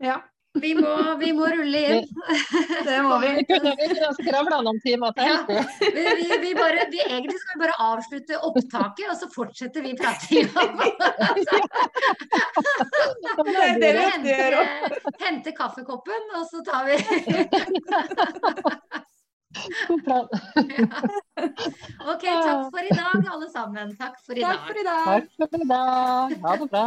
Ja. Vi må, vi må rulle inn. Det må vi. <laughs> Vi kunne, skravla noen timer til. Ja. Vi, vi, vi bare, vi, egentlig skal vi bare avslutte opptaket, og så fortsetter vi pratinga. <laughs> Er vi gjør. Hente, hente kaffekoppen, og så tar vi God plan. <laughs> OK, takk for i dag, alle sammen. Takk for i Takk for i dag. Takk for i dag. Ha det bra.